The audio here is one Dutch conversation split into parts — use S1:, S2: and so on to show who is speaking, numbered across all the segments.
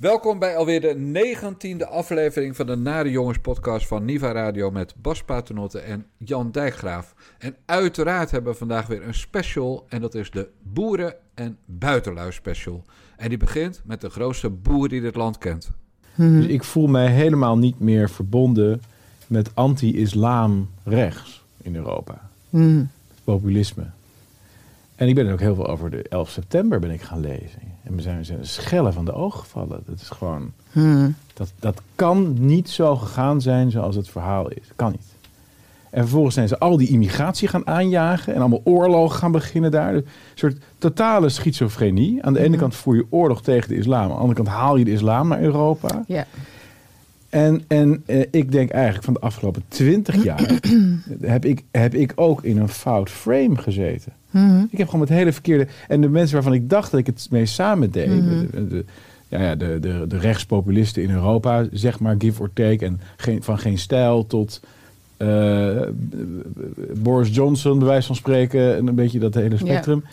S1: Welkom bij alweer de negentiende aflevering van de Nare Jongens podcast van Niva Radio met Bas Paternotte en Jan Dijkgraaf. En uiteraard hebben we vandaag weer een special en dat is de Boeren- en Buitenlui special. En die begint met de grootste boer die dit land kent.
S2: Dus ik voel mij helemaal niet meer verbonden met anti-islam rechts in Europa. Populisme. En ik ben er ook heel veel over de 11 september ben ik gaan lezen. En we zijn, we zijn schellen van de ogen gevallen. Dat is gewoon... Dat, dat kan niet zo gegaan zijn zoals het verhaal is. Kan niet. En vervolgens zijn ze al die immigratie gaan aanjagen en allemaal oorlogen gaan beginnen daar. Een soort totale schizofrenie. Aan de ene kant voer je oorlog tegen de islam, aan de andere kant haal je de islam naar Europa.
S3: Ja.
S2: En, en eh, ik denk eigenlijk van de afgelopen twintig jaar heb, ik, heb ik ook in een fout frame gezeten. Ik heb gewoon met hele verkeerde. En de mensen waarvan ik dacht dat ik het mee samen deed. de, de- ja, ja, de, de, de rechtspopulisten in Europa, zeg maar give or take. En geen, van geen stijl tot eh, Boris Johnson, bij wijze van spreken. En een beetje dat hele spectrum.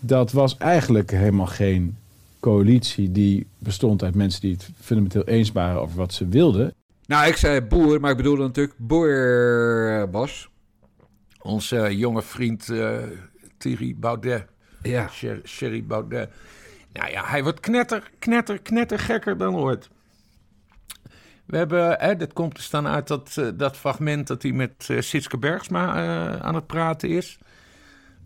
S2: Dat was eigenlijk helemaal geen coalitie die bestond uit mensen die het fundamenteel eens waren over wat ze wilden.
S1: Nou, ik zei boer, maar ik bedoelde natuurlijk boer, Bas.
S4: Onze jonge vriend eh, Thierry Baudet.
S1: Ja.
S4: Sher- Sherry Baudet. Nou ja, hij wordt knetter, knetter, knetter gekker dan ooit. We hebben, hè, dit komt te staan uit dat, eh, dat fragment dat hij met eh Sitske Bergsma eh, aan het praten is.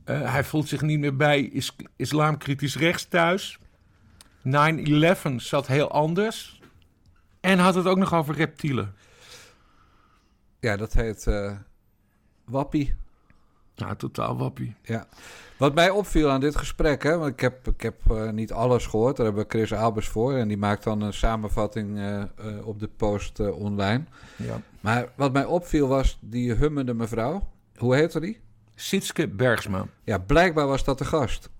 S4: Hij voelt zich niet meer bij is, islamkritisch rechts thuis. 9-11 zat heel anders. En had het ook nog over reptielen.
S1: Ja, dat heet Wappie.
S4: Nou, totaal wappie.
S1: Ja. Wat mij opviel aan dit gesprek, hè, want ik heb, ik heb eh, niet alles gehoord, daar hebben we Chris Albers voor en die maakt dan een samenvatting eh, eh, op de post online.
S4: Ja.
S1: Maar wat mij opviel was die hummende mevrouw. Hoe heette die?
S4: Sitske Bergsma.
S1: Ja, blijkbaar was dat de gast.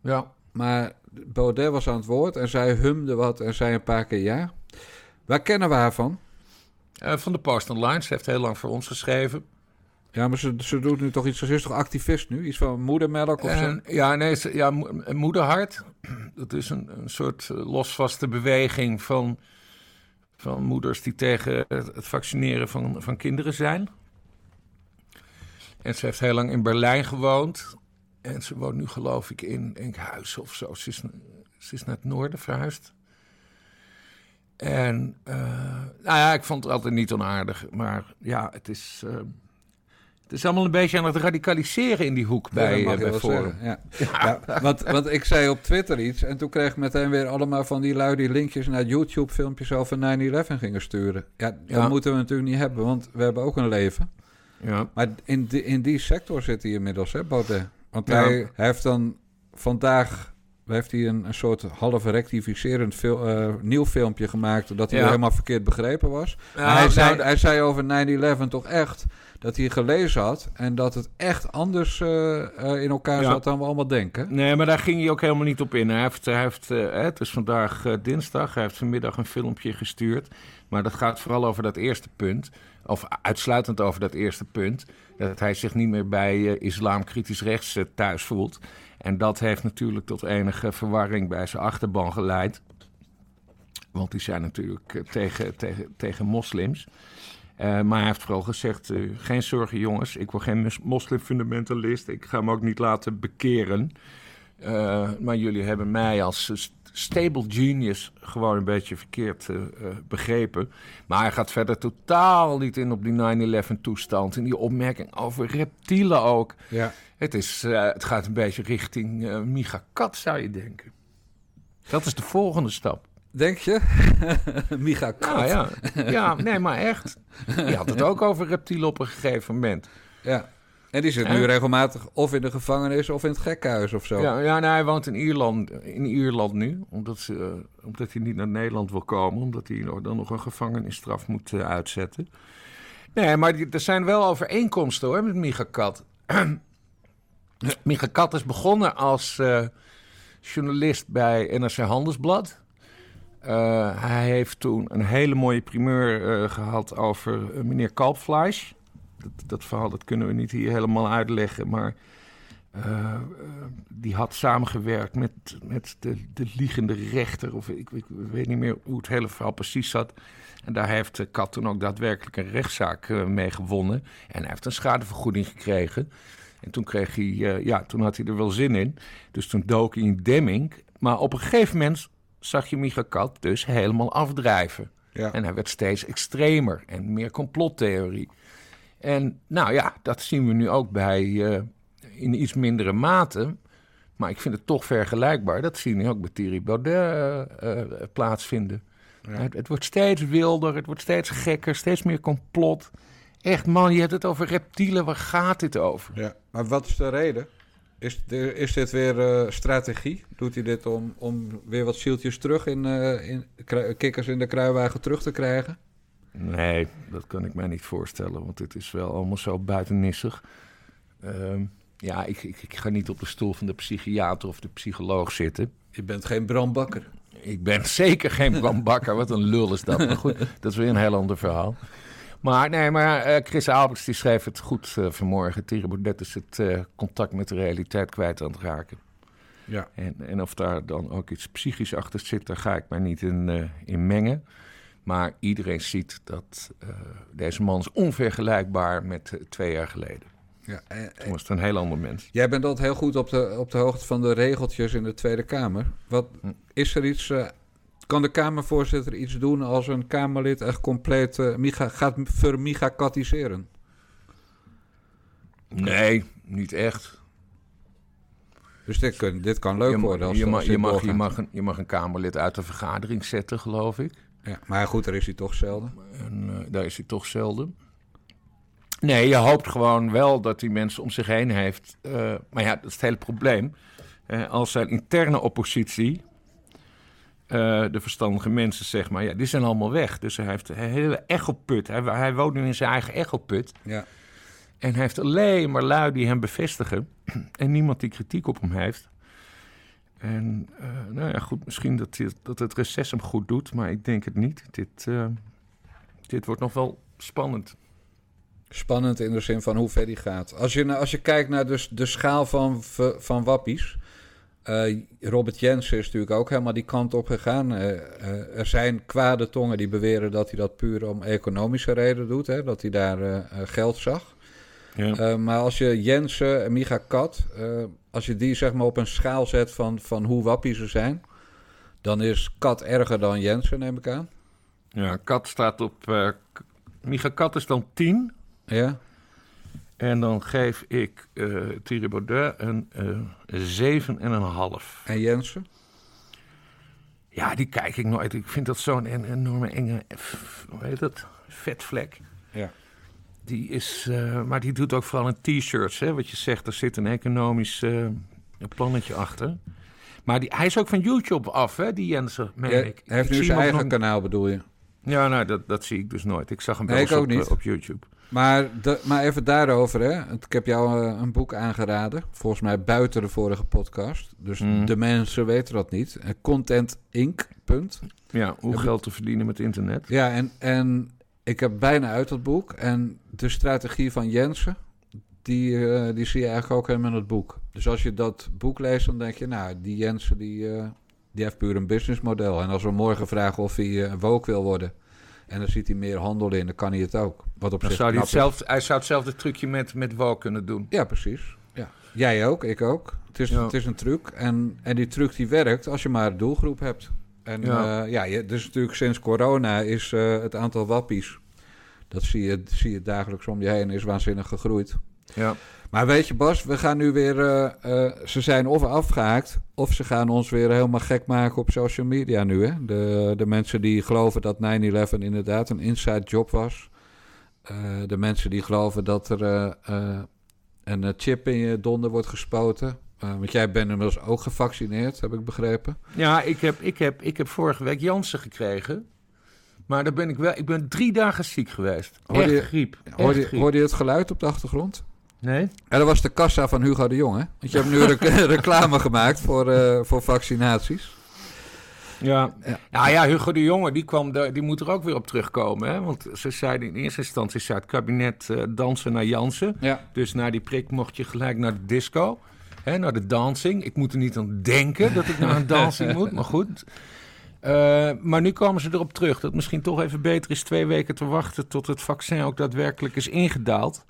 S4: Ja.
S1: Maar Baudet was aan het woord en zij humde wat en zei een paar keer ja. Waar kennen we haar van?
S4: Van de Post Online. Ze heeft heel lang voor ons geschreven.
S1: Ja, maar ze, ze doet nu toch iets, ze is toch activist nu? Iets van moedermelk of zo?
S4: Ja, nee, ze- ja, Moederhart. Dat is een, een soort eh, losvaste beweging van, van moeders die tegen het, het vaccineren van, van kinderen zijn. En ze heeft heel lang in Berlijn gewoond. En ze woont nu geloof ik in Enkhuizen of zo. Ze is, ze is naar het noorden verhuisd. En eh, nou ja, ik vond het altijd niet onaardig. Maar ja, het is... eh, het is allemaal een beetje aan het radicaliseren in die hoek bij,
S1: Ja,
S4: eh, bij
S1: Ja. Ja, want, want ik zei op Twitter iets en toen kreeg ik meteen weer allemaal van die lui die linkjes naar YouTube-filmpjes over 9-11 gingen sturen. Ja, dat moeten we natuurlijk niet hebben, want we hebben ook een leven.
S4: Ja.
S1: Maar in die, in die sector zit hij inmiddels, hè, Baudet? Want hij, hij heeft dan vandaag heeft hij een, een soort half rectificerend eh, nieuw filmpje gemaakt... dat hij helemaal verkeerd begrepen was. Maar hij, zei, hij zei over 9-11 toch echt dat hij gelezen had... en dat het echt anders eh, eh, in elkaar
S4: Ja.
S1: zat dan we allemaal denken.
S4: Nee, maar daar ging hij ook helemaal niet op in. Hij heeft, hij heeft, eh, het is vandaag dinsdag, hij heeft vanmiddag een filmpje gestuurd. Maar dat gaat vooral over dat eerste punt. Of uitsluitend over dat eerste punt. Dat hij zich niet meer bij eh, islamkritisch rechts thuis voelt. En dat heeft natuurlijk tot enige verwarring bij zijn achterban geleid. Want die zijn natuurlijk tegen, tegen, tegen moslims. Eh, maar hij heeft vooral gezegd: eh, geen zorgen, jongens. Ik word geen moslimfundamentalist. Ik ga me ook niet laten bekeren. Eh, maar jullie hebben mij als st- stable genius gewoon een beetje verkeerd begrepen. Maar hij gaat verder totaal niet in op die 9-11 toestand. En die opmerking over reptielen ook.
S1: Ja.
S4: Het, is, het gaat een beetje richting Micha Kat, zou je denken. Dat is de volgende stap.
S1: Denk je? Micha Kat.
S4: Nou ja, ja, nee, maar echt. Die had het ook over reptielen op een gegeven moment.
S1: Ja. En die zit nu regelmatig of in de gevangenis of in het gekkenhuis of zo.
S4: Ja, ja nou, hij woont in Ierland, in Ierland nu, omdat, ze, eh, omdat hij niet naar Nederland wil komen, omdat hij dan nog een gevangenisstraf moet eh, uitzetten. Nee, maar die- er zijn wel overeenkomsten hoor met Micha Kat. Micha Kat is begonnen als eh, journalist bij NRC Handelsblad. Eh, hij heeft toen een hele mooie primeur eh, gehad over eh, meneer Kalpfleisch. Dat, dat verhaal dat kunnen we niet hier helemaal uitleggen, maar die had samengewerkt met, met de, de liegende rechter. Of ik, ik, weet niet meer hoe het hele verhaal precies zat. En daar heeft Kat toen ook daadwerkelijk een rechtszaak mee gewonnen. En hij heeft een schadevergoeding gekregen. En toen, kreeg hij, ja, toen had hij er wel zin in. Dus toen dook hij in Demming. Maar op een gegeven moment zag je Micha Kat dus helemaal afdrijven. Ja. En hij werd steeds extremer en meer complottheorie. En nou ja, dat zien we nu ook bij uh, in iets mindere mate. Maar ik vind het toch vergelijkbaar. Dat zien we ook bij Thierry Baudet uh, plaatsvinden. Ja. Het, het, wordt steeds wilder, het wordt steeds gekker, steeds meer complot. Echt man, je hebt het over reptielen, waar gaat dit over?
S1: Ja, maar wat is de reden? Is, is dit weer uh, strategie? Doet hij dit om, om weer wat zieltjes terug in, uh, in kikkers in de kruiwagen terug te krijgen?
S4: Nee, dat kan ik mij niet voorstellen, want dit is wel allemaal zo buitennissig. Uh, ja, ik, ik, ik, ga niet op de stoel van de psychiater of de psycholoog zitten.
S1: Je bent geen Bram Bakker.
S4: Ik ben zeker geen Bram Bakker, wat een lul is dat. Maar goed, dat is weer een heel ander verhaal. Maar nee, maar uh, Chris Alberts die schreef het goed uh, vanmorgen. Thierry Baudet is het uh, contact met de realiteit kwijt aan het raken. Ja. En, en of daar dan ook iets psychisch achter zit, daar ga ik mij niet in, in mengen. Maar iedereen ziet dat deze man is onvergelijkbaar met twee jaar geleden. Ja, Toen was het een heel ander mens.
S1: Jij bent altijd heel goed op de, op de hoogte van de regeltjes in de Tweede Kamer. Wat, hm. is er iets kan de Kamervoorzitter iets doen als een Kamerlid echt compleet uh, miga, gaat vermigakatiseren?
S4: Nee, niet echt.
S1: Dus dit, kun, dit kan leuk worden. Als
S4: je, mag, je, mag, je, mag een, je mag een Kamerlid uit de vergadering zetten, geloof ik.
S1: Ja, maar goed, daar is hij toch zelden.
S4: En, uh, daar is hij toch zelden. Nee, je hoopt gewoon wel dat die mensen om zich heen heeft. Uh, maar ja, dat is het hele probleem. Uh, als zijn interne oppositie uh, de verstandige mensen, zeg maar, ja, die zijn allemaal weg. Dus hij heeft een hele echoput. Hij, hij woont nu in zijn eigen echoput. Ja. En hij heeft alleen maar lui die hem bevestigen. en niemand die kritiek op hem heeft. En uh, nou ja, goed, misschien dat, dit, dat het reces hem goed doet, maar ik denk het niet. Dit, uh, dit wordt nog wel spannend.
S1: Spannend in de zin van hoe ver die gaat. Als je, als je kijkt naar dus de schaal van, van wappies uh, Robert Jensen is natuurlijk ook helemaal die kant op gegaan. Uh, uh, er zijn kwade tongen die beweren dat hij dat puur om economische reden doet. Hè, dat hij daar geld zag. Ja. maar als je Jensen en Micha Kat, als je die zeg maar op een schaal zet van, van hoe wappie ze zijn, dan is Kat erger dan Jensen, neem ik aan.
S4: Ja, Kat staat op. Micha Kat is dan 10. Ja. En dan geef ik uh, Thierry Baudet een uh, eh, 7,5.
S1: En Jensen?
S4: Ja, die kijk ik nooit. Ik vind dat zo'n enorme enge, hoe heet dat, vetvlek. Ja. Die is, uh, maar die doet ook vooral in t-shirts, hè. Wat je zegt, er zit een economisch uh, plannetje achter. Maar die, hij is ook van YouTube af, hè, die Jensen, meen ja, ik.
S1: Hij heeft nu zijn eigen kanaal, bedoel je?
S4: Ja, nou, dat, dat zie ik dus nooit. Ik zag hem wel op, niet. op YouTube.
S1: Maar, de, maar even daarover, hè. Ik heb jou eh, een boek aangeraden. Volgens mij buiten de vorige podcast. Dus mhm. de mensen weten dat niet. Eh, Content Inc. Punt.
S4: Ja, hoe geld te verdienen met internet.
S1: Ja, en, en ik heb bijna uit dat boek. En de strategie van Jensen, die, uh, die zie je eigenlijk ook helemaal in het boek. Dus als je dat boek leest, dan denk je, nou, die Jensen, die, uh, die heeft puur een businessmodel. En als we morgen vragen of hij uh, woke wil worden en dan ziet hij meer handel in, dan kan hij het ook. Wat op zich
S4: zou hij, hetzelfde, hij zou hetzelfde trucje met, met WOW kunnen doen.
S1: Ja, precies. Ja. Jij ook, ik ook. Het is, het is een truc. En, en die truc die werkt als je maar een doelgroep hebt. En ja, uh, ja je, dus natuurlijk sinds corona is uh, het aantal wappies... dat zie je, zie je dagelijks om je heen, is waanzinnig gegroeid. Ja. Maar weet je, Bas, we gaan nu weer. Uh, uh, ze zijn of afgehaakt. of ze gaan ons weer helemaal gek maken op social media nu. Hè? De, de mensen die geloven dat 9-11 inderdaad een inside job was. Uh, de mensen die geloven dat er een chip in je donder wordt gespoten. want jij bent inmiddels ook gevaccineerd, heb ik begrepen.
S4: Ja, ik heb, ik heb, ik heb vorige week Jansen gekregen. Maar daar ben ik wel. Ik ben drie dagen ziek geweest. Hoorde je, griep.
S1: Hoorde, hoorde je het geluid op de achtergrond?
S4: Nee.
S1: En dat was de kassa van Hugo de Jong, hè? Want je hebt nu reclame gemaakt voor, uh, voor vaccinaties.
S4: Ja. ja. Nou ja, Hugo de Jonge, die, kwam de, die moet er ook weer op terugkomen. Hè? Want ze zeiden in eerste instantie zei het kabinet uh, dansen naar Jansen. Ja. Dus na die prik mocht je gelijk naar de disco. hè, naar de dancing. Ik moet er niet aan denken dat ik naar een dancing moet, maar goed. Uh, maar nu komen ze erop terug dat het misschien toch even beter is twee weken te wachten tot het vaccin ook daadwerkelijk is ingedaald.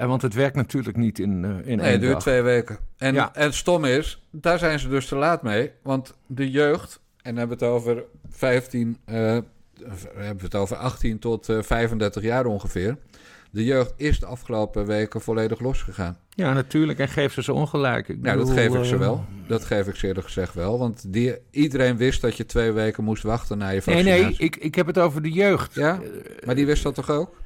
S4: En want het werkt natuurlijk niet in, uh, in
S1: nee,
S4: één
S1: het duurt
S4: dag.
S1: twee weken. En,
S4: Ja.
S1: en het stom is, daar zijn ze dus te laat mee. Want de jeugd, en dan hebben we het over 15, eh, hebben we het over 18 tot eh, 35 jaar ongeveer. De jeugd is de afgelopen weken volledig losgegaan.
S4: Ja, natuurlijk. En geef ze ze ongelijk. Ik
S1: Nou, dat geef ik ze wel. Dat geef ik ze eerlijk gezegd wel. Want die, iedereen wist dat je twee weken moest wachten na je
S4: Nee,
S1: vaccinatie.
S4: nee, ik, ik heb het over de jeugd.
S1: Ja? Maar die wist dat toch ook?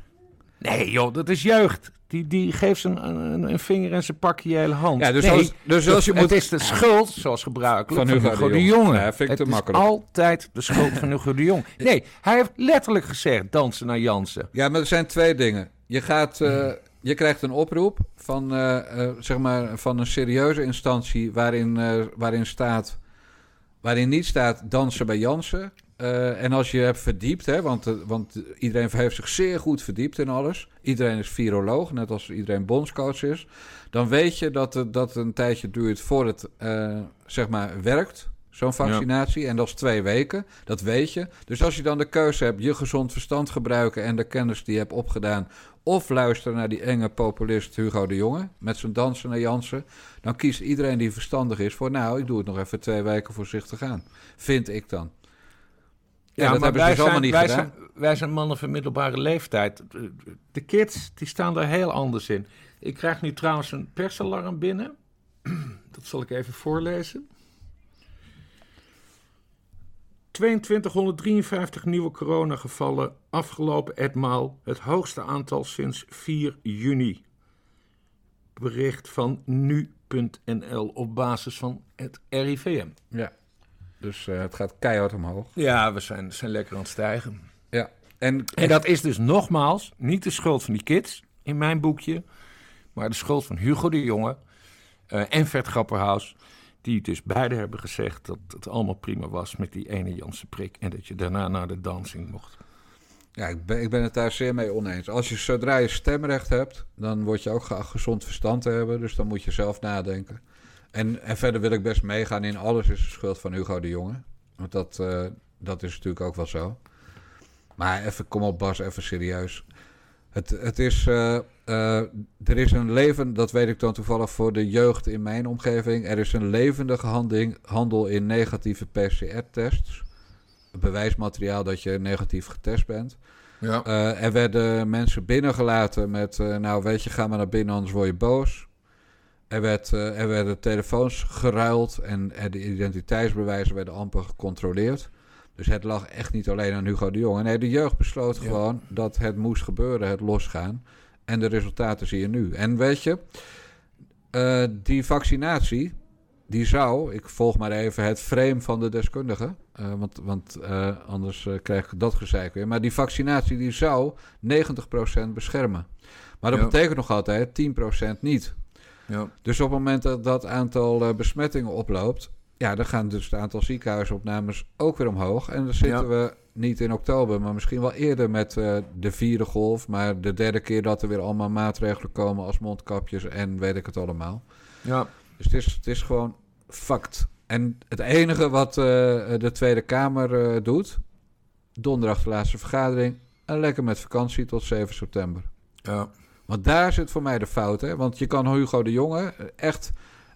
S4: Nee, joh, dat is jeugd. Die, die geeft ze een, een, een vinger en ze pakken je hele hand.
S1: Ja, dus
S4: nee,
S1: als- dus als je
S4: het
S1: moet-
S4: is de schuld, zoals gebruikelijk,
S1: Van
S4: van,
S1: Hugo
S4: Hugo,
S1: de
S4: de
S1: Jong.
S4: Jonge.
S1: Ja, vind ik
S4: het
S1: te
S4: is
S1: makkelijk.
S4: altijd de schuld van Hugo de Jong. Nee, hij heeft letterlijk gezegd, dansen naar Jansen.
S1: Ja, maar er zijn twee dingen. Je, gaat, eh, je krijgt een oproep van, eh, eh, zeg maar, van een serieuze instantie waarin, waarin, staat, waarin niet staat dansen bij Jansen. Eh, en als je hebt verdiept, hè, want, eh, want iedereen heeft zich zeer goed verdiept in alles. Iedereen is viroloog, net als iedereen bondscoach is. Dan weet je dat het, dat een tijdje duurt voor het eh, zeg maar, werkt, zo'n vaccinatie. En dat is twee weken, dat weet je. Dus als je dan de keuze hebt, je gezond verstand gebruiken en de kennis die je hebt opgedaan. Of luisteren naar die enge populist Hugo de Jonge met zijn dansen naar Jansen. Dan kiest iedereen die verstandig is voor, nou, ik doe het nog even twee weken voorzichtig aan. Vind ik dan. Ja, dat hebben ze dus allemaal niet
S4: wij
S1: gedaan.
S4: Zijn, wij zijn mannen van middelbare leeftijd. De- De kids, die staan daar heel anders in. Ik krijg nu trouwens een persalarm binnen. Dat zal ik even voorlezen. 2253 nieuwe coronagevallen afgelopen etmaal. Het hoogste aantal sinds 4 juni. Bericht van nu.nl op basis van het RIVM.
S1: Ja. Dus eh, het gaat keihard omhoog.
S4: Ja, we zijn, zijn lekker aan het stijgen.
S1: Ja. En,
S4: En dat is dus nogmaals niet de schuld van die kids in mijn boekje, maar de schuld van Hugo de Jonge eh, en Vert Grapperhaus. Die dus beide hebben gezegd dat het allemaal prima was met die ene Janse prik. En dat je daarna naar de dancing mocht.
S1: Ja, ik ben, ik ben het daar zeer mee oneens. Als je zodra je stemrecht hebt, dan word je ook geacht gezond verstand te hebben. Dus dan moet je zelf nadenken. En, en verder wil ik best meegaan in alles is de schuld van Hugo de Jonge. Want dat, eh, dat is natuurlijk ook wel zo. Maar even, kom op Bas, even serieus. Het, het is, eh, eh, er is een leven, dat weet ik dan toevallig voor de jeugd in mijn omgeving. Er is een levendige handing, handel in negatieve PCR-tests. Bewijsmateriaal dat je negatief getest bent.
S4: Ja.
S1: Er werden mensen binnengelaten met, nou weet je, ga maar naar binnen, anders word je boos. Er, werd, eh, er werden telefoons geruild en, en de identiteitsbewijzen werden amper gecontroleerd. Dus het lag echt niet alleen aan Hugo de Jonge. Nee, de jeugd besloot
S4: Ja.
S1: gewoon dat het moest gebeuren, het losgaan. En de resultaten zie je nu. En weet je, eh, die vaccinatie, die zou, ik volg maar even het frame van de deskundige, eh, want, want anders krijg ik dat gezeik weer. Maar die vaccinatie die zou 90% beschermen. Maar dat
S4: Ja.
S1: betekent nog altijd 10% niet.
S4: Ja.
S1: Dus op het moment dat dat aantal eh, besmettingen oploopt, ja, dan gaan dus het aantal ziekenhuisopnames ook weer omhoog. En dan zitten
S4: Ja.
S1: we niet in oktober, maar misschien wel eerder met eh, de vierde golf. Maar de derde keer dat er weer allemaal maatregelen komen als mondkapjes en weet ik het allemaal.
S4: ja.
S1: Dus het is, het is gewoon fact. En het enige wat eh, de Tweede Kamer doet, donderdag de laatste vergadering, en lekker met vakantie tot 7 september.
S4: ja.
S1: Want daar zit voor mij de fout, hè? Want je kan Hugo de Jonge echt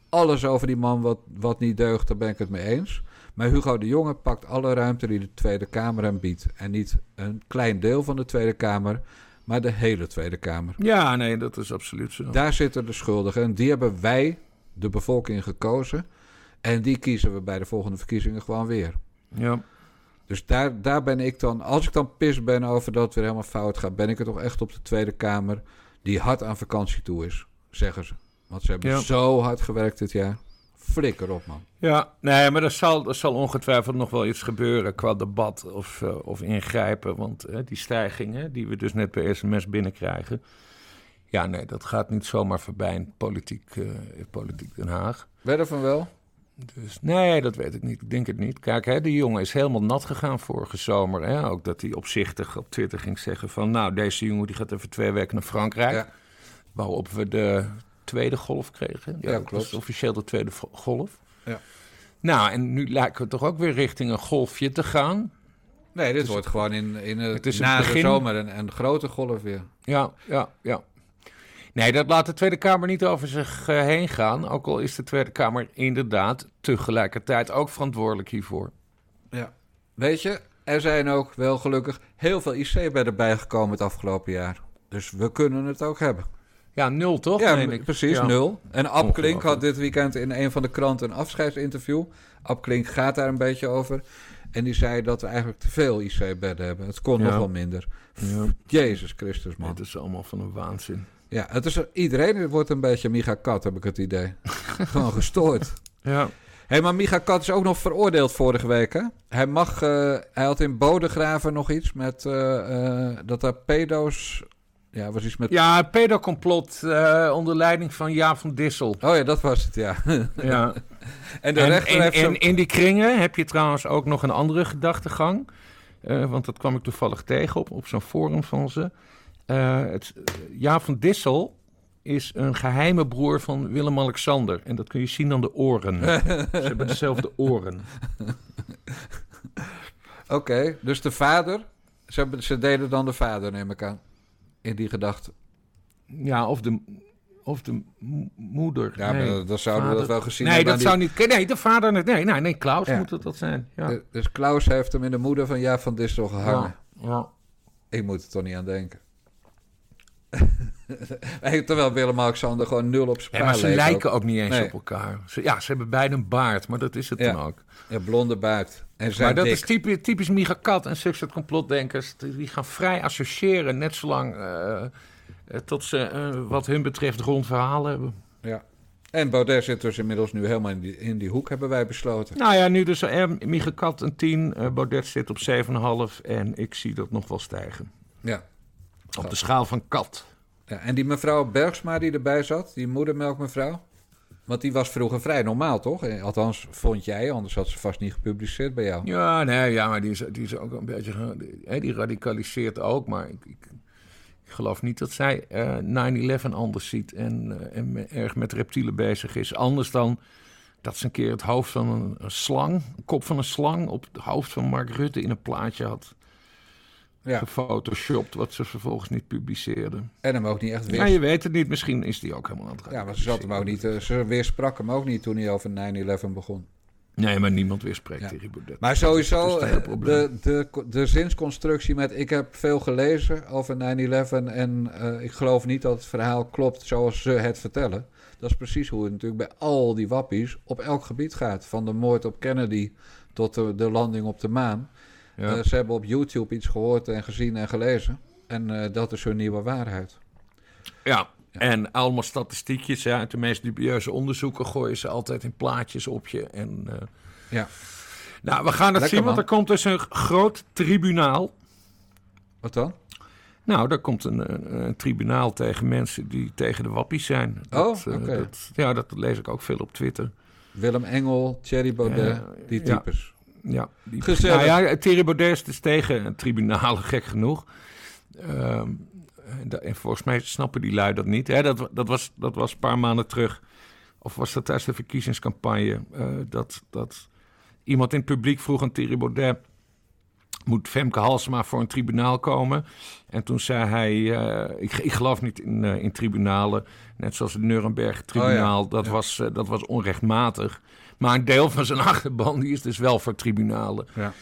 S1: alles over die man wat, wat niet deugt, daar ben ik het mee eens. Maar Hugo de Jonge pakt alle ruimte die de Tweede Kamer hem biedt. En niet een klein deel van de Tweede Kamer, maar de hele Tweede Kamer.
S4: ja, nee, dat is absoluut zo.
S1: Daar zitten de schuldigen. En die hebben wij, de bevolking, gekozen. En die kiezen we bij de volgende verkiezingen gewoon weer.
S4: Ja.
S1: Dus daar, daar ben ik dan, als ik dan pis ben over dat het weer helemaal fout gaat, ben ik het toch echt op de Tweede Kamer, die hard aan vakantie toe is, zeggen ze. Want ze hebben
S4: Ja.
S1: zo hard gewerkt dit jaar. Flikker op, man.
S4: Ja, nee, maar er zal, er zal ongetwijfeld nog wel iets gebeuren qua debat of, eh, of ingrijpen. Want die stijgingen die we dus net bij sms binnenkrijgen... Ja, nee, dat gaat niet zomaar voorbij in politiek, eh, in politiek Den Haag.
S1: Wedden van wel?
S4: Dus nee, dat weet ik niet. Ik denk het niet. Kijk, hè, die jongen is helemaal nat gegaan vorige zomer. Hè? Ook dat hij opzichtig op Twitter ging zeggen van... nou, deze jongen die gaat even twee weken naar Frankrijk.
S1: Ja.
S4: Waarop we de tweede golf kregen. Ja,
S1: klopt.
S4: was officieel de tweede golf.
S1: Ja.
S4: Nou, en nu lijken we toch ook weer richting een golfje te gaan.
S1: Nee, dit wordt gewoon in, in het,
S4: het is het
S1: na
S4: begin.
S1: de zomer een, een grote golf weer.
S4: Ja, ja, ja. Nee, dat laat de Tweede Kamer niet over zich eh, heen gaan. Ook al is de Tweede Kamer inderdaad tegelijkertijd ook verantwoordelijk hiervoor.
S1: Ja. Weet je, er zijn ook wel gelukkig heel veel IC-bedden bijgekomen het afgelopen jaar. Dus we kunnen het ook hebben.
S4: Ja, nul toch?
S1: ja,
S4: ik.
S1: precies,
S4: Ja.
S1: nul. En Ab Klink
S4: Ongelooflijk.
S1: had dit weekend in een van de kranten een afscheidsinterview. Ab Klink gaat daar een beetje over. En die zei dat we eigenlijk te veel IC-bedden hebben. Het kon nog wel minder. Jezus Christus, man.
S4: Het is allemaal van een waanzin.
S1: Ja, het is, iedereen wordt een beetje Micha Kat, heb ik het idee. Gewoon gestoord.
S4: Ja.
S1: Hé, hey, maar Micha Kat is ook nog veroordeeld vorige week, hè? Hij mag... eh, hij had in Bodegraven nog iets met... eh, eh, dat daar pedo's... Ja, was iets met...
S4: Ja, pedocomplot onder leiding van Jaap van Dissel.
S1: Oh ja, dat was het, ja.
S4: Ja.
S1: en de
S4: en,
S1: rechter
S4: en,
S1: heeft...
S4: en in die kringen heb je trouwens ook nog een andere gedachtegang. Want dat kwam ik toevallig tegen op, op zo'n forum van ze. Eh, het, Jaap van Dissel is een geheime broer van Willem-Alexander. En dat kun je zien aan de oren. Ze hebben dezelfde oren.
S1: Oké, dus de vader... Ze, hebben- ze deden dan de vader, neem ik aan. In die gedachte.
S4: Ja, of de, of de mo- moeder.
S1: Ja,
S4: nee,
S1: maar dan zouden we dat wel gezien
S4: Nee,
S1: hebben.
S4: dat
S1: aan
S4: zou niet... Nee, de vader... Nee, nee, nee Klaus
S1: Ja.
S4: moet het dat zijn. Ja.
S1: Eh, Dus Klaus heeft hem in de moeder van Jaap van Dissel gehangen.
S4: Ja. ja.
S1: Ik moet er toch niet aan denken. Terwijl Willem-Alexander gewoon nul op
S4: Ja,
S1: spaar
S4: maar ze lijken ook niet eens
S1: Nee.
S4: op elkaar. Ze, ja, ze hebben beide een baard, maar dat is het
S1: Ja.
S4: dan ook.
S1: Ja, blonde baard. En zijn
S4: Maar dat
S1: dik.
S4: is typisch, typisch Kat en Succes Complotdenkers. Die gaan vrij associëren, net zolang eh, eh, tot ze eh, wat hun betreft rond verhaal hebben.
S1: Ja. En Baudet zit dus inmiddels nu helemaal in die, in die hoek, hebben wij besloten.
S4: Nou ja, nu dus Kat een 10, eh, Baudet zit op 7,5 en ik zie dat nog wel stijgen.
S1: Ja.
S4: Op de schaal van kat.
S1: ja. En die mevrouw Bergsma die erbij zat, die moedermelkmevrouw. Want die was vroeger vrij normaal, toch? Eh, Althans, vond jij, anders had ze vast niet gepubliceerd bij jou.
S4: Ja, nee, ja, maar die is, die is ook een beetje. hè, Die radicaliseert ook, maar ik, ik, ik geloof niet dat zij eh 9-11 anders ziet en, eh, en erg met reptielen bezig is. Anders dan dat ze een keer het hoofd van een, een slang, een kop van een slang, op het hoofd van Mark Rutte in een plaatje had
S1: Ja.
S4: gefotoshopt, wat ze vervolgens niet publiceerde.
S1: En hem ook niet echt
S4: Ja,
S1: weer...
S4: je weet het niet, misschien is die ook helemaal aan het
S1: Ja, maar ze zat hem ook niet... eh, Ze weersprak hem ook niet toen hij over 9-11 begon.
S4: Nee, maar niemand weer spreekt
S1: Ja.
S4: tegen Baudet.
S1: Maar sowieso, eh, de, de, de zinsconstructie met... ik heb veel gelezen over 9-11... en eh, ik geloof niet dat het verhaal klopt zoals ze het vertellen. Dat is precies hoe het natuurlijk bij al die wappies... op elk gebied gaat. Van de moord op Kennedy tot de, de landing op de maan.
S4: Ja.
S1: Eh, ze hebben op YouTube iets gehoord en gezien en gelezen. En eh, dat is hun nieuwe waarheid.
S4: Ja, en allemaal statistiekjes hè, uit de meest dubieuze onderzoeken gooien ze altijd in plaatjes op je. En, eh,
S1: Ja.
S4: Nou, we gaan het
S1: Lekker,
S4: zien, want er komt dus een groot tribunaal.
S1: Wat dan?
S4: Nou, er komt een, een, een tribunaal tegen mensen die tegen de wappies zijn. Dat,
S1: Oh, oké.
S4: ja, dat lees ik ook veel op Twitter.
S1: Willem Engel, Thierry Baudet,
S4: Ja,
S1: die
S4: ja.
S1: types.
S4: Ja, die,
S1: Gezellig.
S4: Nou ja, Thierry Baudet is dus tegen tribunalen, gek genoeg. Ehm, en volgens mij snappen die lui dat niet. Hè, dat, dat, was, dat was een paar maanden terug. Of was dat tijdens de verkiezingscampagne? eh, dat, dat iemand in het publiek vroeg aan Thierry Baudet... moet Femke Halsema voor een tribunaal komen? En toen zei hij... eh, ik, ik geloof niet in, eh, in tribunalen. Net zoals het Nuremberg-tribunaal.
S1: Oh ja,
S4: dat,
S1: ja.
S4: was, eh, dat was onrechtmatig. Maar een deel van zijn achterban die is dus wel voor tribunalen.
S1: Ja.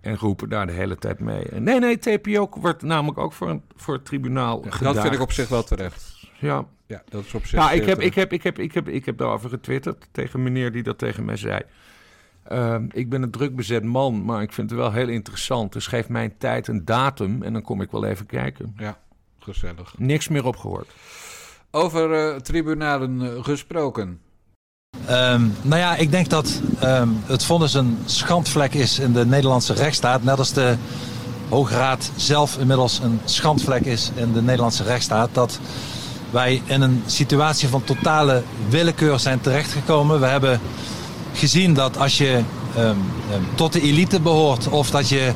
S4: En roepen daar de hele tijd mee. En nee, nee, TPO wordt namelijk ook voor, een, voor het tribunaal
S1: Ja,
S4: gedaan.
S1: dat vind ik op zich wel terecht.
S4: Ja,
S1: Ja, dat is op zich
S4: ja ik, heb, ik, heb, ik, heb, ik, heb, ik heb daarover getwitterd tegen een meneer die dat tegen mij zei. Ehm, ik ben een druk bezet man, maar ik vind het wel heel interessant. Dus geef mijn tijd een datum en dan kom ik wel even kijken.
S1: Ja, gezellig.
S4: Niks meer opgehoord.
S1: Over eh, tribunalen eh, gesproken.
S3: Ehm, nou ja, ik denk dat ehm, het vonnis een schandvlek is in de Nederlandse rechtsstaat. Net als de Hoge Raad zelf inmiddels een schandvlek is in de Nederlandse rechtsstaat. Dat wij in een situatie van totale willekeur zijn terechtgekomen. We hebben gezien dat als je ehm, tot de elite behoort of dat je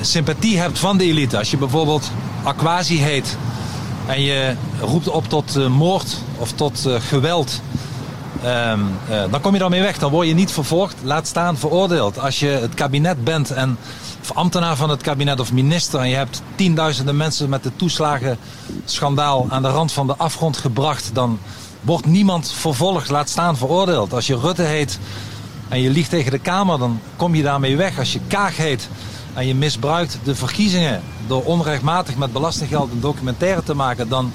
S3: sympathie hebt van de elite. Als je bijvoorbeeld Aquasi heet en je roept op tot uh, moord of tot uh, geweld, um, uh, dan kom je daarmee weg. Dan word je niet vervolgd, laat staan veroordeeld. Als je het kabinet bent en of ambtenaar van het kabinet of minister en je hebt tienduizenden mensen met de toeslagenschandaal aan de rand van de afgrond gebracht, dan wordt niemand vervolgd, laat staan veroordeeld. Als je Rutte heet en je liegt tegen de Kamer, dan kom je daarmee weg. Als je Kaag heet en je misbruikt de verkiezingen door onrechtmatig met belastinggeld een documentaire te maken, dan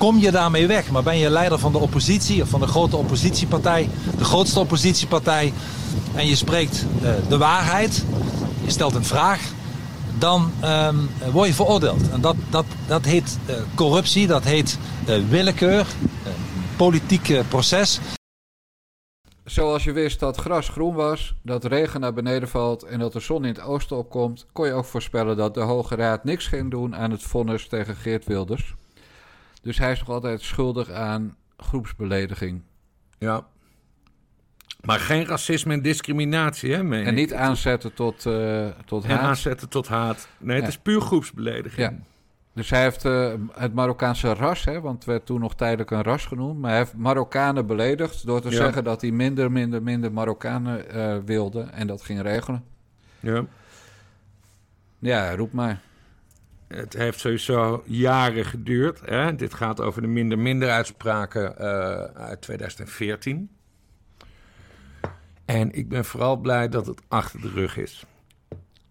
S3: kom je daarmee weg. Maar ben je leider van de oppositie of van de grote oppositiepartij, de grootste oppositiepartij, en je spreekt uh, de waarheid, je stelt een vraag, dan um, word je veroordeeld. En dat, dat, dat heet uh, corruptie, dat heet uh, willekeur, politiek proces.
S1: Zoals je wist dat gras groen was, dat regen naar beneden valt en dat de zon in het oosten opkomt, kon je ook voorspellen dat de Hoge Raad niks ging doen aan het vonnis tegen Geert Wilders. Dus hij is nog altijd schuldig aan groepsbelediging.
S4: Ja. Maar geen racisme en discriminatie, hè?
S1: En niet aanzetten tot, uh, tot haat.
S4: En aanzetten tot haat. Nee, het ja. is puur groepsbelediging.
S1: Ja. Dus hij heeft uh, het Marokkaanse ras, hè, want het werd toen nog tijdelijk een ras genoemd. Maar hij heeft Marokkanen beledigd door te ja. zeggen dat hij minder, minder, minder Marokkanen uh, wilde. En dat ging regelen.
S4: Ja.
S1: Ja, roep maar.
S4: Het heeft sowieso jaren geduurd. Hè? Dit gaat over de minder-minder uitspraken uh, uit 2014. En ik ben vooral blij dat het achter de rug is.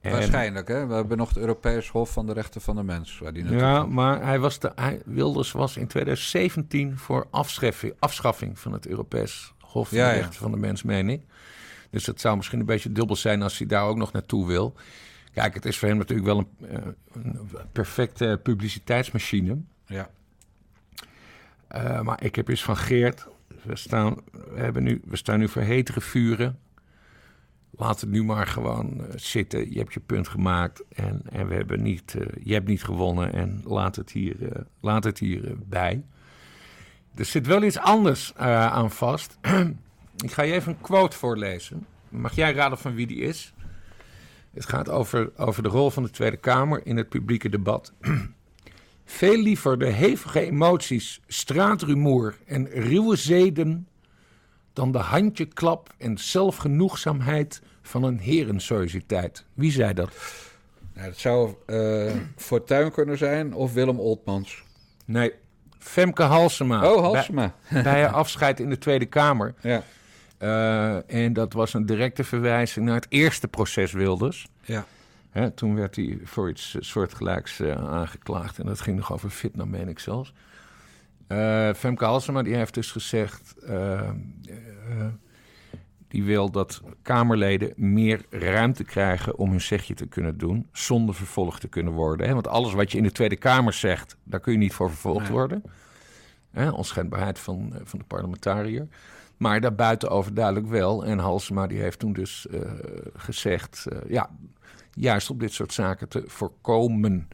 S1: En... Waarschijnlijk, hè? We hebben nog het Europees Hof van de Rechten van de Mens. Waar die
S4: ja, maar hij was de, hij, Wilders was in 2017 voor afschaffing, afschaffing van het Europees Hof van ja, de Rechten ja. van de Mens, meen ik. Dus het zou misschien een beetje dubbel zijn als hij daar ook nog naartoe wil. Kijk, het is voor hem natuurlijk wel een, een perfecte publiciteitsmachine.
S1: Ja.
S4: Uh, maar ik heb eens van Geert. We staan, we, hebben nu, we staan nu voor hetere vuren. Laat het nu maar gewoon uh, zitten. Je hebt je punt gemaakt en, en we hebben niet, uh, je hebt niet gewonnen. En laat het hier, laat het hier bij. Er zit wel iets anders aan vast. ik ga je even een quote voorlezen. Mag jij raden van wie die is? Het gaat over, over de rol van de Tweede Kamer in het publieke debat. Veel liever de hevige emoties, straatrumoer en ruwe zeden dan de handjeklap en zelfgenoegzaamheid van een herensociëteit. Wie zei dat?
S1: Nou, dat zou uh, Fortuyn kunnen zijn of Willem Oltmans.
S4: Nee, Femke Halsema.
S1: Oh, Halsema.
S4: Bij, bij haar afscheid in de Tweede Kamer.
S1: Ja.
S4: Uh, en dat was een directe verwijzing naar het eerste proces Wilders.
S1: Ja.
S4: Hè, toen werd hij voor iets soortgelijks uh, aangeklaagd. En dat ging nog over fitna, meen ik zelfs. Uh, Femke Halsema die heeft dus gezegd... die wil dat Kamerleden meer ruimte krijgen om hun zegje te kunnen doen... zonder vervolgd te kunnen worden. Hè? Want alles wat je in de Tweede Kamer zegt, daar kun je niet voor vervolgd nee. worden. Hè? Onschendbaarheid van, van de parlementariër. Maar daarbuiten overduidelijk wel. En Halsema die heeft toen dus uh, gezegd... Uh, ja, juist op dit soort zaken te voorkomen.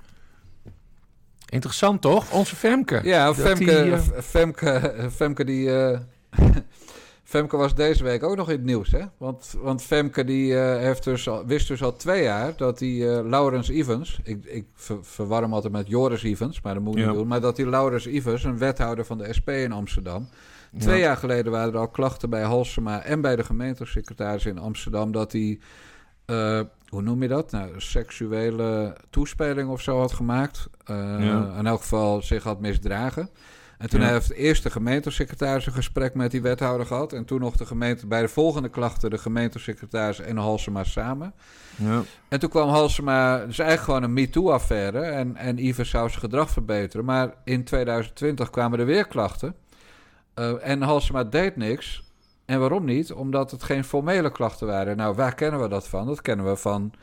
S4: Interessant toch? Onze Femke.
S1: Ja, Femke die, uh... Femke, Femke die... Femke was deze week ook nog in het nieuws, hè? Want, want Femke die heeft dus al, wist dus al twee jaar dat die Laurens Evans... Ik, ik ver, verwar hem altijd met Joris Evans, maar dat moet ja. niet doen. Maar dat die Laurens Evans, een wethouder van de SP in Amsterdam... Twee ja. jaar geleden waren er al klachten bij Halsema en bij de gemeentesecretaris in Amsterdam dat hij, uh, hoe noem je dat? Nou, seksuele toespeling of zo had gemaakt. Ja. In elk geval zich had misdragen. En toen ja. heeft eerst de gemeentesecretaris een gesprek met die wethouder gehad. En toen nog de gemeente, bij de volgende klachten de gemeentesecretaris en Halsema samen.
S4: Ja.
S1: En toen kwam Halsema, dus eigenlijk gewoon een MeToo-affaire. En, en zou zijn gedrag verbeteren. Maar in 2020 kwamen er weer klachten. Uh, en Halsema deed niks. En waarom niet? Omdat het geen formele klachten waren. Nou, waar kennen we dat van? Dat kennen we van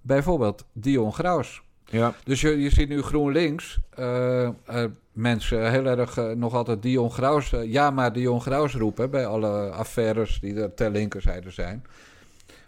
S1: bijvoorbeeld Dion Graus.
S4: Ja.
S1: Dus je, je ziet nu GroenLinks uh, uh, mensen heel erg nog altijd Dion Graus... ja, maar Dion Graus roepen bij alle affaires die er ter linkerzijde zijn.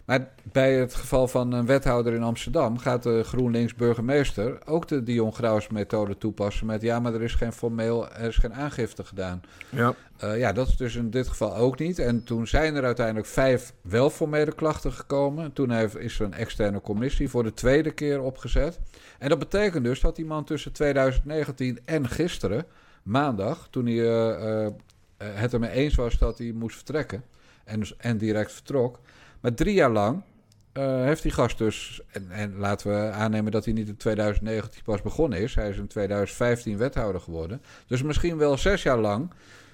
S1: Maar bij het geval van een wethouder in Amsterdam gaat de GroenLinks burgemeester ook de Dion Graus methode toepassen met ja, maar er is geen formeel, er is geen aangifte gedaan.
S4: Ja.
S1: Uh, ja, dat is dus in dit geval ook niet. En toen zijn er uiteindelijk vijf wel formele klachten gekomen. Toen heeft, is er een externe commissie voor de tweede keer opgezet. En dat betekent dus dat die man tussen 2019 en gisteren, maandag, toen hij uh, uh, het ermee eens was dat hij moest vertrekken en, dus, en direct vertrok, maar drie jaar lang uh, heeft die gast dus, en, en, laten we aannemen dat hij niet in 2019 pas begonnen is. Hij is in 2015 wethouder geworden. Dus misschien wel zes jaar lang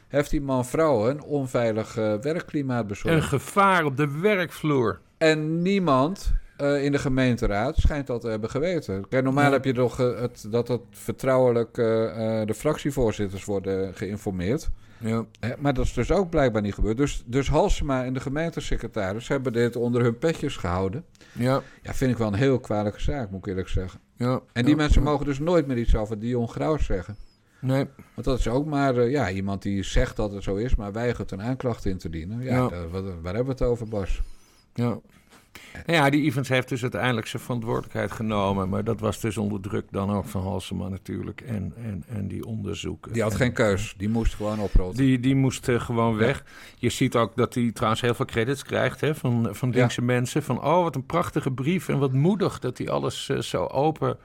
S1: heeft die man vrouwen een onveilig uh, werkklimaat bezorgd.
S4: Een gevaar op de werkvloer.
S1: En niemand uh, in de gemeenteraad schijnt dat te hebben geweten. Kijk, normaal ja. heb je toch het, dat het vertrouwelijk de fractievoorzitters worden geïnformeerd.
S4: Ja.
S1: Maar dat is dus ook blijkbaar niet gebeurd. Dus, dus Halsema en de gemeentesecretaris hebben dit onder hun petjes gehouden.
S4: Ja.
S1: Ja, vind ik wel een heel kwalijke zaak, moet ik eerlijk zeggen.
S4: Ja.
S1: En die
S4: ja.
S1: mensen mogen dus nooit meer iets over Dion Graus zeggen.
S4: Nee.
S1: Want dat is ook maar uh, ja, iemand die zegt dat het zo is, maar weigert een aanklacht in te dienen. Ja,
S4: Ja.
S1: daar- wat, waar hebben we het over, Bas?
S4: Ja. Nou ja, die Evans heeft dus uiteindelijk zijn verantwoordelijkheid genomen. Maar dat was dus onder druk dan ook van Halsema natuurlijk. En, en, en die onderzoeken.
S1: Die had
S4: En-
S1: geen keus, die moest gewoon oprotten.
S4: Die, die moest eh, gewoon weg. Je ziet ook dat hij trouwens heel veel credits krijgt hè, van, van
S1: Ja.
S4: linkse mensen. Van, oh, wat een prachtige brief en wat moedig dat hij alles eh, zo open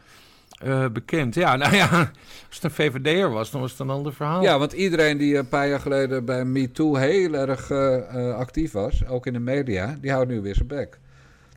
S4: eh, bekent. Ja, nou ja, als het een VVD'er was, dan was het een ander verhaal.
S1: Ja, want iedereen die een paar jaar geleden bij MeToo heel erg actief was, ook in de media, die houdt nu weer zijn bek.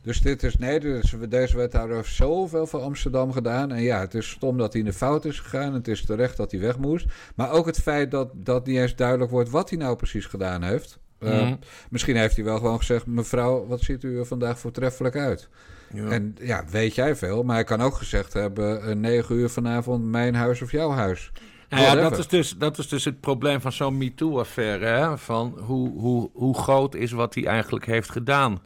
S1: Dus dit is, nee, is, deze wethouder heeft zoveel voor Amsterdam gedaan. En ja, het is stom dat hij in de fout is gegaan. Het is terecht dat hij weg moest. Maar ook het feit dat, dat niet eens duidelijk wordt wat hij nou precies gedaan heeft. Uh,
S4: Mhm.
S1: Misschien heeft hij wel gewoon gezegd: Mevrouw, wat ziet u er vandaag voortreffelijk uit?
S4: Ja.
S1: En ja, weet jij veel. Maar hij kan ook gezegd hebben: eh, negen uur vanavond, mijn huis of jouw huis.
S4: Nou ja, dat is, dus, dat is dus het probleem van zo'n MeToo-affaire. Van hoe, hoe, hoe groot is wat hij eigenlijk heeft gedaan.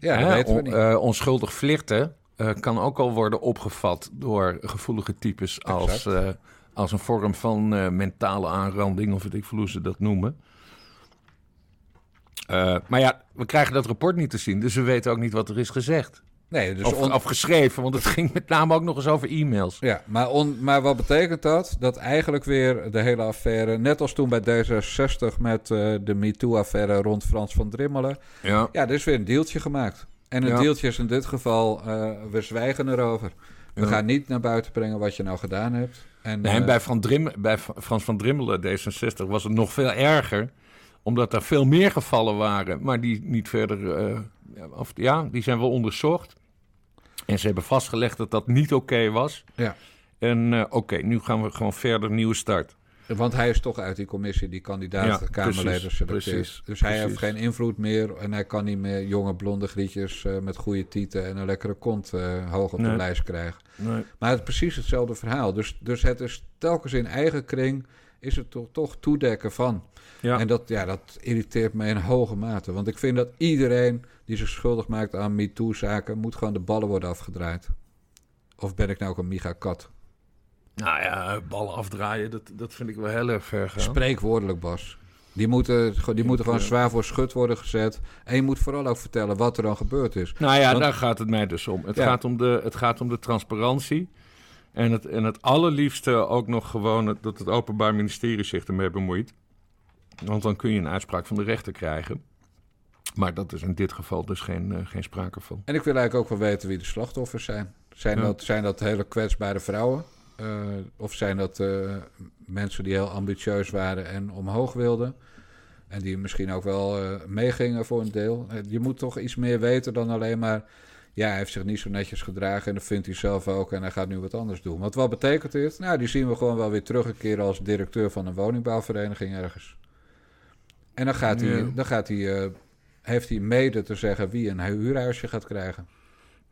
S1: Ja, dat
S4: Hè,
S1: weten we
S4: on-
S1: niet.
S4: eh, onschuldig flirten eh, kan ook al worden opgevat door gevoelige types als, eh, als een vorm van mentale aanranding, of weet ik veel hoe ze dat noemen. Maar ja, we krijgen dat rapport niet te zien, dus we weten ook niet wat er is gezegd.
S1: Nee, dus
S4: of,
S1: on-
S4: of geschreven, want het ging met name ook nog eens over e-mails.
S1: Ja, maar, on, maar wat betekent dat? Dat eigenlijk weer de hele affaire, net als toen bij D66 met eh, de MeToo-affaire rond Frans van Drimmelen.
S4: Ja.
S1: Ja, er is weer een deeltje gemaakt. En
S4: Ja.
S1: deeltje is in dit geval, eh, we zwijgen erover. We
S4: Ja.
S1: gaan niet naar buiten brengen wat je nou gedaan hebt. En,
S4: Nee, en
S1: eh,
S4: bij, Van Drim, bij Fra- Frans van Drimmelen, D66, was het nog veel erger. Omdat er veel meer gevallen waren, maar die niet verder... eh, ja, of, ja, die zijn wel onderzocht. En ze hebben vastgelegd dat dat niet oké was.
S1: Ja.
S4: En eh, oké, nu gaan we gewoon verder, nieuwe start.
S1: Want hij is toch uit die commissie die kandidaten
S4: Ja,
S1: Kamerleden
S4: precies,
S1: dus hij heeft geen invloed meer en hij kan niet meer jonge blonde grietjes eh, met goede tieten en een lekkere kont hoog op de lijst krijgen.
S4: Nee.
S1: Maar het is precies hetzelfde verhaal. Dus, dus het is telkens in eigen kring is het toch, toch toedekken van.
S4: Ja.
S1: En dat, ja, dat irriteert me in hoge mate. Want ik vind dat iedereen die zich schuldig maakt aan MeToo-zaken... moet gewoon de ballen worden afgedraaid. Of ben ik nou ook een miga-kat?
S4: Nou ja, ballen afdraaien, dat, dat vind ik wel heel erg ver gaan.
S1: Spreekwoordelijk, Bas. Die moeten, die moeten gewoon zwaar voor schut worden gezet. En je moet vooral ook vertellen wat er dan gebeurd is.
S4: Nou ja,
S1: Want-
S4: daar gaat het mij dus om. Het,
S1: Ja.
S4: gaat, om de, het gaat om de transparantie. En het, en het allerliefste ook nog gewoon het- dat het Openbaar Ministerie zich ermee bemoeit. Want dan kun je een uitspraak van de rechter krijgen. Maar dat is in dit geval dus geen, eh, geen sprake van.
S1: En ik wil eigenlijk ook wel weten wie de slachtoffers zijn. Zijn,
S4: Ja.
S1: dat, zijn dat hele kwetsbare vrouwen? Eh, of zijn dat eh, mensen die heel ambitieus waren en omhoog wilden? En die misschien ook wel meegingen voor een deel. Je moet toch iets meer weten dan alleen maar... Ja, hij heeft zich niet zo netjes gedragen en dat vindt hij zelf ook... en hij gaat nu wat anders doen. Want wat betekent dit? Nou, die zien we gewoon wel weer terugkeren als directeur van een woningbouwvereniging ergens. En dan gaat hij,
S4: Ja.
S1: dan gaat hij, eh, heeft hij mede te zeggen wie een huurhuisje gaat krijgen.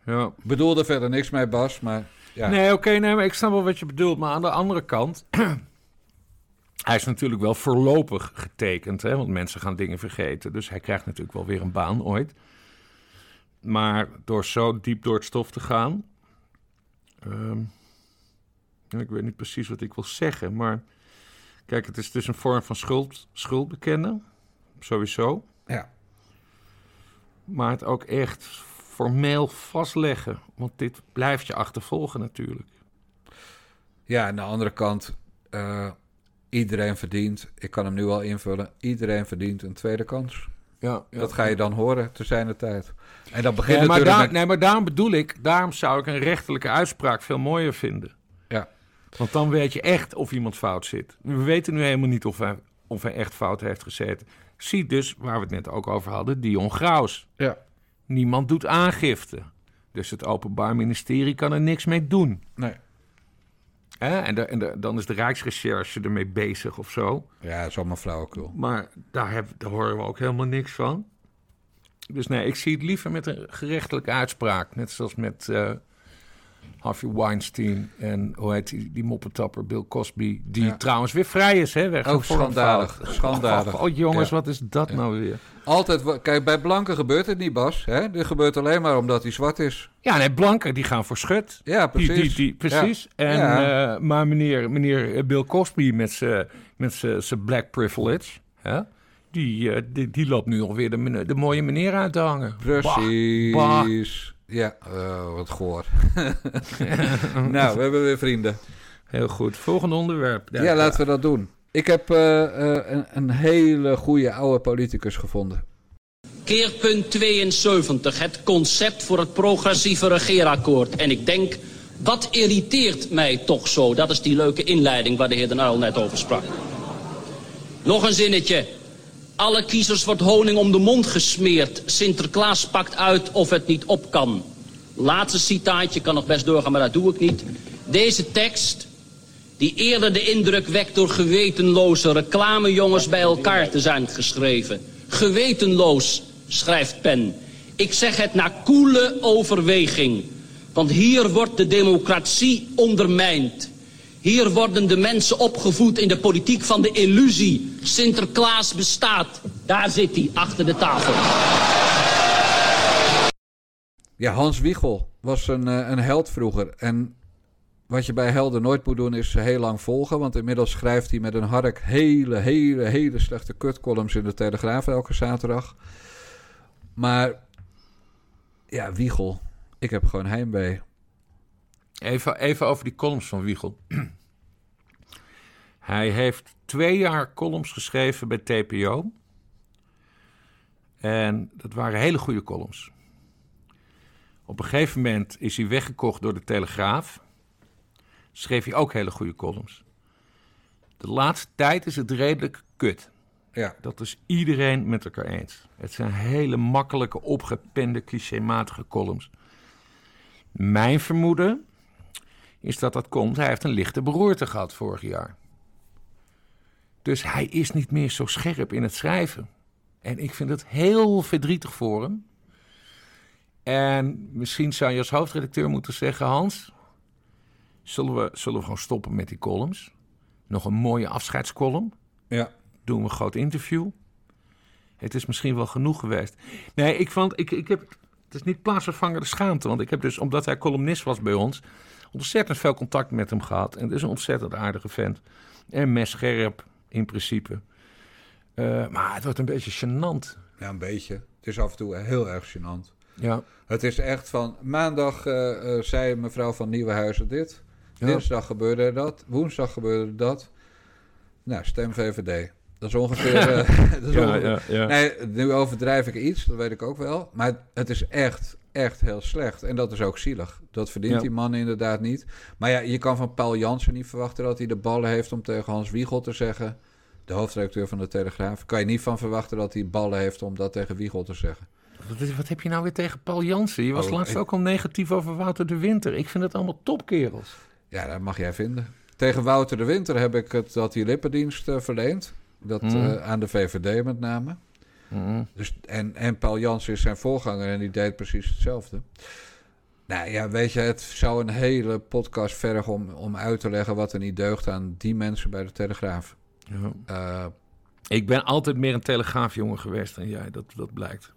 S4: Ja.
S1: Ik bedoel er verder niks mee, Bas, maar ja.
S4: Nee, oké, nee, maar ik snap wel wat je bedoelt. Maar aan de andere kant... hij is natuurlijk wel voorlopig getekend, hè? Want mensen gaan dingen vergeten. Dus hij krijgt natuurlijk wel weer een baan ooit. Maar door zo diep door het stof te gaan... ehm, ik weet niet precies wat ik wil zeggen, maar... Kijk, het is dus een vorm van schuld, schuld bekennen. Sowieso.
S1: Ja.
S4: maar het ook echt formeel vastleggen. Want dit blijft je achtervolgen natuurlijk.
S1: Ja, aan de andere kant, eh, iedereen verdient, ik kan hem nu al invullen, iedereen verdient een tweede kans.
S4: Ja,
S1: Dat ga je dan horen te zijn de tijd. En dat begint
S4: Nee maar,
S1: natuurlijk
S4: daar,
S1: met...
S4: nee, maar daarom bedoel ik, daarom zou ik een rechterlijke uitspraak veel mooier vinden.
S1: Ja.
S4: Want dan weet je echt of iemand fout zit. We weten nu helemaal niet of hij, of hij echt fout heeft gezeten. Zie dus, waar we het net ook over hadden, Dion Graus.
S1: Ja.
S4: Niemand doet aangifte. Dus het Openbaar Ministerie kan er niks mee doen.
S1: Nee.
S4: Hè? En, de, en de, dan is de Rijksrecherche ermee bezig of zo.
S1: Ja, dat is allemaal flauwekul.
S4: Maar daar, heb, daar horen we ook helemaal niks van. Dus nee, ik zie het liever met een gerechtelijke uitspraak. Net zoals met eh Harvey Weinstein en hoe heet die, die moppetapper Bill Cosby. Die
S1: Ja.
S4: trouwens weer vrij is, hè? Weg
S1: Ook schandalig, schandalig.
S4: Oh, jongens,
S1: Ja.
S4: wat is dat nou weer?
S1: Altijd, kijk, bij blanken gebeurt het niet, Bas. Hè? Dit gebeurt alleen maar omdat hij zwart is.
S4: Ja, nee, blanken die gaan voor schut.
S1: Ja, precies.
S4: die, die, precies. En, eh, maar meneer, meneer Bill Cosby met zijn black privilege, hè? Die, eh, die, die loopt nu alweer de, de mooie meneer uit te hangen.
S1: Precies. Ja, eh, wat goor. nou, we hebben weer vrienden.
S4: Heel goed. Volgende onderwerp.
S1: Ja, laten we dat doen. Ik heb eh, eh, een, een hele goede oude politicus gevonden.
S5: Keerpunt 72, het concept voor het progressieve regeerakkoord. En ik denk, wat irriteert mij toch zo? Dat is die leuke inleiding waar de heer Den Uyl net over sprak. Nog een zinnetje. Alle kiezers wordt honing om de mond gesmeerd. Sinterklaas pakt uit of het niet op kan. Laatste citaatje, kan nog best doorgaan, maar dat doe ik niet. Deze tekst, die eerder de indruk wekt door gewetenloze reclamejongens bij elkaar te zijn geschreven. Gewetenloos, schrijft Pen. Ik zeg het na koele overweging. Want hier wordt de democratie ondermijnd. Hier worden de mensen opgevoed in de politiek van de illusie. Sinterklaas bestaat. Daar zit hij, achter de tafel.
S1: Ja, Hans Wiegel was een, eh, een held vroeger. En wat je bij helden nooit moet doen is heel lang volgen. Want inmiddels schrijft hij met een hark hele, hele, hele slechte kutcolumns in de Telegraaf elke zaterdag. Maar ja, Wiegel. Ik heb gewoon heimwee.
S4: Even, even over die columns van Wiegel. Hij heeft twee jaar columns geschreven bij TPO. En dat waren hele goede columns. Op een gegeven moment is hij weggekocht door de Telegraaf. Schreef hij ook hele goede columns. De laatste tijd is het redelijk kut.
S1: Ja,
S4: Dat is iedereen met elkaar eens. Het zijn hele makkelijke, opgepende, clichématige columns. Mijn vermoeden is dat dat komt. Hij heeft een lichte beroerte gehad vorig jaar. Dus hij is niet meer zo scherp in het schrijven. En ik vind het heel verdrietig voor hem. En misschien zou je als hoofdredacteur moeten zeggen: Hans, zullen we, zullen we gewoon stoppen met die columns? Nog een mooie afscheidscolumn
S1: ja.
S4: doen we een groot interview. Het is misschien wel genoeg geweest. Nee, ik vond, ik, ik heb, het is niet plaatsvervangende schaamte. Want ik heb dus, omdat hij columnist was bij ons, ontzettend veel contact met hem gehad. En het is een ontzettend aardige vent. En messcherp, in principe. Eh, maar het wordt een beetje gênant.
S1: ja, een beetje. Het is af en toe heel erg gênant.
S4: Ja,
S1: Het is echt van maandag eh, eh, zei mevrouw van Nieuwenhuizen dit.
S4: Ja.
S1: Dinsdag gebeurde dat. Woensdag gebeurde dat. Nou, stem VVD. Dat is ongeveer. dat is
S4: ja,
S1: ongeveer-
S4: ja, ja.
S1: Nee, nu overdrijf ik iets, dat weet ik ook wel. Maar het is echt, echt heel slecht. En dat is ook zielig. Dat verdient
S4: Ja.
S1: die man inderdaad niet. Maar ja, je kan van Paul Jansen niet verwachten dat hij de ballen heeft om tegen Hans Wiegel te zeggen. De hoofdredacteur van de Telegraaf. Kan je niet van verwachten dat hij ballen heeft om dat tegen Wiegel te zeggen.
S4: Wat, heb je nou weer tegen Paul Jansen? Je was
S1: Oh,
S4: laatst
S1: ik-
S4: ook al negatief over Wouter de Winter. Ik vind het allemaal topkerels.
S1: Ja, dat mag jij vinden. Tegen Wouter de Winter heb ik het dat hij lippendienst eh, verleent. Dat,
S4: Hmm.
S1: eh, aan de VVD met name.
S4: Mhm.
S1: Dus, en, en Paul Jansen is zijn voorganger en die deed precies hetzelfde. Nou ja, weet je, het zou een hele podcast vergen om, om uit te leggen wat er niet deugt aan die mensen bij de Telegraaf.
S4: Ja.
S1: Eh,
S4: Ik ben altijd meer een telegraafjongen geweest dan jij, dat, dat blijkt.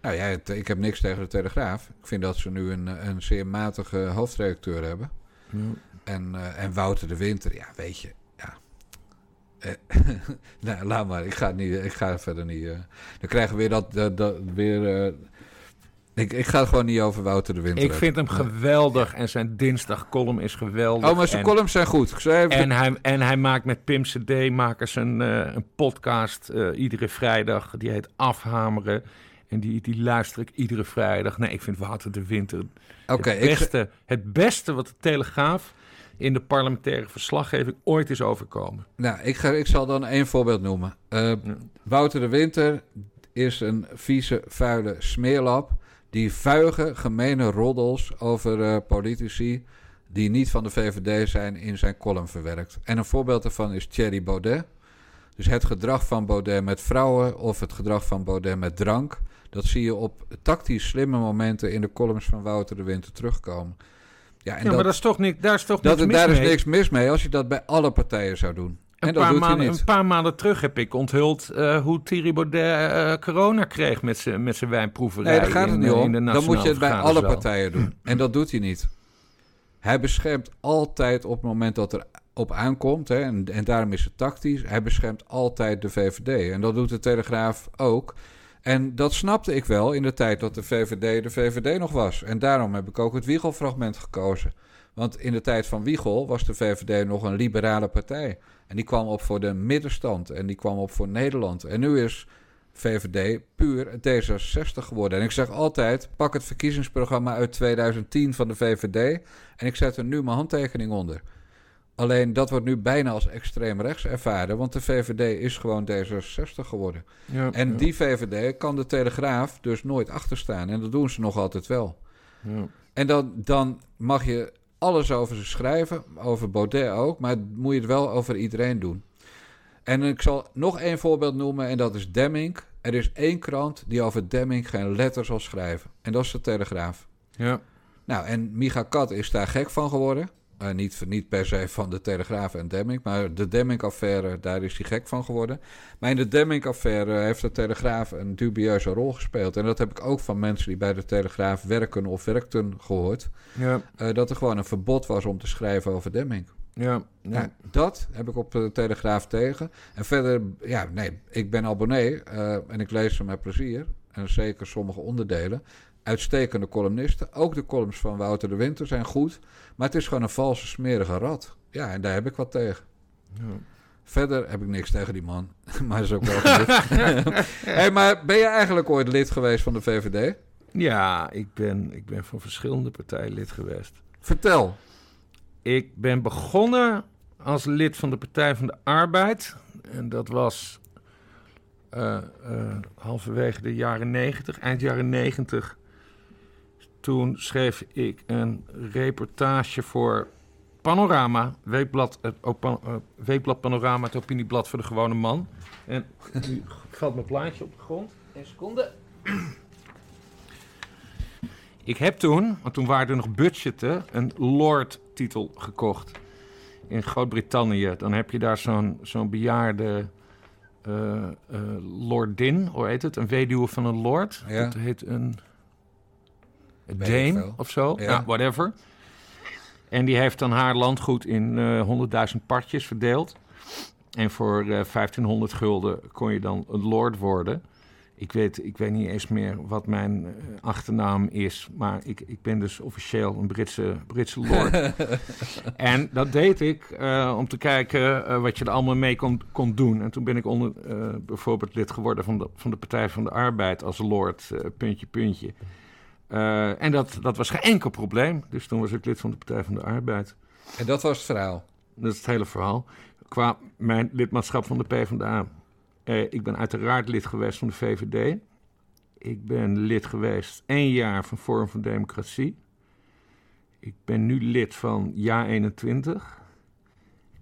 S1: nou ja, het- ik heb niks tegen de Telegraaf. Ik vind dat ze nu een, een zeer matige hoofdredacteur hebben.
S4: Ja.
S1: En, eh, en Wouter de Winter, ja, weet je, nou, laat maar, ik ga, het niet, ik ga verder niet. eh. Dan krijgen we weer dat, dat, dat weer, eh, Ik, ik ga het gewoon niet over Wouter de Winter
S4: Ik vind hem geweldig en zijn dinsdag column is geweldig.
S1: Oh, maar zijn
S4: En-
S1: columns zijn goed. Ik zei even-
S4: En hij, en hij maakt met Pim CD makers een, eh, een podcast eh, iedere vrijdag. Die heet Afhameren. En die, die luister ik iedere vrijdag. Nee, ik vind Wouter de Winter het,
S1: ik,
S4: beste, het beste wat de Telegraaf in de parlementaire verslaggeving ooit is overkomen.
S1: nou, ik, ga, ik zal dan één voorbeeld noemen. Eh, Wouter de Winter is een vieze, vuile smeerlap... die vuige, gemene roddels over eh, politici... die niet van de VVD zijn, in zijn column verwerkt. En een voorbeeld daarvan is Thierry Baudet. Dus het gedrag van Baudet met vrouwen... of het gedrag van Baudet met drank... dat zie je op tactisch slimme momenten... in de columns van Wouter de Winter terugkomen. Ja, en
S4: ja, maar dat is toch niet, daar is toch
S1: dat,
S4: niks mis
S1: daar is
S4: mee?
S1: niks mis mee als je dat bij alle partijen zou doen. En
S4: Een
S1: dat
S4: paar,
S1: doet hij
S4: maanden,
S1: niet.
S4: een paar maanden terug heb ik onthuld eh, hoe Thierry Baudet eh, corona kreeg met zijn met zijn wijnproeverij.
S1: Nee, daar gaat het
S4: in,
S1: niet
S4: eh,
S1: om. Dan moet je het bij alle partijen doen. En dat doet hij niet. Hij beschermt altijd op het moment dat er op aankomt, hè, en, en daarom is het tactisch, hij beschermt altijd de VVD. En dat doet de Telegraaf ook. En dat snapte ik wel in de tijd dat de VVD de VVD nog was. En daarom heb ik ook het Wiegel-fragment gekozen. Want in de tijd van Wiegel was de VVD nog een liberale partij. En die kwam op voor de middenstand en die kwam op voor Nederland. En nu is VVD puur D66 geworden. En ik zeg altijd, pak het verkiezingsprogramma uit 2010 van de VVD... en ik zet er nu mijn handtekening onder. Alleen dat wordt nu bijna als extreem rechts ervaren... want de VVD is gewoon D66 geworden.
S4: Ja,
S1: En
S4: ja,
S1: die VVD kan de Telegraaf dus nooit achterstaan. En dat doen ze nog altijd wel.
S4: ja.
S1: En dan, dan mag je alles over ze schrijven, over Baudet ook, maar moet je het wel over iedereen doen. En ik zal nog één voorbeeld noemen en dat is Demming. Er is één krant die over Demming geen letter zal schrijven. En dat is de Telegraaf.
S4: Ja.
S1: Nou, en Micha Kat is daar gek van geworden. Eh, niet, niet per se van de Telegraaf en Demming, maar de Demming-affaire, daar is hij gek van geworden. Maar in de Demming-affaire heeft de Telegraaf een dubieuze rol gespeeld. En dat heb ik ook van mensen die bij de Telegraaf werken of werkten gehoord.
S4: Ja,
S1: eh, dat er gewoon een verbod was om te schrijven over Demming.
S4: ja, ja.
S1: Nou, dat heb ik op de Telegraaf tegen. En verder, ja, nee, ik ben abonnee eh, en ik lees ze met plezier. En zeker sommige onderdelen. Uitstekende columnisten. Ook de columns van Wouter de Winter zijn goed. Maar het is gewoon een valse, smerige rat. Ja, en daar heb ik wat tegen. Verder heb ik niks tegen die man. maar is ook wel hey, maar ben je eigenlijk ooit lid geweest van de VVD?
S4: Ja, ik ben, ik ben van verschillende partijen lid geweest.
S1: Vertel.
S4: Ik ben begonnen als lid van de Partij van de Arbeid. En dat was eh, eh, halverwege de jaren 90, eind jaren 90. Toen schreef ik een reportage voor Panorama, Weekblad, het eh, Weekblad Panorama, het opinieblad voor de gewone man. En nu valt mijn plaatje op de grond. Een seconde. Ik heb toen, want toen waren er nog budgetten, een Lord-titel gekocht. In Groot-Brittannië. Dan heb je daar zo'n zo'n bejaarde eh, eh, lordin, hoe heet het? Een weduwe van een lord.
S1: Ja.
S4: Dat heet een
S1: Veel.
S4: of zo.
S1: Ja.
S4: Ja. whatever. En die heeft dan haar landgoed in eh 100.000 partjes verdeeld. En voor eh 1500 gulden kon je dan een lord worden. Ik weet, ik weet niet eens meer wat mijn eh, achternaam is. Maar ik, ik ben dus officieel een Britse, Britse lord. en dat deed ik om te kijken wat je er allemaal mee kon, kon doen. En toen ben ik onder, bijvoorbeeld lid geworden van de, van de Partij van de Arbeid als lord, puntje, puntje. Eh, en dat, dat was geen enkel probleem. Dus toen was ik lid van de Partij van de Arbeid.
S1: En dat was het verhaal.
S4: Dat is het hele verhaal. Qua mijn lidmaatschap van de PvdA. Eh, ik ben uiteraard lid geweest van de VVD. Ik ben lid geweest één jaar van Forum voor Democratie. Ik ben nu lid van Ja21.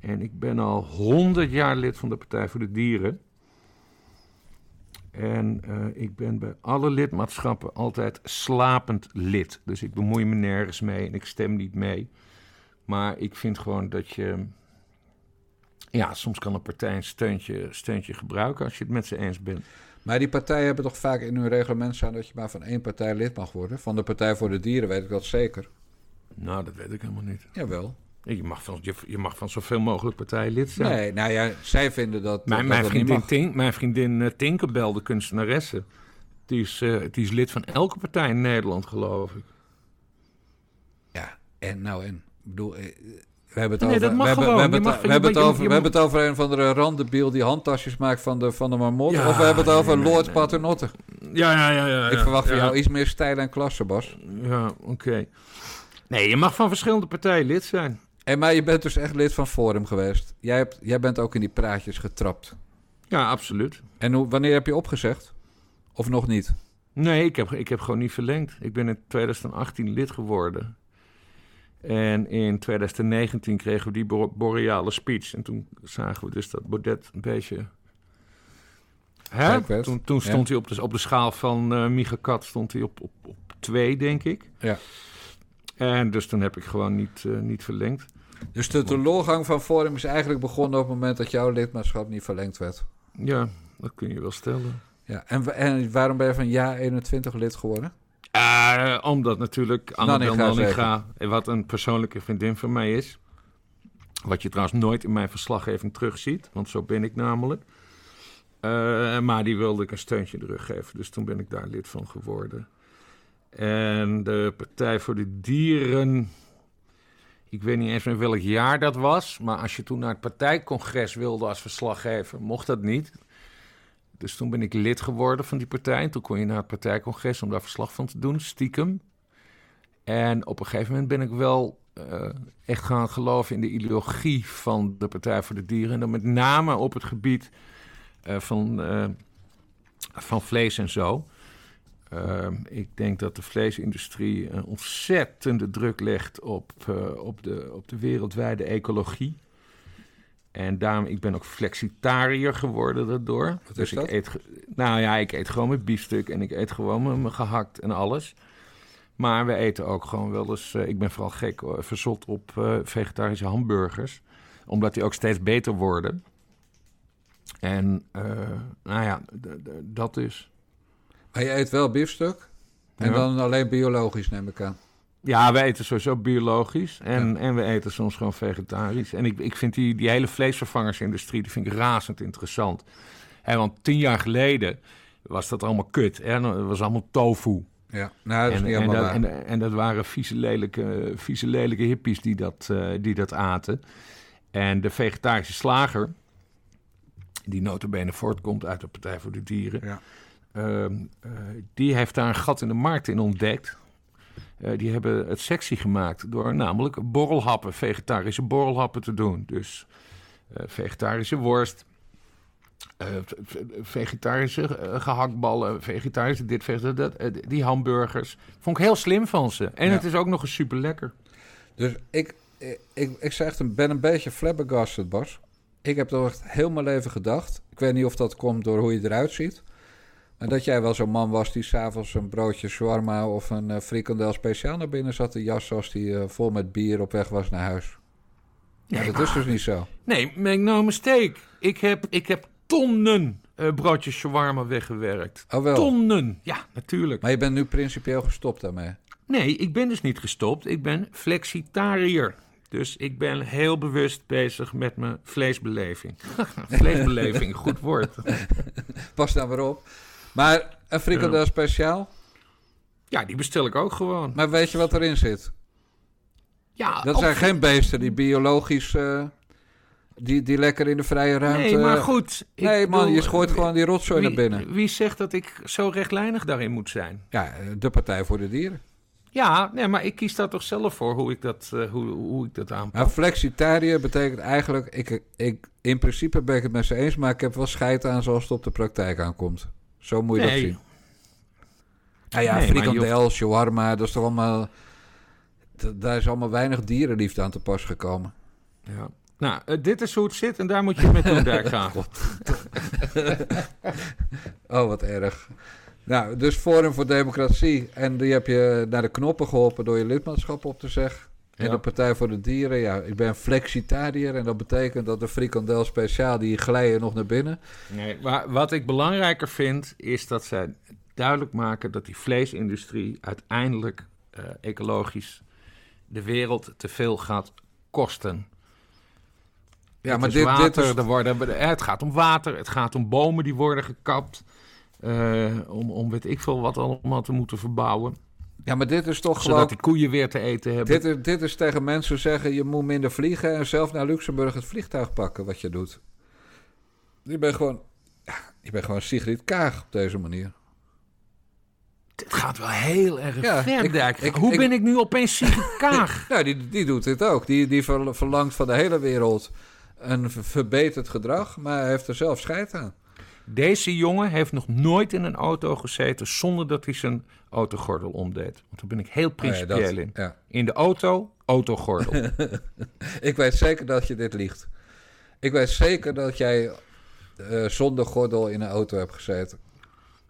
S4: En ik ben al 100 jaar lid van de Partij voor de Dieren. En eh, ik ben bij alle lidmaatschappen altijd slapend lid. Dus ik bemoei me nergens mee en ik stem niet mee. Maar ik vind gewoon dat je. Ja, soms kan een partij een steuntje, steuntje gebruiken als je het met ze eens bent.
S1: Maar die partijen hebben toch vaak in hun reglement staan dat je maar van één partij lid mag worden? Van de Partij voor de Dieren weet ik dat zeker.
S4: Nou, dat weet ik helemaal niet.
S1: Jawel.
S4: Je mag van, je, je mag van zoveel mogelijk partijen lid zijn.
S1: Nee, nou ja, zij vinden dat.
S4: Mijn,
S1: dat
S4: mijn,
S1: dat
S4: vriendin. Tink, mijn vriendin eh, Tinkerbell, de kunstenaresse, Die is, eh, die is lid van elke partij in Nederland, geloof ik.
S1: Ja, en nou en. Ik bedoel, eh, we hebben het
S4: Nee,
S1: over...
S4: dat mag
S1: we hebben, we hebben, het,
S4: mag-
S1: we hebben het over, we
S4: mag-
S1: hebben het over een van de randebiel die handtasjes maakt van de, van de marmot.
S4: Ja,
S1: of we hebben het over
S4: nee,
S1: Lord
S4: nee.
S1: Paternotte.
S4: Ja, ja, ja. ja
S1: Ik verwacht van
S4: ja.
S1: jou iets meer stijl en klasse, Bas.
S4: Ja, oké. Nee, je mag van verschillende partijen lid zijn.
S1: En maar je bent dus echt lid van Forum geweest. Jij, hebt, jij bent ook in die praatjes getrapt.
S4: Ja, absoluut.
S1: En hoe, wanneer heb je opgezegd? Of nog niet?
S4: Nee, ik heb, ik heb gewoon niet verlengd. Ik ben in 2018 lid geworden. En in 2019 kregen we die bo- boreale speech. En toen zagen we dus dat Baudet een beetje... Hè? Toen, toen
S1: Ja.
S4: stond hij op de, op de schaal van Micha Kat stond hij op, op, op twee, denk ik.
S1: Ja.
S4: En dus toen heb ik gewoon niet, eh, niet verlengd.
S1: Dus de teleurgang van Forum is eigenlijk begonnen op het moment dat jouw lidmaatschap niet verlengd werd.
S4: Ja, dat kun je wel stellen.
S1: Ja. En, en waarom ben je van Ja 21 lid geworden?
S4: Eh, omdat natuurlijk Annabel
S1: Nanninga
S4: Nanninga, wat een persoonlijke vriendin van mij is. Wat je trouwens nooit in mijn verslaggeving terugziet, want zo ben ik namelijk. Eh, maar die wilde ik een steuntje in de rug geven, dus toen ben ik daar lid van geworden. En de Partij voor de Dieren, ik weet niet eens meer welk jaar dat was, maar als je toen naar het partijcongres wilde als verslaggever, mocht dat niet. Dus toen ben ik lid geworden van die partij. En toen kon je naar het partijcongres om daar verslag van te doen, stiekem. En op een gegeven moment ben ik wel eh, echt gaan geloven in de ideologie van de Partij voor de Dieren. En dan met name op het gebied eh, van, eh, van vlees en zo. Eh, ik denk dat de vleesindustrie een ontzettende druk legt op, eh, op, de, op de wereldwijde ecologie. En daarom, ik ben ook flexitariër geworden daardoor.
S1: Wat
S4: dus
S1: is dat?
S4: ik eet, nou ja, ik eet gewoon mijn biefstuk en ik eet gewoon mijn, gehakt en alles. Maar we eten ook gewoon wel eens, eh, ik ben vooral gek, verzot op eh, vegetarische hamburgers. Omdat die ook steeds beter worden. En nou ja, dat is.
S1: Maar je eet wel biefstuk. En
S4: Ja.
S1: dan alleen biologisch, neem ik aan.
S4: Ja, we eten sowieso biologisch en, en we eten soms gewoon vegetarisch. En ik, ik vind die, die hele vleesvervangersindustrie, die vind ik razend interessant. Hè, want tien jaar geleden was dat allemaal kut. Hè? Dat was allemaal tofu.
S1: Ja, nou, dat is
S4: en,
S1: niet
S4: en,
S1: helemaal
S4: dat,
S1: waar.
S4: en, en dat waren vieze lelijke, vieze lelijke hippies die dat, eh, die dat aten. En de vegetarische slager, die notabene voortkomt uit de Partij voor de Dieren...
S1: Ja.
S4: Ehm, eh, die heeft daar een gat in de markt in ontdekt. Eh, die hebben het sexy gemaakt door namelijk borrelhappen, vegetarische borrelhappen te doen. Dus eh, vegetarische worst, vegetarische eh, gehaktballen, vegetarische dit, vegetarische dat, die hamburgers. Vond ik heel slim van ze. En
S1: Ja.
S4: het is ook nog eens super lekker.
S1: Dus ik, ik, ik, ik zeg echt, ben een beetje flabbergasted, Bas. Ik heb toch echt heel mijn leven gedacht. Ik weet niet of dat komt door hoe je eruit ziet. Maar dat jij wel zo'n man was die s'avonds een broodje shawarma of een eh, frikandel speciaal naar binnen zat te jassen als die eh, vol met bier op weg was naar huis. Ja, dat is dus niet zo.
S4: Nee, make no mistake. Ik heb, ik heb tonnen eh, broodjes shawarma weggewerkt.
S1: Oh wel.
S4: Tonnen. Ja, natuurlijk.
S1: Maar je bent nu principieel gestopt daarmee.
S4: Nee, ik ben dus niet gestopt. Ik ben flexitariër. Dus ik ben heel bewust bezig met mijn vleesbeleving. vleesbeleving, goed woord.
S1: Pas daar maar op. Maar een frikandel speciaal.
S4: Ja, die bestel ik ook gewoon.
S1: Maar weet je wat erin zit?
S4: Ja,
S1: Dat zijn geen beesten die biologisch... eh, die, die lekker in de vrije ruimte...
S4: Nee, maar goed.
S1: Nee, man,
S4: bedoel,
S1: je gooit gewoon die rotzooi
S4: wie,
S1: naar binnen.
S4: Wie zegt dat ik zo rechtlijnig daarin moet zijn?
S1: Ja, eh, de Partij voor de Dieren.
S4: Ja, nee, maar ik kies daar toch zelf voor hoe ik dat, eh, hoe, hoe ik dat aanpak.
S1: Maar flexitariër betekent eigenlijk... Ik, ik, in principe ben ik het met ze eens, maar ik heb wel scheid aan zoals het op de praktijk aankomt. Zo moet je
S4: Nee.
S1: dat zien. Nou ja,
S4: Nee,
S1: frikandel, shawarma, dat is toch allemaal... Daar is allemaal weinig dierenliefde aan te pas gekomen.
S4: Ja. Nou, eh, dit is hoe het zit en daar moet je mee doen, Dijkgraaf.
S1: Oh, wat erg. Nou, dus Forum voor Democratie. En die heb je naar de knoppen geholpen door je lidmaatschap op te zeggen. En de Partij voor de Dieren, ja, ik ben flexitariër. En dat betekent dat de frikandel speciaal, die glijden nog naar binnen.
S4: Nee, maar wat ik belangrijker vind, is dat zij duidelijk maken dat die vleesindustrie uiteindelijk eh, ecologisch de wereld te veel gaat kosten.
S1: Ja,
S4: Het
S1: maar dit,
S4: water,
S1: dit is...
S4: er worden, het gaat om water, het gaat om bomen die worden gekapt. eh, om, om weet ik veel wat allemaal te moeten verbouwen.
S1: Ja, maar dit is toch
S4: Zodat
S1: gewoon...
S4: die koeien weer te eten hebben.
S1: Dit is, dit is tegen mensen zeggen, je moet minder vliegen... en zelf naar Luxemburg het vliegtuig pakken, wat je doet. Je bent gewoon... Ja, je bent gewoon Sigrid Kaag op deze manier.
S4: Dit gaat wel heel erg
S1: Ja,
S4: ver,
S1: ik-
S4: Hoe ben ik nu opeens Sigrid Kaag?
S1: Nou, die, die doet dit ook. Die, die ver- verlangt van de hele wereld een verbeterd gedrag... maar hij heeft er zelf scheid aan.
S4: Deze jongen heeft nog nooit in een auto gezeten zonder dat hij zijn autogordel omdeed. Want daar ben ik heel
S1: Oh ja,
S4: principieel
S1: dat-
S4: in.
S1: ja.
S4: In de auto, autogordel.
S1: Ik weet zeker dat je dit liegt. Ik weet zeker dat jij eh, zonder gordel in een auto hebt gezeten.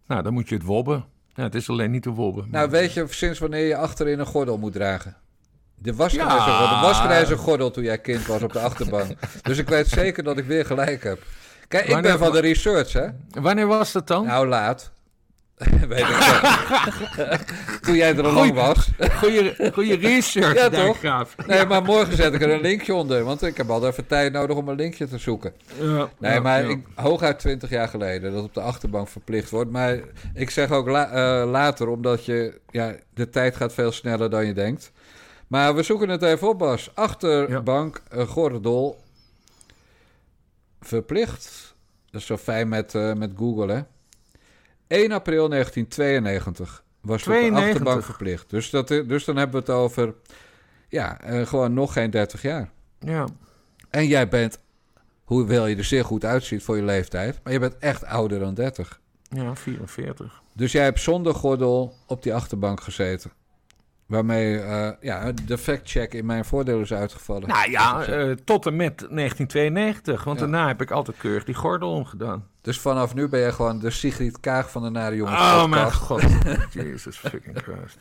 S4: nou, dan moet je het wobben. Ja, het is alleen niet te wobben.
S1: Nou, weet je sinds wanneer je achterin een gordel moet dragen? De wasgrijze
S4: Ja.
S1: gordel, gordel toen jij kind was op de achterbank. dus ik weet zeker dat ik weer gelijk heb. Kijk, ik
S4: Wanneer-
S1: ben van de research, hè?
S4: Wanneer was dat dan?
S1: Nou, laat. weet ik toen jij er al lang was.
S4: Goeie, goeie research,
S1: Ja, toch?
S4: Graaf.
S1: Nee, maar morgen zet ik er een linkje onder. Want ik heb al even tijd nodig om een linkje te zoeken.
S4: Ja,
S1: Nee, maar. Ik, hooguit 20 jaar geleden dat op de achterbank verplicht wordt. Maar ik zeg ook la- eh, later, omdat je, ja, de tijd gaat veel sneller dan je denkt. Maar we zoeken het even op, Bas. Achterbank, eh, gordel, verplicht. Dat is zo fijn met, eh, met Google, hè? 1 april 1992 was het op de
S4: 92.
S1: achterbank verplicht. Dus, dat, i- dus dan hebben we het over, ja, eh, gewoon nog geen 30 jaar.
S4: Ja.
S1: En jij bent, hoewel je er zeer goed uitziet voor je leeftijd, maar je bent echt ouder dan 30.
S4: ja, 44.
S1: Dus jij hebt zonder gordel op die achterbank gezeten. Waarmee eh, ja, de fact-check in mijn voordeel is uitgevallen.
S4: Nou ja, eh, tot en met 1992. Want
S1: Ja.
S4: daarna heb ik altijd keurig die gordel omgedaan.
S1: Dus vanaf nu ben je gewoon de Sigrid Kaag van de Nare Jongens
S4: Oh mijn god. Jesus fucking Christ.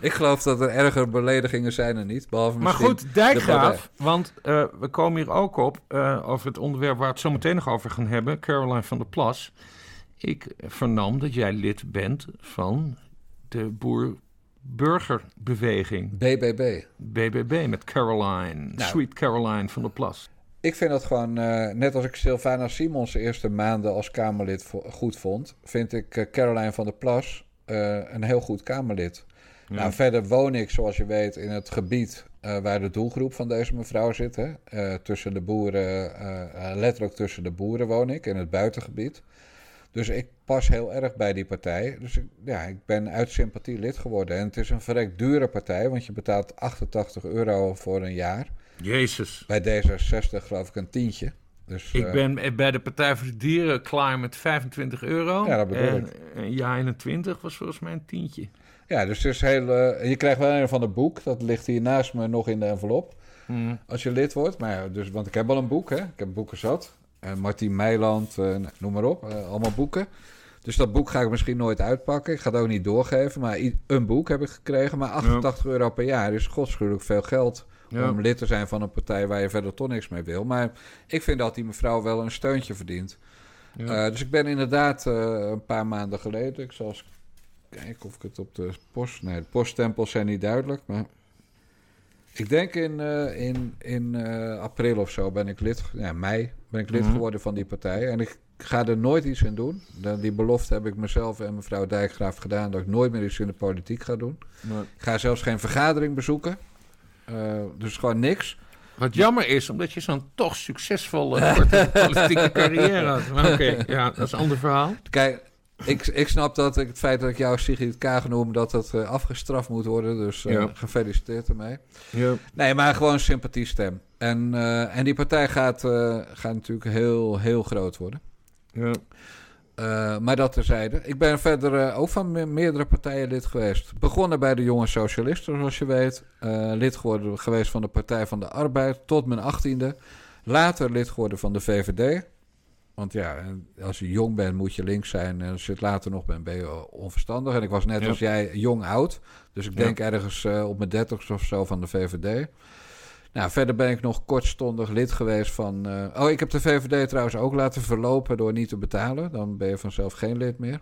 S1: Ik geloof dat er erger beledigingen zijn er niet. Behalve
S4: Maar
S1: misschien
S4: goed, Dijkgraaf, want eh, we komen hier ook op over het onderwerp waar we het zo meteen nog over gaan hebben, Caroline van der Plas. Ik vernam dat jij lid bent van de boer-burgerbeweging,
S1: BBB.
S4: BBB, met Caroline,
S1: Nou.
S4: Sweet Caroline van der Plas.
S1: Ik vind dat gewoon, eh, net als ik Sylvana Simons de eerste maanden als Kamerlid vo- goed vond, vind ik eh, Caroline van der Plas eh, een heel goed Kamerlid. Nou, verder woon ik, zoals je weet, in het gebied waar de doelgroep van deze mevrouw zit. Hè? Tussen de boeren, letterlijk tussen de boeren woon ik, in het buitengebied. Dus ik pas heel erg bij die partij. Dus ik, ja, ik ben uit sympathie lid geworden. En het is een verrekt dure partij, want je betaalt 88 euro voor een jaar.
S4: Jezus.
S1: Bij D66 geloof ik een tientje. Dus,
S4: Ik
S1: eh,
S4: ben bij de Partij voor de Dieren klaar met 25 euro.
S1: Ja, dat bedoel
S4: en
S1: ik.
S4: een jaar 21 was volgens mij een tientje.
S1: Ja, dus het is heel, eh, je krijgt wel een van een boek. Dat ligt hier naast me nog in de envelop.
S4: Hm.
S1: Als je lid wordt. Maar ja, dus, want ik heb al een boek, hè. Ik heb boeken zat. En Martien Meiland, eh, noem maar op. eh, allemaal boeken. Dus dat boek ga ik misschien nooit uitpakken. Ik ga het ook niet doorgeven. Maar een boek heb ik gekregen. Maar 88 euro per jaar is godschuwelijk veel geld.
S4: Ja.
S1: Om lid te zijn van een partij waar je verder toch niks mee wil. Maar ik vind dat die mevrouw wel een steuntje verdient.
S4: Ja.
S1: Eh, dus ik ben inderdaad een paar maanden geleden. Ik zal eens kijken of ik het op de post. Nee, de poststempels zijn niet duidelijk. Maar ik denk in, in, in april of zo ben ik lid. Ja, mei ben ik lid
S4: Mhm.
S1: geworden van die partij. En ik ga er nooit iets in doen. Die belofte heb ik mezelf en mevrouw Dijkgraaf gedaan. Dat ik nooit meer iets in de politiek ga doen. Ik ga zelfs geen vergadering bezoeken. Eh, dus gewoon niks.
S4: Wat jammer is, omdat je zo'n toch succesvolle politieke carrière had. Oké, ja, dat is een ander verhaal.
S1: Kijk, ik, ik snap dat ik, het feit dat ik jou Sigrid Kaag noem, dat het eh, afgestraft moet worden. Dus eh,
S4: Ja.
S1: gefeliciteerd ermee.
S4: Ja.
S1: Nee, maar gewoon een sympathiestem. En, eh, en die partij gaat, eh, gaat natuurlijk heel, heel groot worden.
S4: Ja.
S1: Eh, maar dat terzijde. Ik ben verder ook van me- meerdere partijen lid geweest. Begonnen bij de Jonge Socialisten, zoals je weet. Lid geworden geweest van de Partij van de Arbeid tot mijn achttiende. Later lid geworden van de VVD. Want ja, als je jong bent moet je links zijn. En als je het later nog bent ben je onverstandig. En ik was net
S4: Ja.
S1: als jij jong-oud. Dus ik
S4: Ja.
S1: denk ergens op mijn dertigste of zo van de VVD. Nou, verder ben ik nog kortstondig lid geweest van... eh, oh, ik heb de VVD trouwens ook laten verlopen door niet te betalen. Dan ben je vanzelf geen lid meer.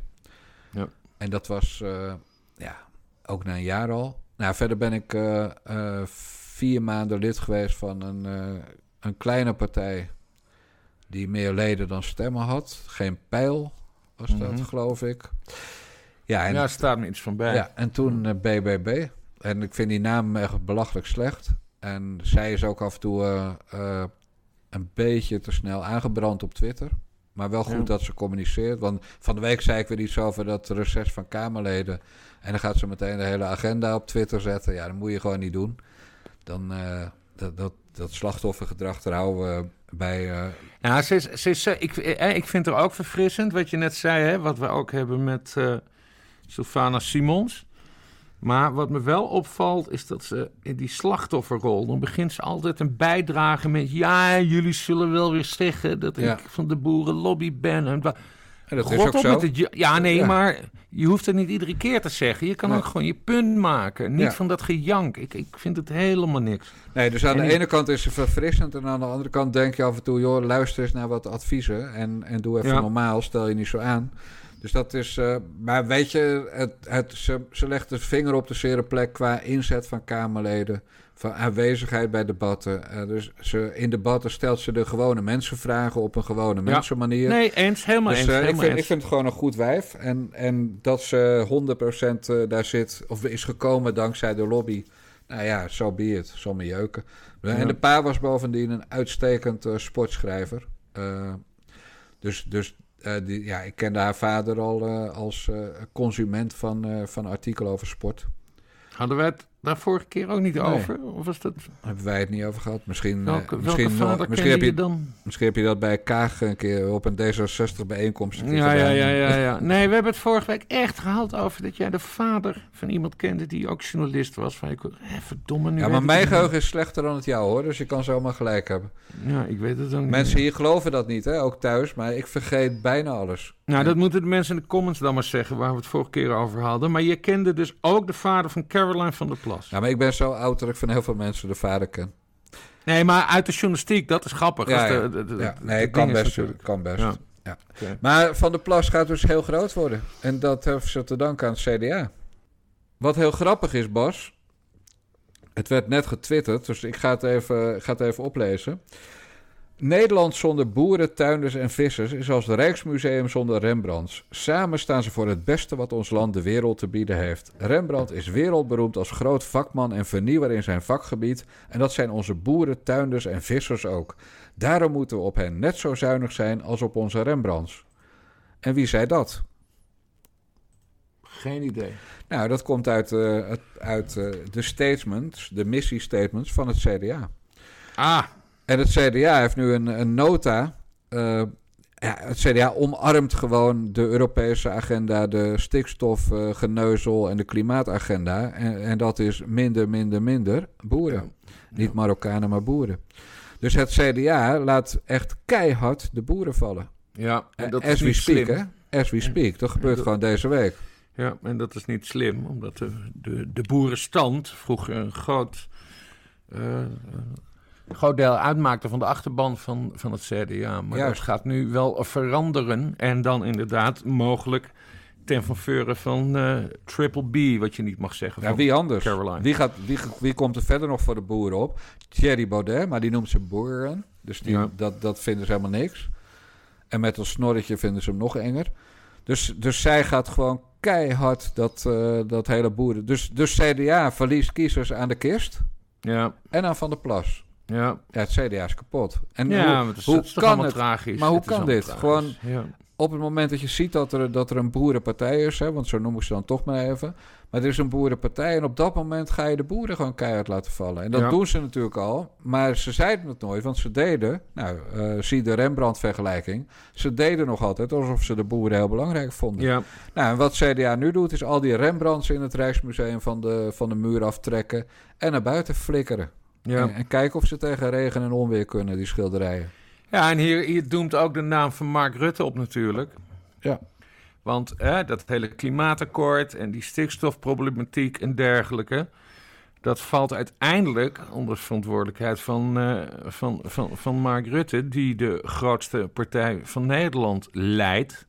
S4: Ja.
S1: En dat was, eh, ja, ook na een jaar al. Nou, verder ben ik eh, vier maanden lid geweest van een, een kleine partij... die meer leden dan stemmen had. Geen pijl. was dat,
S4: Mhm.
S1: geloof ik. Ja, en,
S4: Ja, staat me iets van bij.
S1: ja, en toen BBB. En ik vind die naam echt belachelijk slecht. En zij is ook af en toe eh, eh, een beetje te snel aangebrand op Twitter. Maar wel goed
S4: Ja.
S1: dat ze communiceert. Want van de week zei ik weer iets over dat reces van Kamerleden. En dan gaat ze meteen de hele agenda op Twitter zetten. Ja, dat moet je gewoon niet doen. Dan eh, dat, dat, dat slachtoffergedrag, daar houden we bij.
S4: Ja, ze is, ze is, ik, ik vind er ook verfrissend wat je net zei, hè, wat we ook hebben met Sylvana Simons. Maar wat me wel opvalt is dat ze in die slachtofferrol, dan begint ze altijd een bijdrage met: Ja, jullie zullen wel weer zeggen dat
S1: Ja.
S4: ik van de boerenlobby ben. En
S1: en dat is
S4: Rot
S1: ook
S4: op
S1: zo.
S4: met het ja- nee,
S1: Ja.
S4: maar je hoeft het niet iedere keer te zeggen. Je kan
S1: Nee.
S4: ook gewoon je punt maken. Niet
S1: Ja.
S4: van dat gejank. Ik, ik vind het helemaal niks.
S1: Nee, dus aan
S4: En
S1: de
S4: ik-
S1: ene kant is ze verfrissend en aan de andere kant denk je af en toe, joh, luister eens naar wat adviezen en, en doe even normaal, stel je niet zo aan. Dus dat is, eh, maar weet je, het, het, ze, ze legt de vinger op de zere plek qua inzet van Kamerleden, van aanwezigheid bij debatten. Eh, dus ze, in debatten stelt ze de gewone mensenvragen op een gewone
S4: Ja.
S1: mensenmanier.
S4: Nee, eens, helemaal
S1: Dus
S4: eens.
S1: eh, ik,
S4: helemaal
S1: vind,
S4: eens.
S1: ik vind het gewoon een goed wijf. En, en dat ze 100% eh, daar zit, of is gekomen dankzij de lobby. Nou ja, zo be it. Zal me jeuken. En de pa was bovendien een uitstekend sportschrijver. Dus dus eh, die, ja, ik kende haar vader al eh, als eh, consument van, van artikelen over sport.
S4: Hadden wij het daar vorige keer ook niet
S1: Nee.
S4: over? Of was dat...
S1: Hebben wij het niet over gehad? Misschien, eh,
S4: Welke,
S1: misschien,
S4: welke
S1: misschien, heb je,
S4: je dan?
S1: misschien heb je dat bij Kaag een keer op een D66 bijeenkomst. een
S4: Ja, ja, ja, ja, ja. Nee, we hebben het vorige week echt gehad over dat jij de vader van iemand kende die ook journalist was. Van, ik, eh, verdomme, nu
S1: Ja, maar mijn geheugen is slechter dan het jou hoor, dus je kan zomaar gelijk hebben.
S4: Ja, ik weet het niet.
S1: Mensen hier geloven dat niet, hè? ook thuis, maar ik vergeet bijna alles.
S4: Nou, dat moeten de mensen in de comments dan maar zeggen waar we het vorige keer over hadden. Maar je kende dus ook de vader van Caroline van der Plas.
S1: Ja, maar ik ben zo oud dat ik van heel veel mensen de vader ken.
S4: Nee, maar uit de journalistiek, dat is grappig.
S1: Ja, ja.
S4: de- de-
S1: Ja,
S4: de
S1: nee, kan best.
S4: natuurlijk.
S1: Kan best.
S4: Ja.
S1: Maar Van der Plas gaat dus heel groot worden. En dat heeft ze te danken aan het CDA. Wat heel grappig is, Bas. Het werd net getwitterd, dus ik ga het even, ga het even oplezen. Nederland zonder boeren, tuinders en vissers is als het Rijksmuseum zonder Rembrandts. Samen staan ze voor het beste wat ons land de wereld te bieden heeft. Rembrandt is wereldberoemd als groot vakman en vernieuwer in zijn vakgebied. En dat zijn onze boeren, tuinders en vissers ook. Daarom moeten we op hen net zo zuinig zijn als op onze Rembrandts. En wie zei dat?
S4: Geen idee.
S1: Nou, dat komt uit, eh, het- uit eh, de statements, de missiestatements van het CDA.
S4: Ah,
S1: En het CDA heeft nu een, een nota. eh, ja, het CDA omarmt gewoon de Europese agenda, de stikstofgeneuzel en de klimaatagenda. En, en dat is minder, minder, minder boeren. Niet Marokkanen, maar boeren. Dus het CDA laat echt keihard de boeren vallen.
S4: ja. En dat
S1: As
S4: is
S1: we
S4: niet
S1: speak,
S4: slim.
S1: hè? As we speak. Dat gebeurt
S4: dat-
S1: gewoon deze week.
S4: Ja, en dat is niet slim, omdat de, de, de boerenstand vroeger een groot, eh, een groot deel uitmaakte van de achterban van, van het CDA. Maar
S1: Juist.
S4: dat gaat nu wel veranderen en dan inderdaad mogelijk ten faveur van eh, Triple B, wat je niet mag zeggen.
S1: Ja, wie anders?
S4: Caroline.
S1: Wie, gaat, wie, wie komt er verder nog voor de boeren op? Thierry Baudet, maar die noemt ze boeren. Dus die,
S4: Ja.
S1: dat, dat vinden ze helemaal niks. En met een snorretje vinden ze hem nog enger. Dus, dus zij gaat gewoon keihard dat, eh, dat hele boeren... Dus, dus CDA verliest kiezers aan de kist
S4: Ja,
S1: en aan Van der Plas.
S4: Ja.
S1: Ja, het CDA is kapot. En
S4: ja,
S1: hoe,
S4: het is,
S1: hoe
S4: het
S1: kan het?
S4: tragisch.
S1: Maar hoe kan dit?
S4: tragisch. Ja.
S1: Op het moment dat je ziet dat er, dat er een boerenpartij is, hè, want zo noem ik ze dan toch maar even. Maar er is een boerenpartij en op dat moment ga je de boeren gewoon keihard laten vallen. En dat
S4: Ja.
S1: doen ze natuurlijk al, maar ze zeiden het nooit, want ze deden, nou, eh, zie de Rembrandt-vergelijking, ze deden nog altijd alsof ze de boeren heel belangrijk vonden.
S4: ja,
S1: Nou, en wat CDA nu doet, is al die Rembrandts in het Rijksmuseum van de, van de muur aftrekken en naar buiten flikkeren.
S4: Ja.
S1: En, en kijken of ze tegen regen en onweer kunnen, die schilderijen.
S4: Ja, en hier, hier doemt ook de naam van Mark Rutte op natuurlijk.
S1: Ja.
S4: Want hè, dat hele klimaatakkoord en die stikstofproblematiek en dergelijke... dat valt uiteindelijk onder verantwoordelijkheid van, eh, van, van, van Mark Rutte... die de grootste partij van Nederland leidt.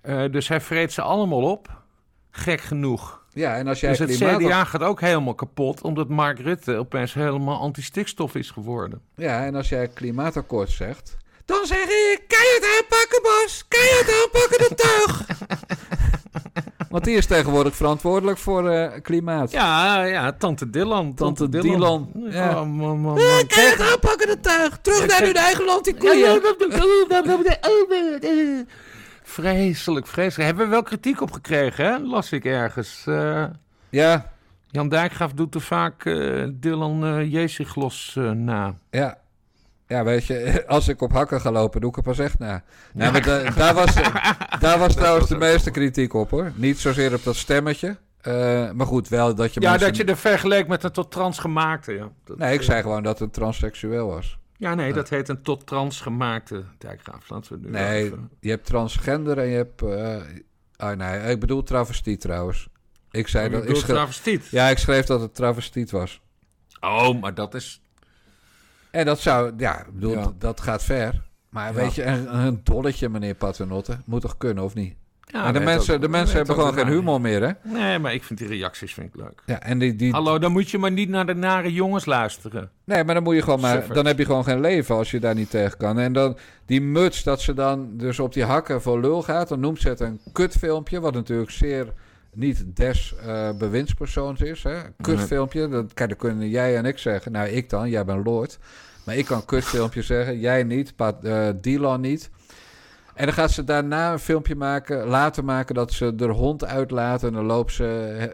S4: Eh, dus hij vreet ze allemaal op. Gek genoeg.
S1: Ja, en als jij
S4: Dus het
S1: klimaat...
S4: CDA gaat ook helemaal kapot... omdat Mark Rutte opeens helemaal anti-stikstof is geworden.
S1: Ja, en als jij klimaatakkoord zegt, Dan zeg ik, keihard aanpakken, Bas. Keihard aanpakken de tuig. Want die is tegenwoordig verantwoordelijk voor eh, klimaat.
S4: Ja, ja, tante Dylan.
S1: Tante Dylan, ja.
S4: Oh, man, man,
S1: Eh,
S4: man.
S1: keihard aanpakken de tuig. Terug
S4: Ja,
S1: naar hun eigen land, die
S4: Ja,
S1: koeien.
S4: Vreselijk, vreselijk. Hebben we wel kritiek op gekregen, hè? Las ik ergens. Eh,
S1: Ja,
S4: Jan Dijkgraaf doet te vaak eh, Dylan uh, Jeziglos eh, na.
S1: ja. Ja, weet je, als ik op hakken ga lopen, doe ik er pas echt na. Ja, maar da- daar was, daar was trouwens de meeste kritiek op, hoor. Niet zozeer op dat stemmetje. eh, maar goed, wel dat je
S4: Ja,
S1: mensen-
S4: dat je er vergeleek met een tot trans gemaakte. Ja, dat,
S1: Nee, ik zei gewoon dat het transseksueel was.
S4: Ja, nee, dat heet een tot trans gemaakte Dijkgraaf. Laten we nu
S1: Nee,
S4: even-
S1: je hebt transgender en je hebt... eh oh nee, ik bedoel travestiet trouwens. Ik zei
S4: Ik
S1: dat... Ik schreef,
S4: travestiet.
S1: ja, ik schreef dat het travestiet was.
S4: Oh, maar dat is...
S1: En dat zou... Ja, ik bedoel,
S4: Ja.
S1: dat- dat gaat ver. Maar
S4: Ja.
S1: weet je, een, een dolletje, meneer Paternotte, moet toch kunnen, of niet?
S4: Ja,
S1: en de mensen,
S4: ook-
S1: de mensen hebben gewoon geen humor meer, hè?
S4: Nee, maar ik vind die reacties vind ik leuk.
S1: Ja, en die... die
S4: Hallo, dan moet je maar niet naar de nare jongens luisteren.
S1: Nee, maar dan moet je gewoon maar.
S4: Suffers.
S1: Dan heb je gewoon geen leven als je daar niet tegen kan. En dan die muts dat ze dan dus op die hakken voor lul gaat. Dan noemt ze het een kutfilmpje. Wat natuurlijk zeer niet des eh bewindspersoons is. Hè? Een Kutfilmpje. Dat, kijk, dat kunnen jij en ik zeggen. Nou, ik dan. Jij bent Lord. Maar ik kan kutfilmpje zeggen. Jij niet. Pat, eh, Dylan niet. En dan gaat ze daarna een filmpje maken, laten maken dat ze de hond uitlaten. En dan loopt ze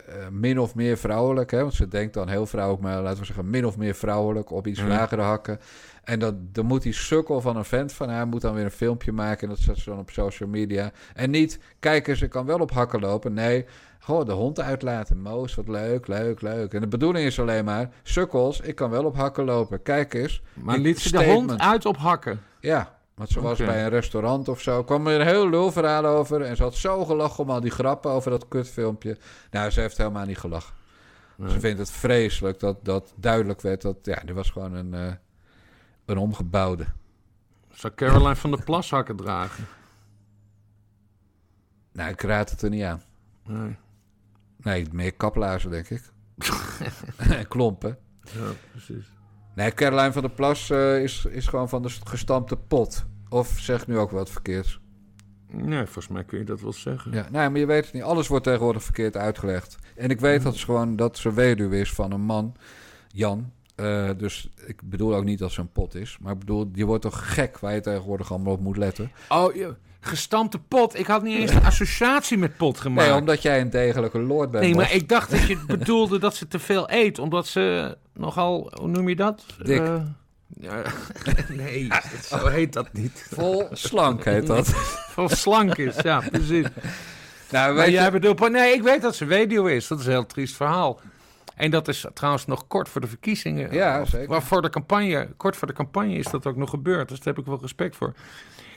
S1: eh, min of meer vrouwelijk. Hè? Want ze denkt dan heel vrouwelijk, maar laten we zeggen min of meer vrouwelijk op iets
S4: Mhm.
S1: lagere hakken. En dat, dan moet die sukkel van een vent van haar moet dan weer een filmpje maken. En dat zet ze dan op social media. En niet, kijk eens, ik kan wel op hakken lopen. Nee, gewoon de hond uitlaten. Moos, wat leuk, leuk, leuk. En de bedoeling is alleen maar, sukkels, ik kan wel op hakken lopen. Kijk eens.
S4: Maar liet ze de hond uit op hakken.
S1: Ja, want ze was bij een restaurant of zo. kwam er een heel lulverhaal over. En ze had zo gelachen om al die grappen over dat kutfilmpje. Nou, ze heeft helemaal niet gelachen. Ze vindt het vreselijk dat, dat duidelijk werd dat... Ja, die was gewoon een, eh, een omgebouwde.
S4: Zou Caroline van der Plas hakken dragen?
S1: Nou, ik raad het er niet aan.
S4: Nee.
S1: Nee, meer kaplaarzen, denk ik. en klompen.
S4: Ja, precies.
S1: Nee, Caroline van der Plas eh, is, is gewoon van de gestampte pot. Of zeg nu ook wat verkeerds.
S4: Nee, volgens mij kun je dat wel zeggen.
S1: Ja, nee, maar je weet het niet. Alles wordt tegenwoordig verkeerd uitgelegd. En ik weet dat ze gewoon dat ze weduwe is van een man, Jan. Eh, dus ik bedoel ook niet dat ze een pot is. Maar ik bedoel, je wordt toch gek waar je tegenwoordig allemaal op moet letten.
S4: Oh, je- gestampte pot. Ik had niet eens een associatie met pot gemaakt.
S1: Nee, omdat jij een degelijke lord bent.
S4: Nee, maar ik dacht dat je bedoelde dat ze te veel eet. Omdat ze nogal, hoe noem je dat?
S1: Dik.
S4: Eh, ja, nee, zo heet dat niet.
S1: Vol slank heet dat.
S4: Vol slank is, ja, precies.
S1: nou,
S4: Maar
S1: weet
S4: jij
S1: je,
S4: bedoelt, nee, ik weet dat ze weduwe is. Dat is een heel triest verhaal. En dat is trouwens nog kort voor de verkiezingen.
S1: Ja, zeker.
S4: Maar voor de campagne, kort voor de campagne is dat ook nog gebeurd. Dus daar heb ik wel respect voor.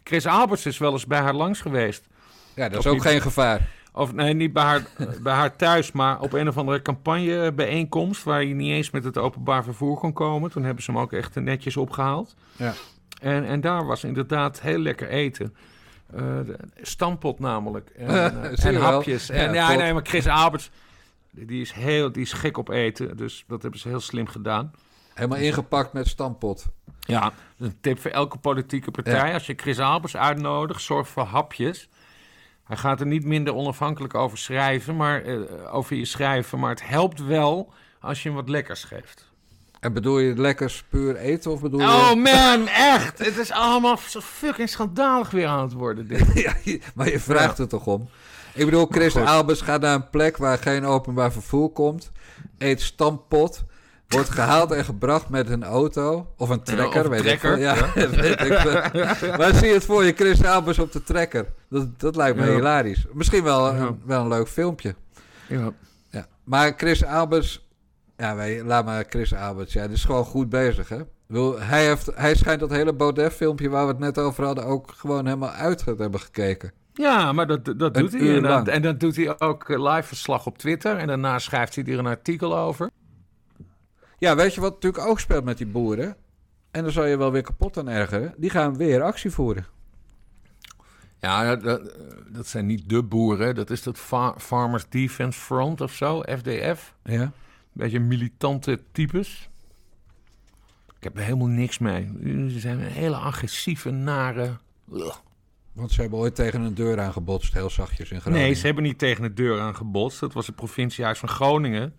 S4: Chris Alberts is wel eens bij haar langs geweest.
S1: ja, dat is
S4: of
S1: ook
S4: niet-
S1: geen gevaar.
S4: Of nee, niet bij haar, bij haar thuis, maar op een of andere campagnebijeenkomst... waar je niet eens met het openbaar vervoer kon komen. Toen hebben ze hem ook echt netjes opgehaald.
S1: Ja.
S4: En, en daar was inderdaad heel lekker eten. Eh, de- stampot namelijk. En, eh, en hapjes.
S1: Ja,
S4: En, ja,
S1: pot.
S4: nee, maar Chris Alberts, die is, heel, die is gek op eten. Dus dat hebben ze heel slim gedaan.
S1: Helemaal ingepakt met stampot.
S4: Ja, een tip voor elke politieke partij. Als je Chris Albers uitnodigt, zorg voor hapjes. Hij gaat er niet minder onafhankelijk over schrijven, maar, eh, over je schrijven. Maar het helpt wel als je hem wat lekkers geeft.
S1: En bedoel je lekkers puur eten of bedoel je...
S4: Oh man, echt. Het is allemaal zo fucking schandalig weer aan het worden. Dit.
S1: Ja, maar je vraagt er toch om? Ik bedoel, Chris. Albers gaat naar een plek waar geen openbaar vervoer komt. Eet stampot. Wordt gehaald en gebracht met een auto. Of een trekker,
S4: of een
S1: weet
S4: trekker,
S1: ik. Ja, weet ik veel. Maar zie je het voor je, Chris Albers op de trekker. Dat, dat lijkt me
S4: Ja.
S1: hilarisch. Misschien wel,
S4: Ja.
S1: een, wel een leuk filmpje.
S4: Ja.
S1: Ja. Maar Chris Albers... Ja, wij, laat maar Chris Albers. Ja, die is gewoon goed bezig, hè? Bedoel, Hij, heeft, hij schijnt dat hele Baudet-filmpje waar we het net over hadden... ook gewoon helemaal uit te hebben gekeken.
S4: Ja, maar dat, dat
S1: Een
S4: doet hij.
S1: uur
S4: En dan,
S1: lang.
S4: en dan doet hij ook eh, live verslag op Twitter. En daarna schrijft hij er een artikel over.
S1: Ja, weet je wat natuurlijk ook speelt met die boeren? En dan zal je wel weer kapot aan ergeren. Die gaan weer actie voeren.
S4: Ja, dat, dat, dat zijn niet de boeren. Dat is dat Fa- Farmers Defense Front of zo, FDF.
S1: Ja.
S4: Beetje militante types. Ik heb er helemaal niks mee. Ze zijn een hele agressieve, nare... Ugh.
S1: Want ze hebben ooit tegen een deur aangebotst, heel zachtjes in Groningen.
S4: Nee, ze hebben niet tegen de deur aangebotst. Dat was het provinciehuis van Groningen.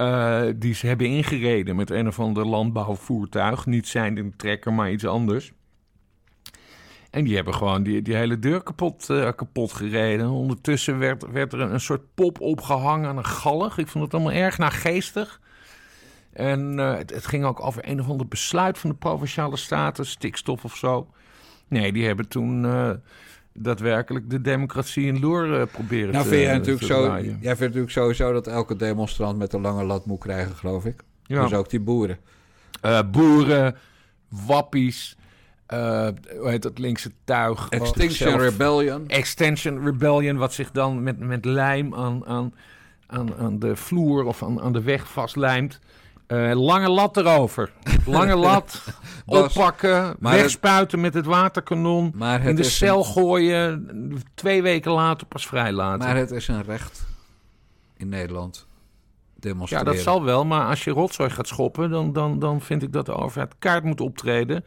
S4: Eh, die ze hebben ingereden met een of ander landbouwvoertuig. Niet zijn een trekker, maar iets anders. En die hebben gewoon die, die hele deur kapot, eh, kapot gereden. Ondertussen werd, werd er een, soort pop opgehangen aan een galg. Ik vond het allemaal erg naargeestig. En eh, het, het ging ook over een of ander besluit van de provinciale staten, stikstof of zo. Nee, die hebben toen daadwerkelijk de democratie in Loer eh, proberen
S1: Nou,
S4: te
S1: vind jij natuurlijk
S4: te
S1: zo.
S4: draaien.
S1: Jij vindt natuurlijk sowieso dat elke demonstrant met een lange lat moet krijgen, geloof ik.
S4: Ja.
S1: Dus ook die boeren.
S4: Eh, boeren, wappies, eh, hoe heet dat linkse tuig? wat
S1: Extinction Rebellion.
S4: Extension Rebellion, wat zich dan met, met lijm aan, aan, aan, aan de vloer of aan, aan de weg vastlijmt. Eh, lange lat erover. Lange lat,
S1: Bas,
S4: oppakken, wegspuiten met het waterkanon. In de cel
S1: een,
S4: gooien, twee weken later pas vrijlaten.
S1: maar het is een recht in Nederland.
S4: ja, dat zal wel, maar als je rotzooi gaat schoppen, dan, dan, dan vind ik dat de overheid kaart moet optreden.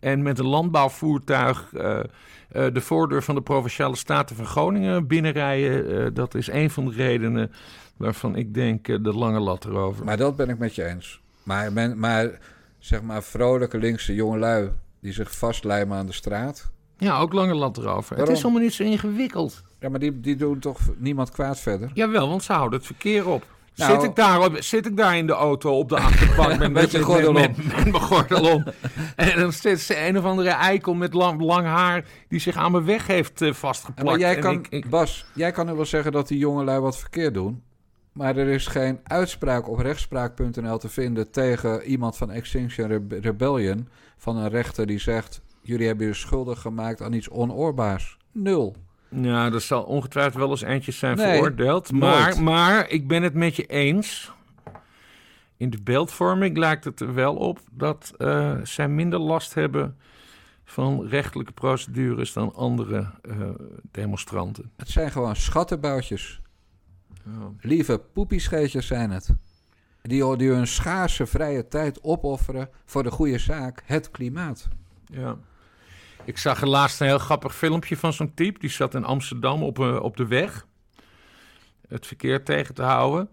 S4: En met een landbouwvoertuig eh, eh, de voordeur van de Provinciale Staten van Groningen binnenrijden, dat is een van de redenen waarvan ik denk eh, de lange lat erover.
S1: Maar dat ben ik met je eens. Maar, men, maar zeg maar vrolijke linkse jongelui die zich vastlijmen aan de straat.
S4: Ja, ook lange lat erover.
S1: Waarom?
S4: Het is allemaal niet zo ingewikkeld.
S1: Ja, maar die, die doen toch niemand kwaad verder?
S4: Jawel, want ze houden het verkeer op.
S1: Nou-
S4: zit, ik daar, op- zit ik daar in de auto op de achterbank met,
S1: Met
S4: met, met, met mijn gordel om. en dan zit ze een of andere eikel met lang, lang haar die zich aan mijn weg heeft eh,
S1: Ja,
S4: vastgeplakt.
S1: maar jij
S4: En
S1: kan,
S4: ik- ik-
S1: Bas, jij kan nu wel zeggen dat die jongelui wat verkeerd doen. Maar er is geen uitspraak op rechtspraak.nl te vinden tegen iemand van Extinction Rebe- Rebellion. Van een rechter die zegt: Jullie hebben je schuldig gemaakt aan iets onoorbaars. Nul.
S4: Ja, er zal ongetwijfeld wel eens eentjes zijn
S1: Nee,
S4: veroordeeld.
S1: nooit.
S4: Maar, maar ik ben het met je eens. In de beeldvorming lijkt het er wel op dat eh, zij minder last hebben van rechtelijke procedures dan andere eh, demonstranten.
S1: Het zijn gewoon schattenboutjes.
S4: Ja.
S1: Lieve poepiescheetjes zijn het. Die, die hun schaarse vrije tijd opofferen voor de goede zaak, het klimaat.
S4: Ja. Ik zag er laatst een heel grappig filmpje van zo'n type. Die zat in Amsterdam op, eh, op de weg. Het verkeer tegen te houden.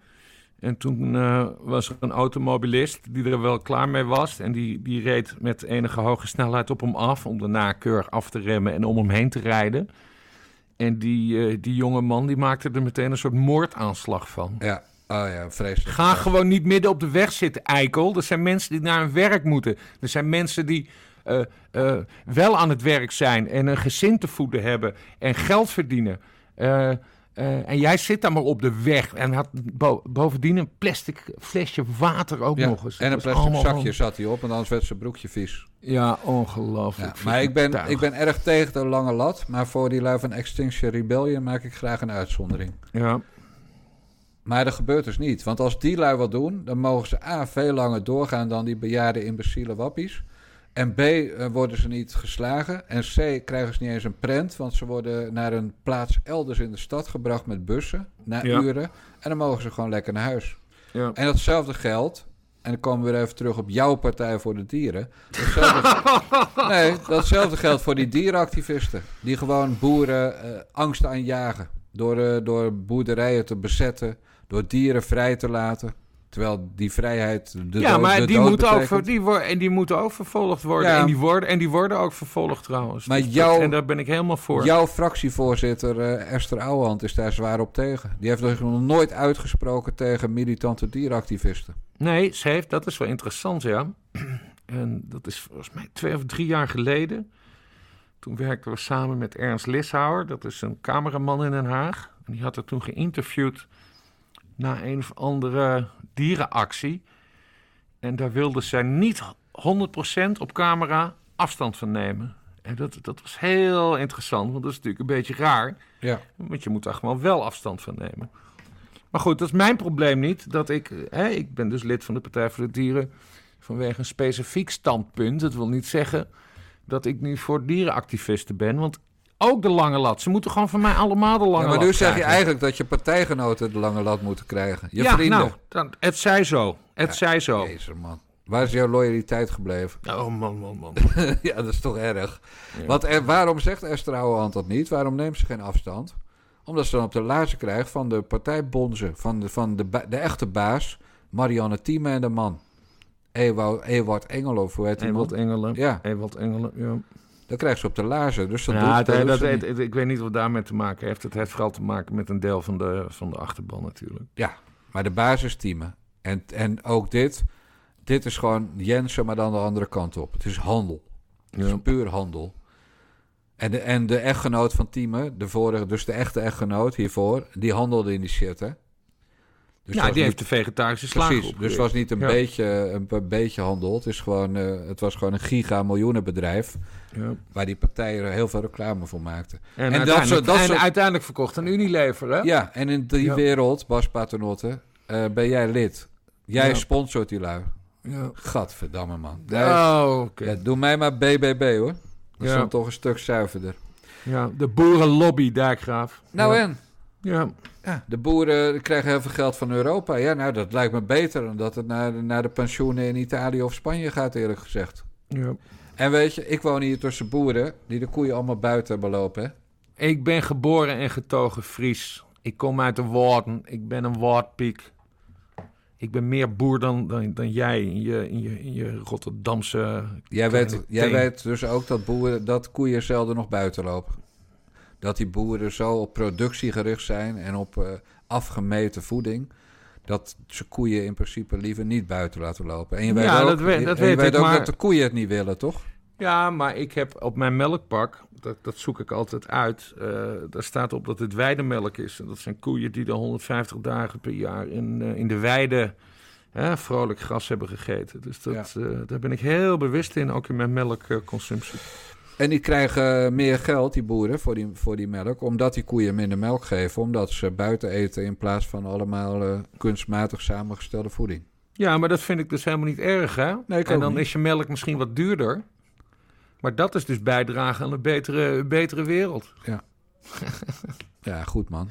S4: En toen eh, was er een automobilist die er wel klaar mee was. En die, die reed met enige hoge snelheid op hem af. Om daarna keurig af te remmen en om hem heen te rijden. En die, eh, die jonge man die maakte er meteen een soort moordaanslag van.
S1: Ja, oh ja, vreselijk.
S4: Ga gewoon niet midden op de weg zitten, eikel. Er zijn mensen die naar hun werk moeten. Er zijn mensen die eh, eh, wel aan het werk zijn en een gezin te voeden hebben en geld verdienen. Eh, eh, en jij zit daar maar op de weg en had bo- bovendien een plastic flesje water ook
S1: Ja,
S4: nog eens.
S1: en een plastic zakje zat hij op, want anders werd zijn broekje vies.
S4: Ja, ongelooflijk.
S1: Ja, maar ik ben,
S4: Tuig.
S1: ik ben erg tegen de lange lat. Maar voor die lui van Extinction Rebellion maak ik graag een uitzondering.
S4: Ja,
S1: Maar dat gebeurt dus niet. Want als die lui wat doen, dan mogen ze A. veel langer doorgaan dan die bejaarde imbeciele wappies. En B. eh, worden ze niet geslagen. En C. krijgen ze niet eens een prent. Want ze worden naar een plaats elders in de stad gebracht met bussen. Na
S4: Ja.
S1: uren. En dan mogen ze gewoon lekker naar huis.
S4: ja.
S1: En datzelfde geldt. En dan komen we weer even terug op jouw Partij voor de Dieren. Datzelfde, nee, datzelfde geldt voor die dierenactivisten. Die gewoon boeren eh, angst aanjagen. Door, eh, door boerderijen te bezetten. Door dieren vrij te laten. Terwijl die vrijheid de
S4: ja,
S1: dood,
S4: maar
S1: de
S4: die
S1: dood
S4: moeten, ook,
S1: betekent.
S4: die, en die moeten ook vervolgd worden.
S1: Ja.
S4: En, die worden. en die worden ook vervolgd trouwens.
S1: Maar
S4: Dus dat-
S1: jouw-
S4: en daar ben ik helemaal voor.
S1: Jouw fractievoorzitter eh, Esther Ouwehand is daar zwaar op tegen. Die heeft zich nog nooit uitgesproken tegen militante dierenactivisten.
S4: Nee, ze heeft, dat is wel interessant, ja. En dat is volgens mij twee of drie jaar geleden. Toen werkten we samen met Ernst Lishouwer. Dat is een cameraman in Den Haag. En die had er toen geïnterviewd na een of andere dierenactie. En daar wilde zij niet 100% op camera afstand van nemen. En dat, dat was heel interessant, want dat is natuurlijk een beetje raar.
S1: Ja.
S4: Want je moet daar gewoon wel afstand van nemen. Maar goed, dat is mijn probleem niet. Dat ik, hè, ik ben dus lid van de Partij voor de Dieren vanwege een specifiek standpunt. Dat wil niet zeggen dat ik nu voor dierenactivisten ben. Want ook de lange lat. Ze moeten gewoon van mij allemaal de lange
S1: Ja, maar
S4: lat
S1: nu zeg je eigenlijk dat je partijgenoten de lange lat moeten krijgen. Je
S4: ja,
S1: vrienden.
S4: nou, dan, het zij zo. Het zij zo.
S1: Jezus man. Waar is jouw loyaliteit gebleven?
S4: Oh man, man, man.
S1: ja, dat is toch erg.
S4: Ja.
S1: Want er, waarom zegt Esther Ouwehand dat niet? Waarom neemt ze geen afstand? Omdat ze dan op de laarzen krijgt van de partijbonzen. Van de, van de, de echte baas, Marianne Thieme en de man. Ewout, Ewart Engel, of hoe heet
S4: Ewald? Engelen.
S1: Ja,
S4: Ewald Engelen, ja.
S1: Dan krijgt ze op de laarzen. Dus dat
S4: ja,
S1: doet,
S4: het-
S1: dat
S4: het- het- ik weet niet wat daarmee te maken heeft. Het heeft vooral te maken met een deel van de, van de achterban natuurlijk.
S1: Ja, maar de basis Thieme. En, en ook dit, dit is gewoon Jensen, maar dan de andere kant op. Het is handel. Het is
S4: Ja.
S1: puur handel. En de, en de echtgenoot van Thieme, de vorige, dus de echte echtgenoot hiervoor, die handelde in die shit, hè? Dus
S4: ja, die
S1: niet-
S4: heeft de vegetarische slager
S1: Precies, dus het was niet een,
S4: Ja.
S1: beetje, een, beetje handel. Het, is gewoon, eh, het was gewoon een giga-miljoenenbedrijf...
S4: Ja.
S1: waar die partijen er heel veel reclame voor maakten.
S4: En,
S1: En dat
S4: uiteindelijk,
S1: dat
S4: en
S1: soort-
S4: uiteindelijk verkocht een Unilever, hè?
S1: Ja, en in die
S4: Ja.
S1: wereld, Bas Paternotte, eh, ben jij lid. Jij
S4: Ja.
S1: sponsort die lui.
S4: Ja.
S1: Gadverdamme, man.
S4: Oh, oké.
S1: ja, doe mij maar BBB, hoor. Dat dan toch een stuk zuiverder.
S4: Ja, de boerenlobby, Dijkgraaf.
S1: Nou
S4: ja.
S1: en?
S4: Ja.
S1: Ja, de boeren krijgen heel veel geld van Europa. Ja, nou, dat lijkt me beter dan dat het naar, de- naar de pensioenen in Italië of Spanje gaat, eerlijk gezegd.
S4: ja.
S1: En weet je, ik woon hier tussen boeren die de koeien allemaal buiten hebben lopen. Hè?
S4: Ik ben geboren en getogen Fries. Ik kom uit de Woorden. Ik ben een Woordpiek. Ik ben meer boer dan, dan, dan jij in je, in, je, in je Rotterdamse...
S1: Jij, weet, jij weet dus ook dat, boeren, dat koeien zelden nog buiten lopen. Dat die boeren zo op productie gericht zijn en op eh, afgemeten voeding. Dat ze koeien in principe liever niet buiten laten lopen. En je weet
S4: Ja,
S1: ook,
S4: dat dat
S1: je
S4: weet
S1: weet
S4: ik,
S1: ook
S4: maar-
S1: dat de koeien het niet willen, toch?
S4: Ja, maar ik heb op mijn melkpak, dat, dat zoek ik altijd uit, eh, daar staat op dat het weidemelk is. En dat zijn koeien die de 150 dagen per jaar in, eh, in de weide vrolijk gras hebben gegeten. Dus dat, daar ben ik heel bewust in, ook in mijn melkconsumptie.
S1: En die krijgen meer geld, die boeren, voor die, voor die melk. Omdat die koeien minder melk geven. Omdat ze buiten eten in plaats van allemaal eh, kunstmatig samengestelde voeding.
S4: Ja, maar dat vind ik dus helemaal niet erg, hè?
S1: Nee,
S4: en dan
S1: niet.
S4: is je melk misschien wat duurder. Maar dat is dus bijdragen aan een betere, betere wereld.
S1: Ja, goed man.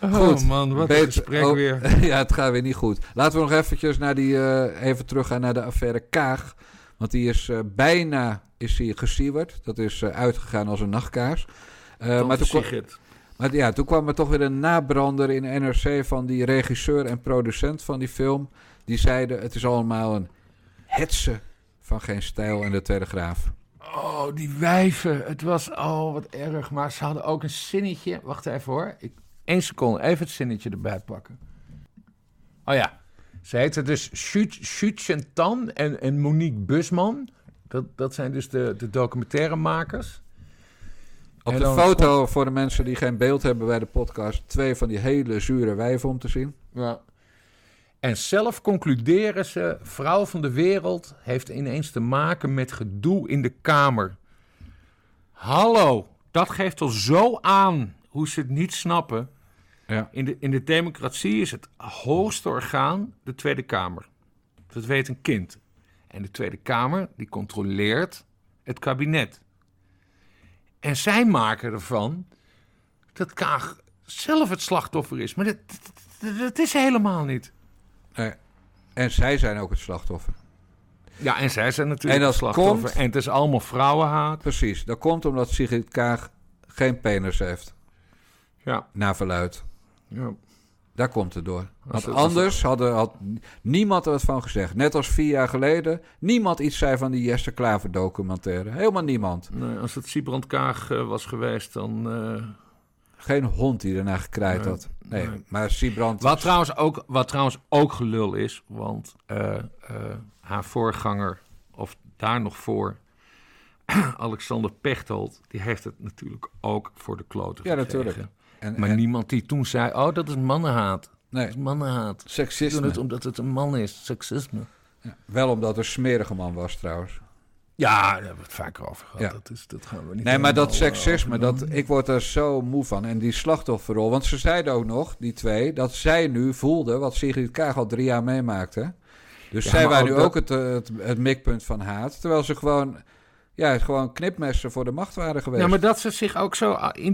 S4: Oh
S1: Goed.
S4: man, wat een gesprek
S1: oh,
S4: weer.
S1: ja, het gaat weer niet goed. Laten we nog eventjes naar die, eh, even teruggaan naar de affaire Kaag. Want die is eh, bijna is gesiewerd. Dat is eh, uitgegaan als een nachtkaars. Eh, maar, toen kwam, maar ja, toen kwam er toch weer een nabrander in NRC van die regisseur en producent van die film. Die zeiden het is allemaal een hetze van geen stijl en de Telegraaf.
S4: Oh, die wijven. Het was, oh, wat erg. Maar ze hadden ook een zinnetje. Wacht even hoor. Ik, Eén seconde, even het zinnetje erbij pakken. Oh ja. Ze heten dus Shu Tan en, en Monique Busman. Dat, dat zijn dus de, de documentairemakers.
S1: Op
S4: En
S1: de
S4: dan
S1: foto, voor de mensen die geen beeld hebben bij de podcast, twee van die hele zure wijven om te zien.
S4: Ja. En zelf concluderen ze: vrouw van de wereld heeft ineens te maken met gedoe in de Kamer. Hallo, dat geeft al zo aan hoe ze het niet snappen.
S1: Ja.
S4: In de, in de democratie is het hoogste orgaan de Tweede Kamer. Dat weet een kind. En de Tweede Kamer die controleert het kabinet. En zij maken ervan dat Kaag zelf het slachtoffer is. Maar dat, dat, dat is helemaal niet.
S1: Nee. En zij zijn ook het slachtoffer.
S4: Ja, en zij zijn natuurlijk
S1: En
S4: het
S1: dat
S4: slachtoffer.
S1: komt-
S4: En het is allemaal vrouwenhaat.
S1: Precies. Dat komt omdat Sigrid Kaag geen penis heeft.
S4: Ja,
S1: Naar verluid.
S4: Ja.
S1: Daar komt het door. Want anders hadden, had niemand er wat van gezegd. Net als vier jaar geleden. Niemand iets zei van die Jester Klaver documentaire. Helemaal niemand.
S4: Nee, als het Siebrand Kaag eh, was geweest, dan... eh,
S1: Geen hond die ernaar gekraaid
S4: Nee,
S1: had. Nee,
S4: nee.
S1: maar Siebrand...
S4: Wat trouwens, ook, wat trouwens ook gelul is, want eh, eh, haar voorganger, of daar nog voor, Alexander Pechtold, die heeft het natuurlijk ook voor de kloten
S1: Ja,
S4: gekregen.
S1: natuurlijk. En,
S4: Maar
S1: en-
S4: niemand die toen zei, oh, dat is mannenhaat. Dat is
S1: nee,
S4: mannenhaat. Ze doen
S1: seksisme.
S4: het omdat het een man is, seksisme.
S1: Ja, wel omdat het een smerige man was trouwens.
S4: Ja, daar hebben we het vaker over gehad.
S1: Ja.
S4: Dat, is, dat gaan we niet
S1: Nee, maar dat
S4: eh,
S1: seksisme, dat, ik word er zo moe van. En die slachtofferrol, want ze zeiden ook nog, die twee, dat zij nu voelden wat Sigrid Kaag al drie jaar meemaakte. Dus
S4: Ja,
S1: zij waren nu
S4: ook dat-
S1: ook het, het, het mikpunt van haat. Terwijl ze gewoon, ja, gewoon knipmessen voor de macht waren geweest.
S4: Ja, maar dat ze zich ook zo ah,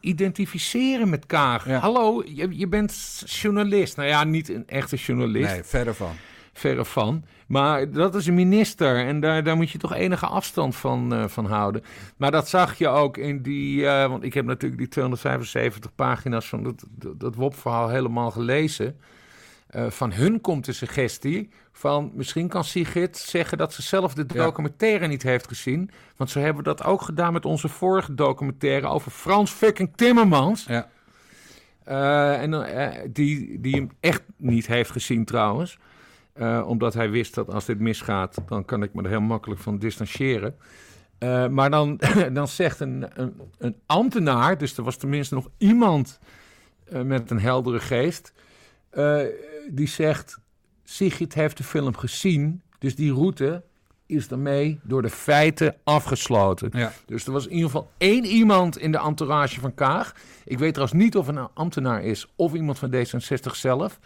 S4: identificeren met Kaag.
S1: Ja.
S4: Hallo, je, je bent journalist. Nou ja, niet een echte journalist.
S1: Nee, verder van.
S4: verre van. Maar dat is een minister en daar, daar moet je toch enige afstand van, eh, van houden. Maar dat zag je ook in die, eh, want ik heb natuurlijk die 275 pagina's van dat, dat, dat WOP-verhaal helemaal gelezen. Eh, van hun komt de suggestie van misschien kan Sigrid zeggen dat ze zelf de
S1: Ja.
S4: documentaire niet heeft gezien. Want ze hebben dat ook gedaan met onze vorige documentaire over Frans fucking Timmermans.
S1: Ja.
S4: Eh, en, eh, die, die hem echt niet heeft gezien trouwens. Omdat hij wist dat als dit misgaat, dan kan ik me er heel makkelijk van distancieren. Maar dan, dan zegt een, een, een ambtenaar, dus er was tenminste nog iemand met een heldere geest, die zegt: Sigrid heeft de film gezien, dus die route is daarmee door de feiten afgesloten.
S1: Ja.
S4: Dus er was in ieder geval één iemand in de entourage van Kaag. Ik weet trouwens niet of een ambtenaar is of iemand van D66 zelf.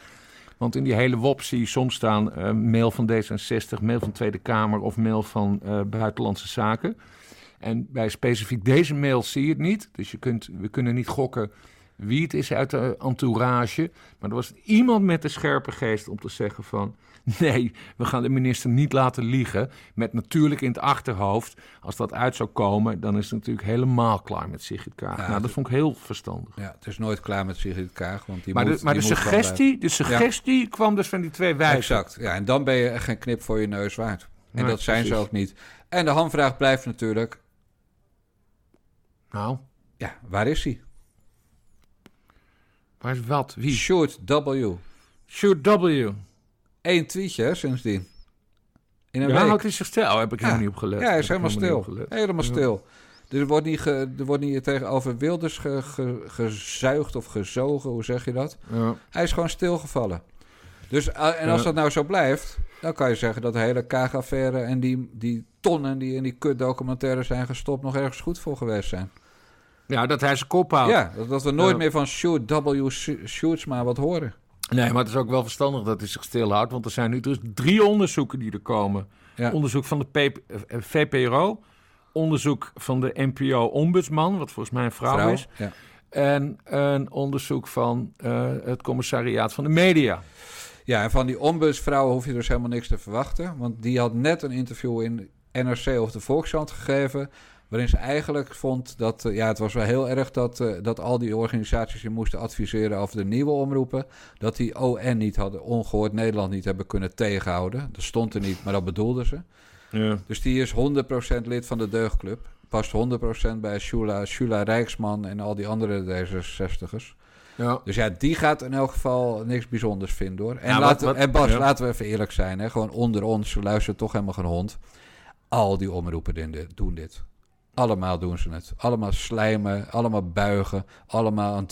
S4: Want in die hele WOP zie je soms staan eh, mail van D66, mail van Tweede Kamer of mail van eh, Buitenlandse Zaken. En bij specifiek deze mail zie je het niet. Dus je kunt, we kunnen niet gokken wie het is uit de entourage. Maar er was iemand met de scherpe geest om te zeggen van... nee, we gaan de minister niet laten liegen. Met natuurlijk in het achterhoofd... als dat uit zou komen, dan is het natuurlijk helemaal klaar met Sigrid Kaag.
S1: Ja,
S4: nou, dat vond ik heel verstandig.
S1: ja, het is nooit klaar met Sigrid Kaag. Want die
S4: Maar,
S1: moet,
S4: de, maar de
S1: moet
S4: suggestie, de suggestie kwam dus van die twee wijzen.
S1: Exact. Ja, en dan ben je echt geen knip voor je neus waard. En
S4: Nee,
S1: dat zijn ze ook niet. En de hamvraag blijft natuurlijk...
S4: Nou,
S1: Ja, waar is hij?
S4: Waar is wat? Wie?
S1: Shoot W.
S4: Shoot W.
S1: Eén tweetje sindsdien. In een
S4: Ja,
S1: week.
S4: houdt hij zich stil? Oh, heb ik
S1: Ja.
S4: helemaal niet opgelet.
S1: Ja, hij is helemaal stil. Helemaal stil. Dus er wordt niet, ge- er wordt niet tegenover Wilders ge- ge- gezuigd of gezogen, hoe zeg je dat?
S4: Ja.
S1: Hij is gewoon stilgevallen. Dus, eh, en als
S4: Ja.
S1: dat nou zo blijft, dan kan je zeggen dat de hele Kaag-affaire en die, die tonnen die in die kutdocumentaire zijn gestopt nog ergens goed voor geweest zijn.
S4: Ja, dat hij zijn kop houdt.
S1: Ja, dat, dat we nooit meer van Shoot W. Shoots maar wat horen.
S4: Nee, maar het is ook wel verstandig dat hij zich stilhoudt. Want er zijn nu dus drie onderzoeken die er komen.
S1: Ja.
S4: Onderzoek van de P- eh, VPRO. Onderzoek van de NPO-ombudsman, wat volgens mij een vrouw, is.
S1: Ja.
S4: En een onderzoek van eh, het commissariaat van de media.
S1: Ja, en van die ombudsvrouw hoef je dus helemaal niks te verwachten. Want die had net een interview in NRC of de Volkskrant gegeven. Waarin ze eigenlijk vond dat. eh, ja, het was wel heel erg dat, eh, dat al die organisaties die moesten adviseren over de nieuwe omroepen. Dat die ON niet hadden, ongehoord Nederland niet hebben kunnen tegenhouden. Dat stond er niet, maar dat bedoelden ze.
S4: Ja.
S1: Dus die is 100% lid van de Deugdclub. Past 100% bij Shula, Shula Rijksman en al die andere D66'ers.
S4: Ja.
S1: Dus ja, die gaat in elk geval niks bijzonders vinden hoor. En,
S4: Ja, wat-
S1: laten,
S4: wat-
S1: en Bas,
S4: ja.
S1: laten we even eerlijk zijn. Hè? Gewoon onder ons, we luisteren toch helemaal geen hond. Al die omroepen doen dit. Allemaal doen ze het. Allemaal slijmen, allemaal buigen. Allemaal aan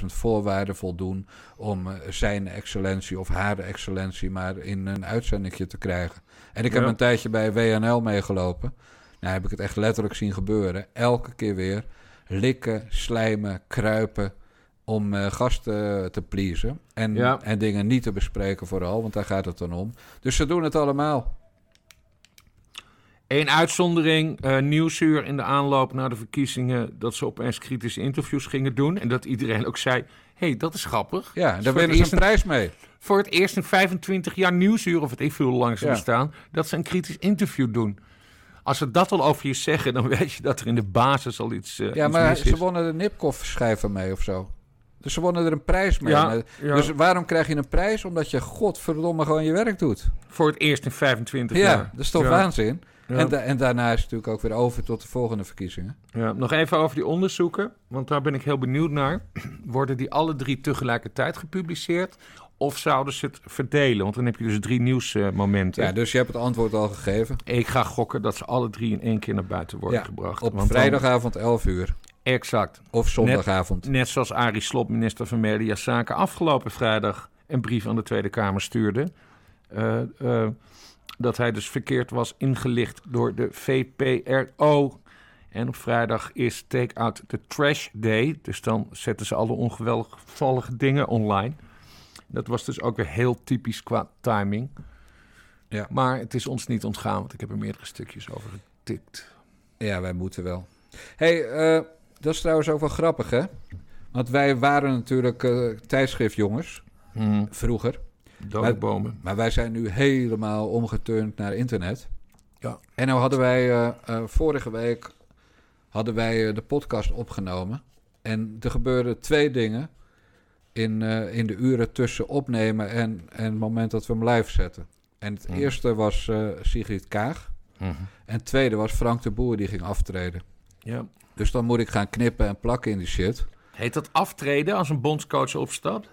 S1: 300.000 voorwaarden voldoen... om eh, zijn excellentie of haar excellentie maar in een uitzendingje te krijgen. En ik heb
S4: Ja.
S1: een tijdje bij WNL meegelopen. Nou heb ik het echt letterlijk zien gebeuren. Elke keer weer likken, slijmen, kruipen om eh, gasten te pleasen. En,
S4: Ja.
S1: en dingen niet te bespreken vooral, want daar gaat het dan om. Dus ze doen het allemaal.
S4: Eén uitzondering, eh Nieuwsuur in de aanloop naar de verkiezingen... dat ze opeens kritische interviews gingen doen. En dat iedereen ook zei, hé, hey, dat is grappig.
S1: Ja,
S4: Dus
S1: daar winnen ze een prijs mee.
S4: Voor het eerst in 25 jaar Nieuwsuur, of het ik veel hoe lang ze
S1: Ja.
S4: bestaan... dat ze een kritisch interview doen. Als ze dat al over je zeggen, dan weet je dat er in de basis al iets, eh
S1: Ja,
S4: iets
S1: maar ze wonnen de Nipkoff-schijven mee of zo. Dus ze wonnen er een prijs mee.
S4: Ja, ja.
S1: Dus waarom krijg je een prijs? Omdat je godverdomme gewoon je werk doet.
S4: Voor het eerst in 25
S1: Ja,
S4: jaar.
S1: dat is toch
S4: Ja.
S1: waanzin?
S4: Ja.
S1: En, da- en daarna is het natuurlijk ook weer over tot de volgende verkiezingen.
S4: Ja, nog even over die onderzoeken, want daar ben ik heel benieuwd naar. Worden die alle drie tegelijkertijd gepubliceerd? Of zouden ze het verdelen? Want dan heb je dus drie nieuwsmomenten.
S1: Ja, dus je hebt het antwoord al gegeven.
S4: Ik ga gokken dat ze alle drie in één keer naar buiten worden
S1: Ja,
S4: gebracht.
S1: Op
S4: Want dan-
S1: vrijdagavond 11 uur.
S4: exact.
S1: Of zondagavond.
S4: Net zoals Arie Slob, minister van Mediazaken, afgelopen vrijdag een brief aan de Tweede Kamer stuurde. eh, dat hij dus verkeerd was ingelicht door de VPRO. En op vrijdag is Take Out the Trash Day. Dus dan zetten ze alle ongevallige dingen online. Dat was dus ook weer heel typisch qua timing.
S1: Ja.
S4: Maar het is ons niet ontgaan, want ik heb er meerdere stukjes over getikt.
S1: Ja, wij moeten wel. hey, eh, dat is trouwens ook wel grappig, hè? Want wij waren natuurlijk eh, tijdschriftjongens
S4: Hmm.
S1: vroeger.
S4: Dode
S1: Maar-
S4: bomen.
S1: Maar wij zijn nu helemaal omgeturnd naar internet.
S4: Ja.
S1: En nou hadden wij eh, eh, vorige week hadden wij eh, de podcast opgenomen. En er gebeurden twee dingen in, eh, in de uren tussen opnemen en, en het moment dat we hem live zetten. En het
S4: Mhm.
S1: eerste was eh, Sigrid Kaag.
S4: Mhm.
S1: En het tweede was Frank de Boer die ging aftreden.
S4: Ja.
S1: Dus dan moet ik gaan knippen en plakken in die shit.
S4: Heet dat aftreden als een bondscoach opstapt?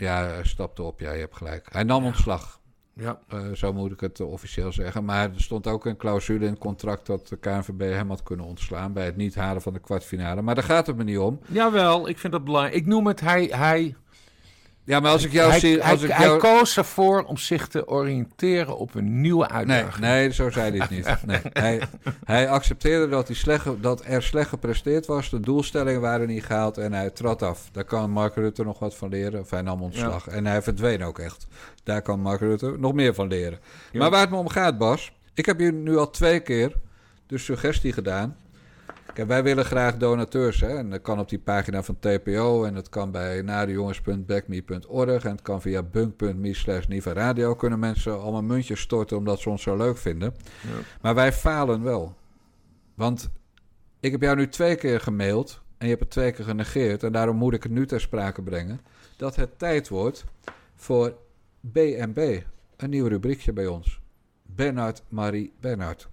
S1: Ja, hij stapte op. Ja, je hebt gelijk. Hij nam ontslag.
S4: Ja.
S1: Eh, zo moet ik het eh, officieel zeggen. Maar er stond ook een clausule in het contract dat de KNVB hem had kunnen ontslaan bij het niet halen van de kwartfinale. Maar daar gaat het me niet om.
S4: Jawel, ik vind dat belangrijk. Ik noem het, hij, hij,
S1: Ja, maar als ik jou
S4: hij,
S1: zie. Als
S4: hij,
S1: ik
S4: hij
S1: jou...
S4: koos ervoor om zich te oriënteren op een nieuwe
S1: Nee,
S4: uitdaging.
S1: nee, zo zei hij het niet. Nee, hij, hij accepteerde dat, hij slecht, dat er slecht gepresteerd was. De doelstellingen waren niet gehaald en hij trad af. Daar kan Mark Rutte nog wat van leren. Of hij nam ontslag. En hij verdween ook echt. Daar kan Mark Rutte nog meer van leren.
S4: Ja.
S1: Maar waar het me om gaat, Bas. Ik heb hier nu al twee keer de suggestie gedaan. Kijk, wij willen graag donateurs. Hè? En dat kan op die pagina van TPO. En dat kan bij nadejongens.backme.org. En het kan via bunk.me slash Radio. Kunnen mensen allemaal muntjes storten omdat ze ons zo leuk vinden.
S4: Ja.
S1: Maar wij falen wel. Want ik heb jou nu twee keer gemaild. En je hebt het twee keer genegeerd. En daarom moet ik het nu ter sprake brengen. Dat het tijd wordt voor BNB. Een nieuw rubriekje bij ons. Bernard Marie Bernard.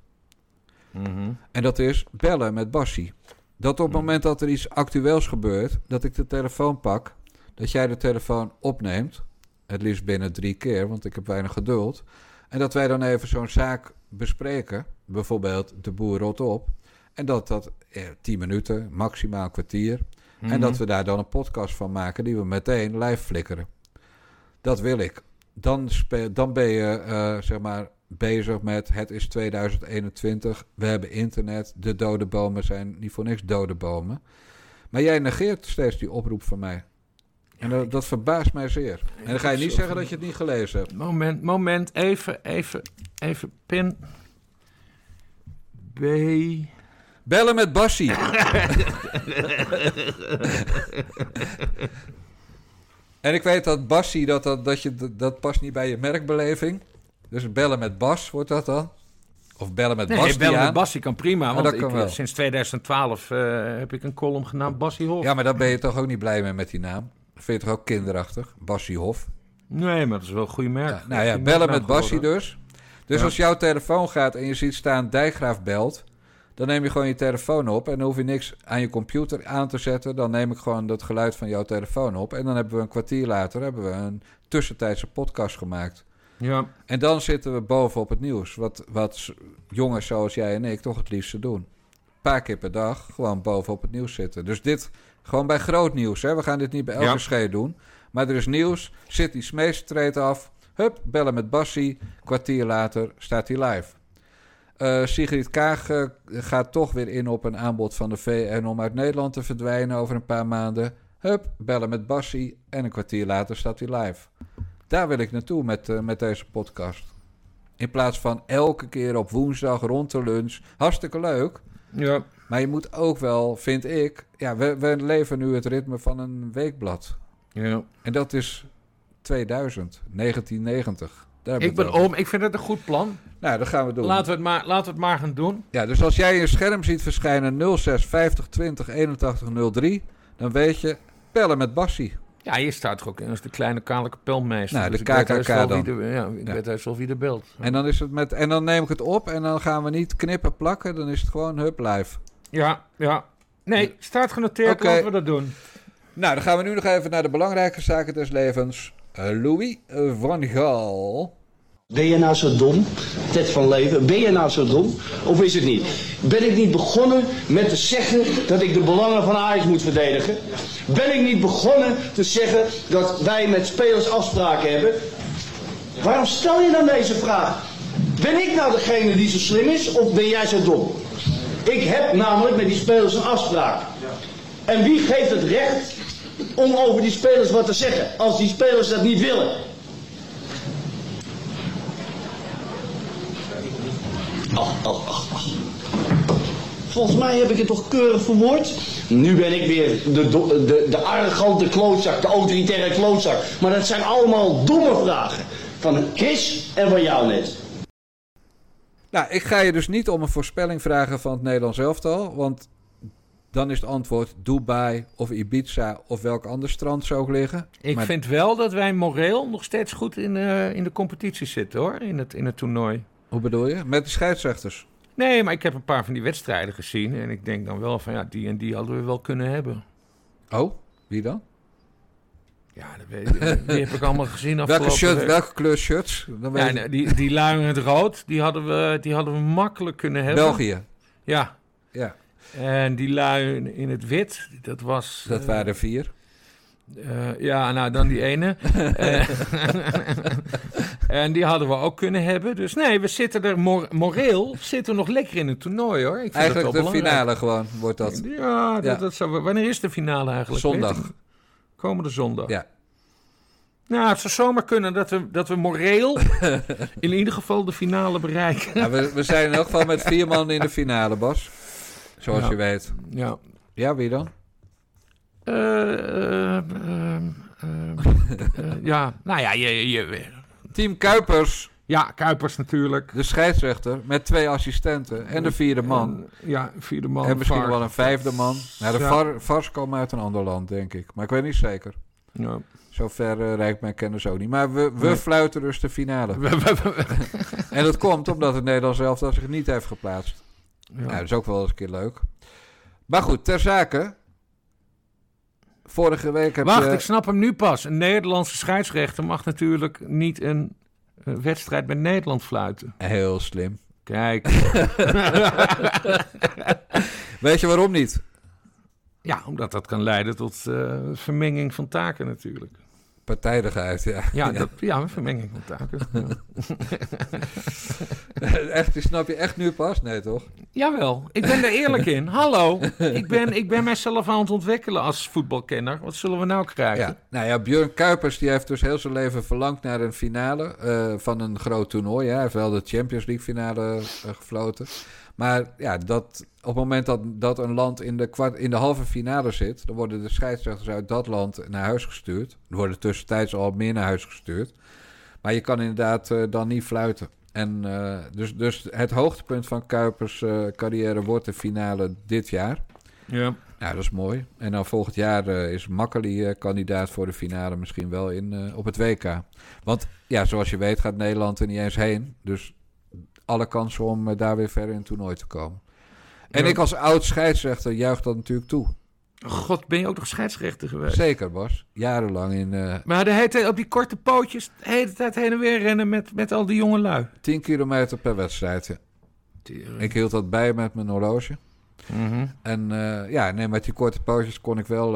S4: Mhm.
S1: En dat is bellen met Bassie. Dat op het moment dat er iets actueels gebeurt, dat ik de telefoon pak, dat jij de telefoon opneemt, het liefst binnen drie keer, want ik heb weinig geduld, en dat wij dan even zo'n zaak bespreken, bijvoorbeeld de boer rot op, en dat dat eh, tien minuten, maximaal een kwartier, en
S4: Mhm.
S1: dat we daar dan een podcast van maken die we meteen live flikkeren. Dat wil ik. Dan, dan ben je eh, zeg maar bezig met het is 2021. We hebben internet. De dode bomen zijn niet voor niks dode bomen. Maar jij negeert steeds die oproep van mij. En dat, dat verbaast mij zeer. En dan ga je niet zeggen dat je het niet gelezen hebt.
S4: Moment, moment, even, even, even, pin. B.
S1: Bellen met Bassie. en ik weet dat Bassie, dat, dat, dat, je, dat past niet bij je merkbeleving. Dus bellen met Bas wordt dat dan. Of bellen met
S4: Nee, bellen met Bassie kan prima. Want ik,
S1: kan wel.
S4: sinds 2012 eh, heb ik een column genaamd Bassie Hof.
S1: Ja, maar daar ben je toch ook niet blij mee met die naam? Vind je toch ook kinderachtig? Bassie Hof.
S4: Nee, maar dat is wel een goede merk.
S1: Ja, nou ja, bellen met Bassie dus. Dus
S4: Ja.
S1: als jouw telefoon gaat en je ziet staan Dijkgraaf belt... dan neem je gewoon je telefoon op... en dan hoef je niks aan je computer aan te zetten. Dan neem ik gewoon dat geluid van jouw telefoon op... en dan hebben we een kwartier later hebben we een tussentijdse podcast gemaakt.
S4: Ja,
S1: En dan zitten we boven op het nieuws. Wat, wat jongens zoals jij en ik toch het liefste doen. Een paar keer per dag gewoon boven op het nieuws zitten. Dus dit gewoon bij groot nieuws. Hè? We gaan dit niet bij elke
S4: Ja.
S1: scheet doen. Maar er is nieuws. Zit die treedt af. Hup, bellen met Bassie. Kwartier later staat hij live. Eh, Sigrid Kaag eh, gaat toch weer in op een aanbod van de VN om uit Nederland te verdwijnen over een paar maanden. Hup, bellen met Bassie. En een kwartier later staat hij live. Daar wil ik naartoe met, eh, met deze podcast. In plaats van elke keer op woensdag rond de lunch. Hartstikke leuk.
S4: ja.
S1: Maar je moet ook wel, vind ik... Ja, we, we leven nu het ritme van een weekblad.
S4: ja.
S1: En dat is 2000, 1990. Daar
S4: Ik ben
S1: het over.
S4: om. Ik vind het een goed plan.
S1: Nou, dat gaan we doen.
S4: Laten we, het maar, laten we het maar gaan doen.
S1: Ja, dus als jij je scherm ziet verschijnen 06 50 20 81 03... dan weet je, bellen met Bassie.
S4: Ja, je staat er ook in als de kleine kale kapelmeester.
S1: Nou,
S4: Dus
S1: de KKK dan.
S4: De, ja, ik
S1: Ja.
S4: weet heus wel wie de beeld.
S1: En dan, is het met, en dan neem ik het op en dan gaan we niet knippen plakken. Dan is het gewoon hup live.
S4: Ja, ja. Nee, staat genoteerd. Laten we dat doen.
S1: Nou, dan gaan we nu nog even naar de belangrijke zaken des levens. Eh, Louis van Gaal.
S6: Ben je nou zo dom, Ted van Leven? Ben je nou zo dom? Of is het niet? Ben ik niet begonnen met te zeggen dat ik de belangen van Ajax moet verdedigen? Ben ik niet begonnen te zeggen dat wij met spelers afspraken hebben? Waarom stel je dan deze vraag? Ben ik nou degene die zo slim is of ben jij zo dom? Ik heb namelijk met die spelers een afspraak. En wie geeft het recht om over die spelers wat te zeggen als die spelers dat niet willen? Ach, ach, ach, ach. Volgens mij heb ik het toch keurig verwoord. Nu ben ik weer de, de, de arrogante klootzak, de autoritaire klootzak. Maar dat zijn allemaal domme vragen. Van Chris en van jou net.
S1: Nou, ik ga je dus niet om een voorspelling vragen van het Nederlands elftal. Want dan is het antwoord Dubai of Ibiza of welk ander strand zou ook liggen.
S4: Ik
S1: Maar-
S4: vind wel dat wij moreel nog steeds goed in, eh, in de competitie zitten hoor, in het, in het toernooi.
S1: Hoe bedoel je? Met de scheidsrechters.
S4: Nee, maar ik heb een paar van die wedstrijden gezien en ik denk dan wel van ja, die en die hadden we wel kunnen hebben.
S1: Oh, wie dan?
S4: Ja, dat weet ik, die heb ik allemaal gezien
S1: Welke, shirt,
S4: week.
S1: welke kleur shirts? Dan weet
S4: Ja,
S1: ik-
S4: nee, die, die lui in het rood, die hadden, we, die hadden we makkelijk kunnen hebben.
S1: België.
S4: Ja,
S1: Ja,
S4: en die lui in- het wit, dat was...
S1: dat
S4: eh,
S1: waren er vier.
S4: Eh, ja, nou dan die ene. Eh, en die hadden we ook kunnen hebben. Dus nee, we zitten er mor- moreel zitten we nog lekker in het toernooi hoor. Ik vind
S1: Eigenlijk de
S4: belangrijk.
S1: finale gewoon wordt dat.
S4: Ja, dat,
S1: Ja.
S4: Dat zou, wanneer is de finale eigenlijk?
S1: Zondag.
S4: Komende zondag.
S1: Ja.
S4: Nou, het zou zomaar kunnen dat we, dat we moreel in ieder geval de finale bereiken.
S1: Ja, we, we zijn in elk geval met vier man in de finale, Bas. Zoals
S4: Ja.
S1: je weet.
S4: Ja.
S1: Ja, wie dan?
S4: Eh, eh, ehm, ehm, eh, ja, nou ja, je, je,
S1: Team Kuipers,
S4: ja, Kuipers natuurlijk.
S1: de scheidsrechter, met twee assistenten en de vierde man.
S4: En, ja, vierde man.
S1: en misschien
S4: VAR.
S1: wel een vijfde man. Nou, de
S4: Ja.
S1: VAR, VARs komen uit een ander land, denk ik. Maar ik weet niet zeker.
S4: Ja.
S1: Zover uh, reikt mijn kennis ook niet. Maar we, we
S4: Nee.
S1: fluiten dus de finale. En dat komt omdat het Nederlands elftal zich niet heeft geplaatst.
S4: ja.
S1: Nou, dat is ook wel eens een keer leuk. Maar goed, ter zake. Vorige week heb
S4: Wacht,
S1: je...
S4: ik snap hem nu pas. Een Nederlandse scheidsrechter mag natuurlijk niet een, eh, wedstrijd met Nederland fluiten.
S1: Heel slim.
S4: Kijk,
S1: Weet je waarom niet?
S4: ja, omdat dat kan leiden tot eh, vermenging van taken natuurlijk.
S1: Partijdigheid, ja.
S4: Ja, Dat, ja een vermenging van taken.
S1: Echt, die snap je echt nu pas? Nee, toch?
S4: Jawel, ik ben er eerlijk in. Hallo, ik ben, ik ben mijzelf aan het ontwikkelen als voetbalkenner. Wat zullen we nou krijgen?
S1: Ja. Nou ja, Björn Kuipers die heeft dus heel zijn leven verlangd naar een finale eh, van een groot toernooi. Hij heeft wel de Champions League finale eh, gefloten. Maar ja, dat, op het moment dat, dat een land in de, kwart, in de halve finale zit... dan worden de scheidsrechters uit dat land naar huis gestuurd. Er worden tussentijds al meer naar huis gestuurd. Maar je kan inderdaad eh, dan niet fluiten. En eh, dus, dus het hoogtepunt van Kuipers' eh, carrière wordt de finale dit jaar.
S4: Ja.
S1: Nou, dat is mooi. En dan volgend jaar is Makkeli kandidaat voor de finale misschien wel in, op het WK. Want ja, zoals je weet gaat Nederland er niet eens heen. Dus alle kansen om eh, daar weer verder in het toernooi te komen. En
S4: Ja.
S1: ik als oud scheidsrechter juich dat natuurlijk toe.
S4: God, ben je ook nog scheidsrechter geweest?
S1: Zeker, Bas. Jarenlang in eh
S4: Maar de hele op die korte pootjes de hele tijd heen en weer rennen met, met al die jonge lui.
S1: 10 kilometer per wedstrijd. ja. Ik hield dat bij met mijn horloge.
S4: Mhm.
S1: En eh, ja, nee, met die korte pootjes kon ik wel,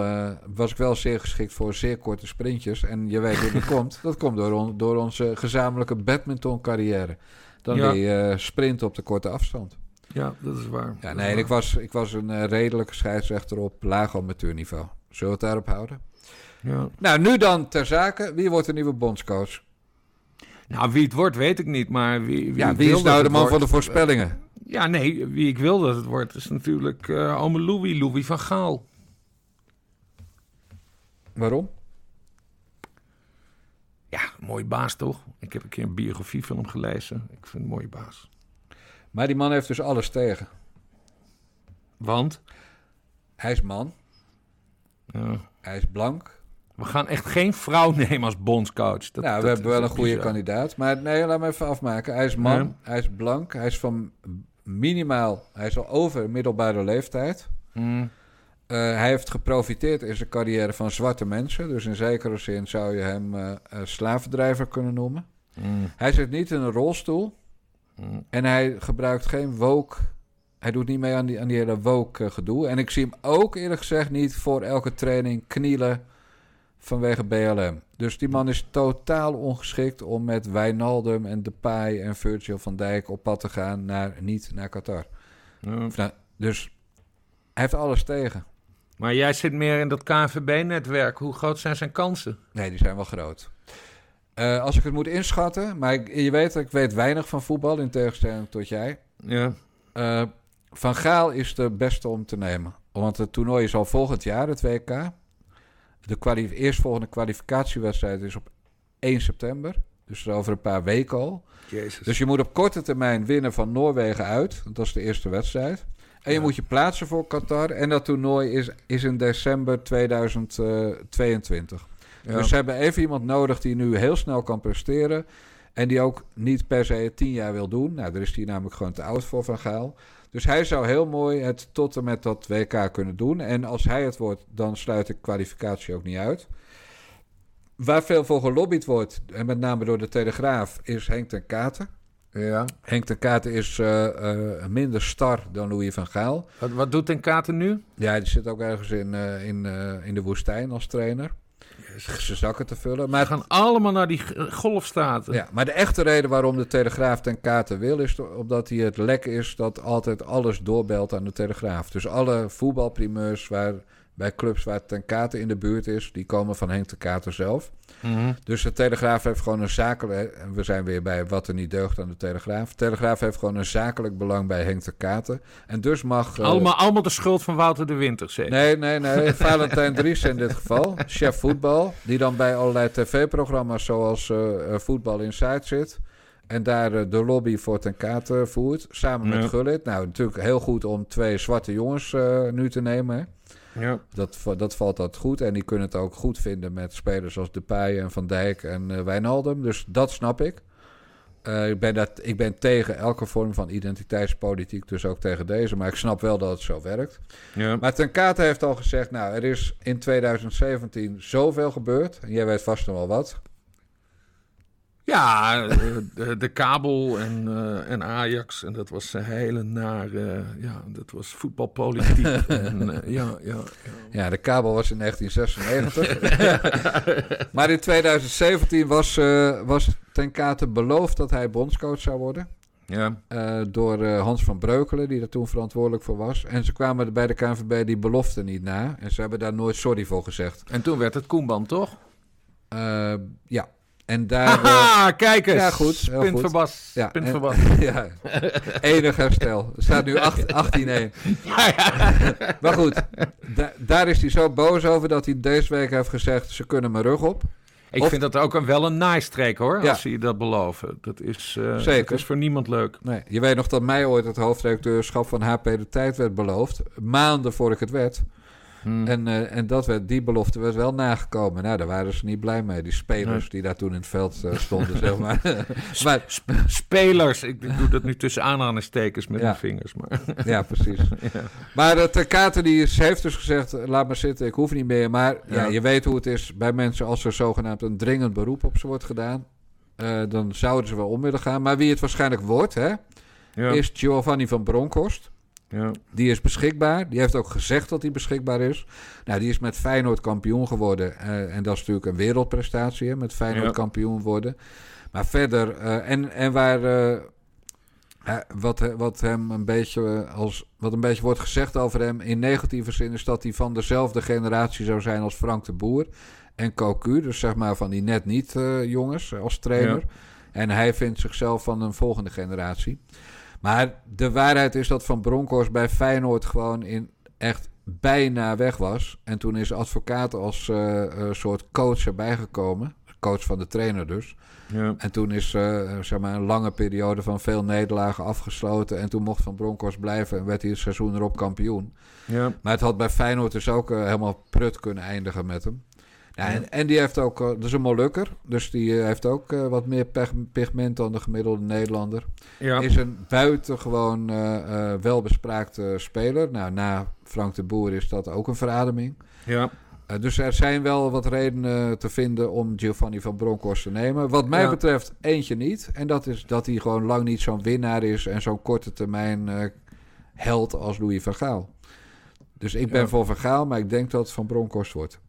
S1: was ik wel zeer geschikt voor zeer korte sprintjes. En je weet hoe dat komt. Dat komt door, on- door onze gezamenlijke badminton carrière. Dan
S4: Ja.
S1: leer je eh, sprinten op de korte afstand.
S4: Ja, dat is waar.
S1: Ja, nee, ik was, ik was een eh, redelijke scheidsrechter op laag amateurniveau. Zullen we het daarop houden?
S4: Ja.
S1: Nou, nu dan ter zake. Wie wordt de nieuwe bondscoach?
S4: Nou, wie het wordt, weet ik niet. Maar wie, wie,
S1: Ja, wie is nou de man van de
S4: wordt-
S1: voorspellingen?
S4: Ja, nee, wie ik wil dat het wordt, is natuurlijk eh ome Louis, Louis van Gaal.
S1: Waarom?
S4: Ja, mooie baas toch? Ik heb een keer een biografie van hem gelezen. Ik vind een mooie baas.
S1: Maar die man heeft dus alles tegen.
S4: Want
S1: Hij is man,
S4: ja,
S1: hij is blank,
S4: we gaan echt geen vrouw nemen als bondscoach. Dat,
S1: nou, we
S4: dat
S1: hebben wel een goede
S4: bizar.
S1: kandidaat. Maar nee, laat me even afmaken. Hij is man, hij is blank, hij is van minimaal, hij is al over middelbare leeftijd.
S4: Mm,
S1: Eh, hij heeft geprofiteerd in zijn carrière van zwarte mensen. Dus in zekere zin zou je hem eh, slavendrijver kunnen noemen.
S4: mm,
S1: Hij zit niet in een rolstoel
S4: mm.
S1: en hij gebruikt geen woke. Hij doet niet mee aan die, aan die hele woke gedoe. En ik zie hem ook eerlijk gezegd niet voor elke training knielen vanwege BLM. Dus die man is totaal ongeschikt om met Wijnaldum en Depay en Virgil van Dijk op pad te gaan naar, niet naar Qatar. Dus hij heeft alles tegen.
S4: Maar jij zit meer in dat KNVB-netwerk. Hoe groot zijn zijn kansen?
S1: Nee, die zijn wel groot. Eh, als ik het moet inschatten, maar ik, je weet, ik weet weinig van voetbal in tegenstelling tot jij.
S4: Ja.
S1: Eh, van Gaal is de beste om te nemen. Want het toernooi is al volgend jaar, het WK. De kwali- eerstvolgende kwalificatiewedstrijd is op 1 september. Dus over een paar weken al.
S4: Jezus.
S1: Dus je moet op korte termijn winnen van Noorwegen uit. Want dat is de eerste wedstrijd. En je moet je plaatsen voor Qatar. En dat toernooi is, is in december 2022.
S4: Ja.
S1: Dus ze hebben even iemand nodig die nu heel snel kan presteren. En die ook niet per se tien jaar wil doen. Nou, daar is hij namelijk gewoon te oud voor Van Gaal. Dus hij zou heel mooi het tot en met dat WK kunnen doen. En als hij het wordt, dan sluit de kwalificatie ook niet uit. Waar veel voor gelobbyd wordt, en met name door de Telegraaf, is Henk ten Katen.
S4: Ja.
S1: Henk ten Katen is eh, eh, minder star dan Louis van Gaal.
S4: Wat, wat doet Ten Katen nu?
S1: Ja, die zit ook ergens in, eh, in, in de woestijn als trainer. Zijn zakken te vullen. Maar
S4: We gaan allemaal naar die golfstaten.
S1: Ja, maar de echte reden waarom de Telegraaf ten Katen wil... is omdat hij het lek is dat altijd alles doorbelt aan de Telegraaf. Dus alle voetbalprimeurs waar, bij clubs waar ten Katen in de buurt is... die komen van Henk ten Katen zelf.
S4: Mhm.
S1: Dus de Telegraaf heeft gewoon een zakelijk... en we zijn weer bij wat er niet deugt aan de Telegraaf. De Telegraaf heeft gewoon een zakelijk belang bij Henk ten Katen. En dus mag... eh,
S4: allemaal, allemaal de schuld van Wouter de Winter, zeker?
S1: Nee, nee, nee. Valentijn Dries in dit geval. Chef voetbal. Die dan bij allerlei tv-programma's zoals eh, eh, Voetbal Inside zit. En daar de lobby voor ten kate voert. Samen met. Gullit. Nou, natuurlijk heel goed om twee zwarte jongens nu te nemen. hè.
S4: Ja.
S1: Dat, dat valt dat goed. En die kunnen het ook goed vinden met spelers als Depay en Van Dijk en eh Wijnaldum. Dus dat snap ik. Eh, ik, ben dat, ik ben tegen elke vorm van identiteitspolitiek, dus ook tegen deze. Maar ik snap wel dat het zo werkt.
S4: Ja.
S1: Maar Ten Kate heeft al gezegd, nou, er is in 2017 zoveel gebeurd. En jij weet vast nog wel wat.
S4: Ja, eh, de, de kabel en, eh, en Ajax. En dat was een hele nare... ja, dat was voetbalpolitiek. en, eh, ja, ja, ja.
S1: Ja, de kabel was in 1996. maar in 2017 was, was Ten Kate beloofd dat hij bondscoach zou worden.
S4: ja.
S1: door Hans van Breukelen, die daar toen verantwoordelijk voor was. En ze kwamen er bij de KNVB die belofte niet na. En ze hebben daar nooit sorry voor gezegd.
S4: En toen werd het Koenban, toch?
S1: Eh, ja, en daar... eh,
S4: Haha, kijk eens.
S1: ja, goed, heel
S4: Punt
S1: goed.
S4: voor Bas.
S1: ja,
S4: Punt
S1: en-
S4: voor Bas.
S1: ja, enig herstel. Er staat nu acht- 18-1. Maar goed, da- daar is hij zo boos over dat hij deze week heeft gezegd... ze kunnen mijn rug op.
S4: Ik
S1: Of-
S4: vind dat ook een, wel een naaistreek hoor,
S1: Ja.
S4: als ze je dat beloven. Dat is, eh,
S1: Zeker.
S4: dat is voor niemand leuk.
S1: Nee, je weet nog dat mij ooit het hoofdredacteurschap van HP De Tijd werd beloofd. Maanden voor ik het werd.
S4: Hmm.
S1: En, eh, en dat werd, die belofte werd wel nagekomen. Nou, daar waren ze niet blij mee. Die spelers die daar toen in het veld eh, stonden, zeg maar. maar
S4: Spelers, ik doe dat nu tussen aanhalingstekens met
S1: Ja.
S4: mijn vingers. Maar.
S1: ja, precies. Maar uh, Terkate die is- heeft dus gezegd, eh, laat maar zitten, ik hoef niet meer. Maar ja. Je weet hoe het is bij mensen als er zogenaamd een dringend beroep op ze wordt gedaan. eh, dan zouden ze wel om willen gaan. Maar wie het waarschijnlijk wordt, hè, is Giovanni van Bronckhorst.
S4: Ja.
S1: Die is beschikbaar. Die heeft ook gezegd dat hij beschikbaar is. Nou, die is met Feyenoord kampioen geworden. eh, en dat is natuurlijk een wereldprestatie, hè, met Feyenoord
S4: Ja.
S1: kampioen worden. Maar verder, eh, en, en waar... eh, wat, wat hem een beetje als wat een beetje wordt gezegd over hem in negatieve zin is dat hij van dezelfde generatie zou zijn als Frank de Boer en Cocu, dus zeg maar van die net niet jongens als trainer.
S4: Ja.
S1: En hij vindt zichzelf van een volgende generatie. Maar de waarheid is dat Van Bronckhorst bij Feyenoord gewoon in echt bijna weg was. En toen is advocaat als eh, eh, soort coach erbij gekomen. Coach van de trainer dus.
S4: Ja.
S1: En toen is eh, zeg maar een lange periode van veel nederlagen afgesloten. En toen mocht Van Bronckhorst blijven en werd hij het seizoen erop kampioen.
S4: Ja.
S1: Maar het had bij Feyenoord dus ook helemaal prut kunnen eindigen met hem. Ja, en, en die heeft ook, eh, dat is een Molukker, dus die eh, heeft ook eh, wat meer pigment dan de gemiddelde Nederlander.
S4: Ja.
S1: Is een buitengewoon eh, eh, welbespraakte speler. Nou, na Frank de Boer is dat ook een verademing.
S4: ja.
S1: Dus er zijn wel wat redenen te vinden om Giovanni van Bronckhorst te nemen. Wat mij
S4: Ja.
S1: betreft eentje niet. En dat is dat hij gewoon lang niet zo'n winnaar is en zo'n korte termijn held als Louis van Gaal. Dus ik ben
S4: Ja.
S1: voor Van Gaal, maar ik denk dat het van Bronckhorst wordt.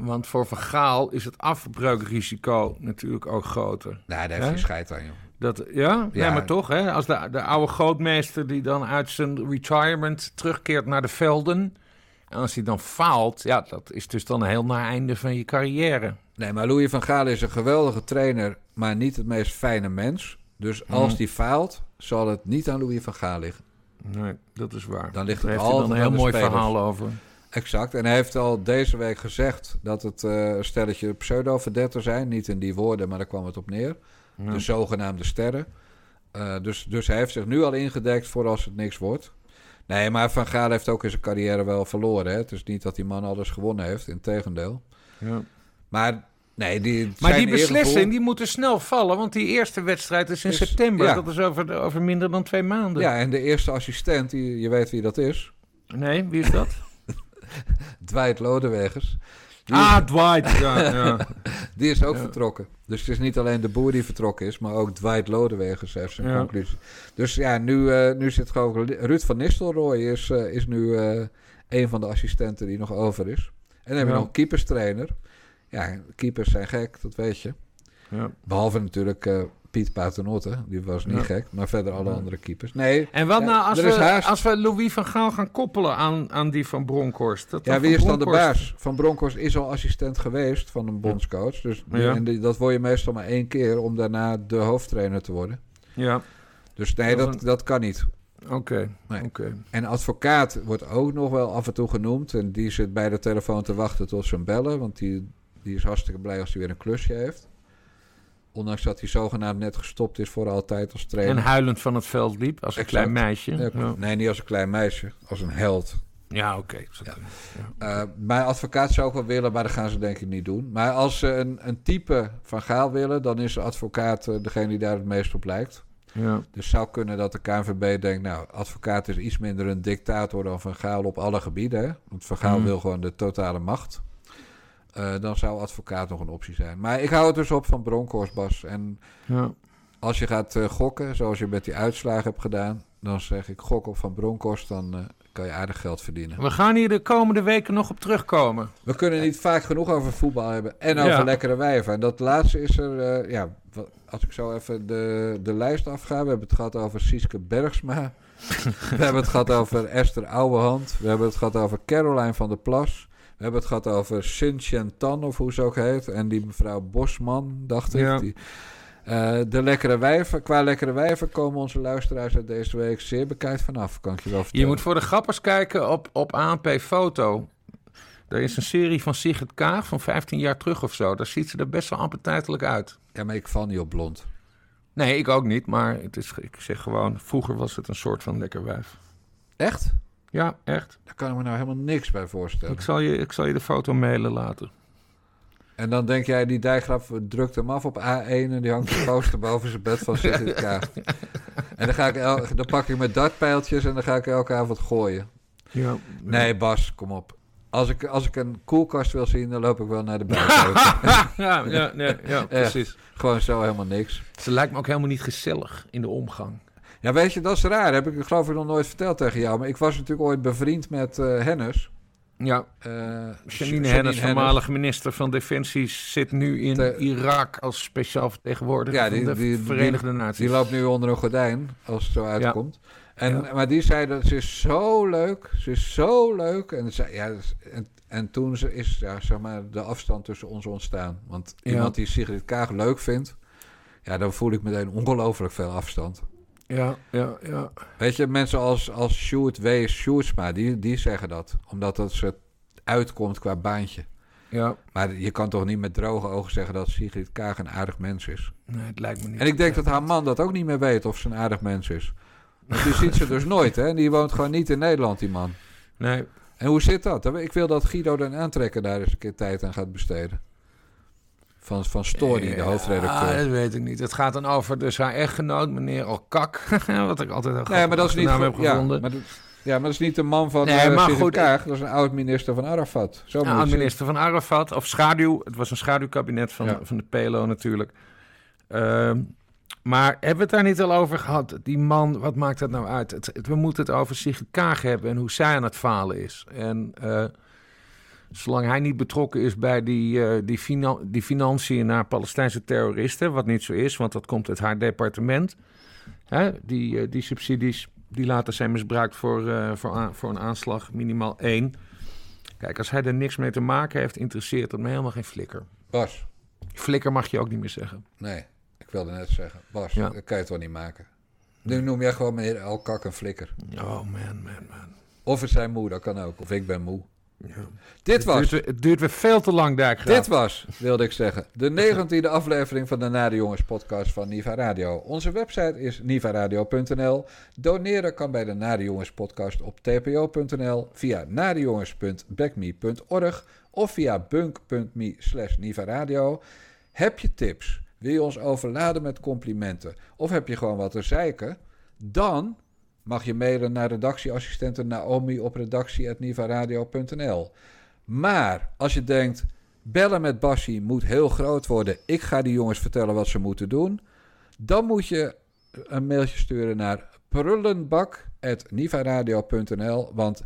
S4: Want voor Vergaal is het afbreukrisico natuurlijk ook groter.
S1: Nou, daar heeft hij scheid aan, joh.
S4: Dat, ja?
S1: Ja.
S4: ja, maar toch, hè? als de, de oude grootmeester die dan uit zijn retirement terugkeert naar de velden. En als hij dan faalt, ja, dat is dus dan een heel naar einde van je carrière.
S1: Nee, maar Louis van Gaal is een geweldige trainer, maar niet het meest fijne mens. Dus als
S4: Mhm.
S1: die faalt, zal het niet aan Louis van Gaal liggen.
S4: Nee, dat is waar.
S1: Dan ligt
S4: Daar
S1: het
S4: heeft hij dan
S1: altijd
S4: een heel mooi
S1: spelers.
S4: verhaal over.
S1: Exact. En hij heeft al deze week gezegd dat het eh, een stelletje pseudo-verdetten zijn. Niet in die woorden, maar daar kwam het op neer.
S4: Ja.
S1: De zogenaamde sterren. Eh, dus, dus hij heeft zich nu al ingedekt voor als het niks wordt. Nee, maar Van Gaal heeft ook in zijn carrière wel verloren. Hè? Het is niet dat die man alles gewonnen heeft, integendeel.
S4: Ja.
S1: Maar nee, die,
S4: Maar die beslissing die moet er snel vallen, want die eerste wedstrijd is in
S1: Is-
S4: september.
S1: ja.
S4: Dat is over, over minder dan twee maanden.
S1: Ja, en de eerste assistent, die, je weet wie dat is.
S4: Nee, wie is dat?
S1: Dwight Lodewegers. Die,
S4: ah, Dwight. Ja, ja.
S1: die is ook
S4: Ja.
S1: vertrokken. Dus het is niet alleen de boer die vertrokken is, maar ook Dwight Lodewegers heeft zijn conclusie. Dus ja, nu, eh, nu zit gewoon Ruud van Nistelrooy is, eh, is nu eh, een van de assistenten die nog over is. En dan hebben we nog een keeperstrainer. Ja, keepers zijn gek, dat weet je.
S4: ja.
S1: Behalve natuurlijk Piet Paternotte, die was niet
S4: Ja.
S1: gek. Maar verder alle
S4: Ja.
S1: andere keepers. Nee,
S4: En wat
S1: Ja,
S4: nou als we,
S1: haast.
S4: als we Louis van Gaal gaan koppelen aan, aan die van Bronkhorst? Dat
S1: ja, wie is dan de baas? Van Bronckhorst is al assistent geweest van een bondscoach. Dus
S4: Ja.
S1: en die- dat word je meestal maar één keer om daarna de hoofdtrainer te worden.
S4: Ja,
S1: Dus nee,
S4: Dat
S1: dat, kan niet.
S4: oké.
S1: Nee.
S4: oké.
S1: En advocaat wordt ook nog wel af en toe genoemd. En die zit bij de telefoon te wachten tot ze hem bellen. Want die, die is hartstikke blij als hij weer een klusje heeft. Ondanks dat hij zogenaamd net gestopt is voor altijd als trainer.
S4: En huilend van het veld liep als een
S1: Exact.
S4: klein meisje.
S1: Ja,
S4: Ja,
S1: Nee, niet als een klein meisje. Als een held.
S4: ja oké.
S1: Ja. Eh mijn advocaat zou ook wel willen, maar dat gaan ze denk ik niet doen. Maar als ze een, een type van Gaal willen, dan is de advocaat eh, degene die daar het meest op lijkt.
S4: Ja.
S1: Dus zou kunnen dat de KNVB denkt, nou, advocaat is iets minder een dictator dan Van Gaal op alle gebieden. Hè? Want Van Gaal
S4: Mhm.
S1: wil gewoon de totale macht. Eh, dan zou advocaat nog een optie zijn. Maar ik hou het dus op van Bronkhorst, Bas. En
S4: Ja.
S1: als je gaat eh, gokken, zoals je met die uitslagen hebt gedaan, dan zeg ik gok op van Bronkhorst, dan eh, kan je aardig geld verdienen.
S4: We gaan hier de komende weken nog op terugkomen.
S1: We kunnen niet vaak genoeg over voetbal hebben en over
S4: Ja.
S1: lekkere wijven. En dat laatste is er, ja, als ik zo even de, de lijst afga. We hebben het gehad over Sieske Bergsma. we hebben het gehad over Esther Ouwehand. We hebben het gehad over Caroline van der Plas. We hebben het gehad over Sin Chen Tan, of hoe ze ook heet. En die mevrouw Bosman, dacht ik.
S4: Ja.
S1: Die, eh, de lekkere wijven, qua lekkere wijven komen onze luisteraars uit deze week zeer bekijkt vanaf, kan ik je wel vertellen.
S4: Je moet voor de grappers kijken op, op ANP Foto. Er is een serie van Sigrid Kaag van 15 jaar terug of zo. Daar ziet ze er best wel appetijtelijk uit.
S1: Ja, maar ik val niet op blond.
S4: Nee, ik ook niet. Maar het is, ik zeg gewoon, vroeger was het een soort van lekker wijf.
S1: Echt?
S4: Ja, echt.
S1: Daar kan ik me nou helemaal niks bij voorstellen.
S4: Ik zal je, ik zal je de foto mailen later.
S1: En dan denk jij, die dijkgraf drukt hem af op A1 en die hangt de poster boven zijn bed van Kaag. En dan, ga ik el- dan pak ik mijn dartpijltjes en dan ga ik elke avond gooien.
S4: Ja.
S1: Nee, Bas, kom op. Als ik, als ik een koelkast wil zien, dan loop ik wel naar de buiten.
S4: ja, ja, ja, ja, precies.
S1: Gewoon zo helemaal niks.
S4: Ze lijkt me ook helemaal niet gezellig in de omgang.
S1: Ja, weet je, dat is raar. Heb ik geloof ik nog nooit verteld tegen jou. Maar ik was natuurlijk ooit bevriend met eh Hennis.
S4: Ja,
S1: Eh,
S4: Janine Hennis, voormalig minister van Defensie, zit nu in
S1: Te-
S4: Irak als speciaal vertegenwoordiger
S1: Ja, die-
S4: van de
S1: die-
S4: Verenigde Naties.
S1: Die loopt nu onder een gordijn, als het zo uitkomt. En,
S4: Ja.
S1: Maar die zei dat ze is zo leuk, ze is zo leuk. En, ze, ja, en, en toen ze is ja, zeg maar, de afstand tussen ons ontstaan. Want iemand die Sigrid Kaag leuk vindt, ja, dan voel ik meteen ongelooflijk veel afstand.
S4: Ja, ja, ja.
S1: Weet je, mensen als, als Sjoerd W. Sjoerdsma, die, die zeggen dat. Omdat het ze uitkomt qua baantje.
S4: ja.
S1: Maar je kan toch niet met droge ogen zeggen dat Sigrid Kaag een aardig mens is.
S4: Nee, het lijkt me niet.
S1: En ik denk dat haar man dat ook niet meer weet of ze een aardig mens is. Want die ziet ze dus nooit, hè? Die woont gewoon niet in Nederland, die man.
S4: Nee,
S1: En hoe zit dat? Ik wil dat Guido den Aantrekker daar eens een keer tijd aan gaat besteden. Van, van Story, de
S4: Ja,
S1: hoofdredacteur.
S4: dat weet ik niet. Het gaat dan over dus haar echtgenoot, meneer Alkak. wat ik altijd een
S1: Nee, maar dat is niet...
S4: naam heb
S1: voor- ja,
S4: gevonden.
S1: maar dat, ja, maar dat is niet de man van
S4: Nee,
S1: nee,
S4: maar goed,
S1: Kaag. Dat is een oud-minister van Arafat. Zo moet
S4: Ja,
S1: je het zien.
S4: minister van Arafat, of schaduw. Het was een schaduwkabinet van,
S1: Ja.
S4: van de PLO natuurlijk. Ehm, maar hebben we het daar niet al over gehad? Die man, wat maakt dat nou uit? Het, het- we moeten het over Sigrid Kaag hebben en hoe zij aan het falen is. En eh, zolang hij niet betrokken is bij die, eh, die, finan- die financiën naar Palestijnse terroristen... wat niet zo is, want dat komt uit haar departement... Hè, die, eh, die subsidies die later zijn misbruikt voor, eh, voor, voor een aanslag, minimaal één... Kijk, als hij er niks mee te maken heeft, interesseert het me helemaal geen flikker.
S1: Bas,
S4: Flikker mag je ook niet meer zeggen.
S1: nee. Ik wilde net zeggen. Bas,
S4: Ja.
S1: dat kan je toch niet maken? Nu noem jij gewoon meneer El Kak een flikker.
S4: Oh man, man, man.
S1: Of het zijn moe, dat kan ook. Of ik ben moe.
S4: Ja.
S1: Dit
S4: Het,
S1: was,
S4: duurt, weer- het duurt weer veel te lang, Dijkgraaf.
S1: dit was, wilde ik zeggen, de negentiende aflevering van de Nare Jongens podcast van Niva Radio. Onze website is nivaradio.nl. Doneren kan bij de Nare Jongens podcast op tpo.nl, via narejongens.backme.org of via bunk.me slash nivaradio. Heb je tips? Wil je ons overladen met complimenten? Of heb je gewoon wat te zeiken? Dan mag je mailen naar redactieassistente Naomi op redactie.nivaradio.nl. Maar als je denkt, bellen met Bassie moet heel groot worden. Ik ga die jongens vertellen wat ze moeten doen. Dan moet je een mailtje sturen naar prullenbak.nivaradio.nl. Want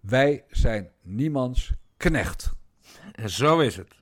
S1: wij zijn niemands knecht.
S4: En zo is het.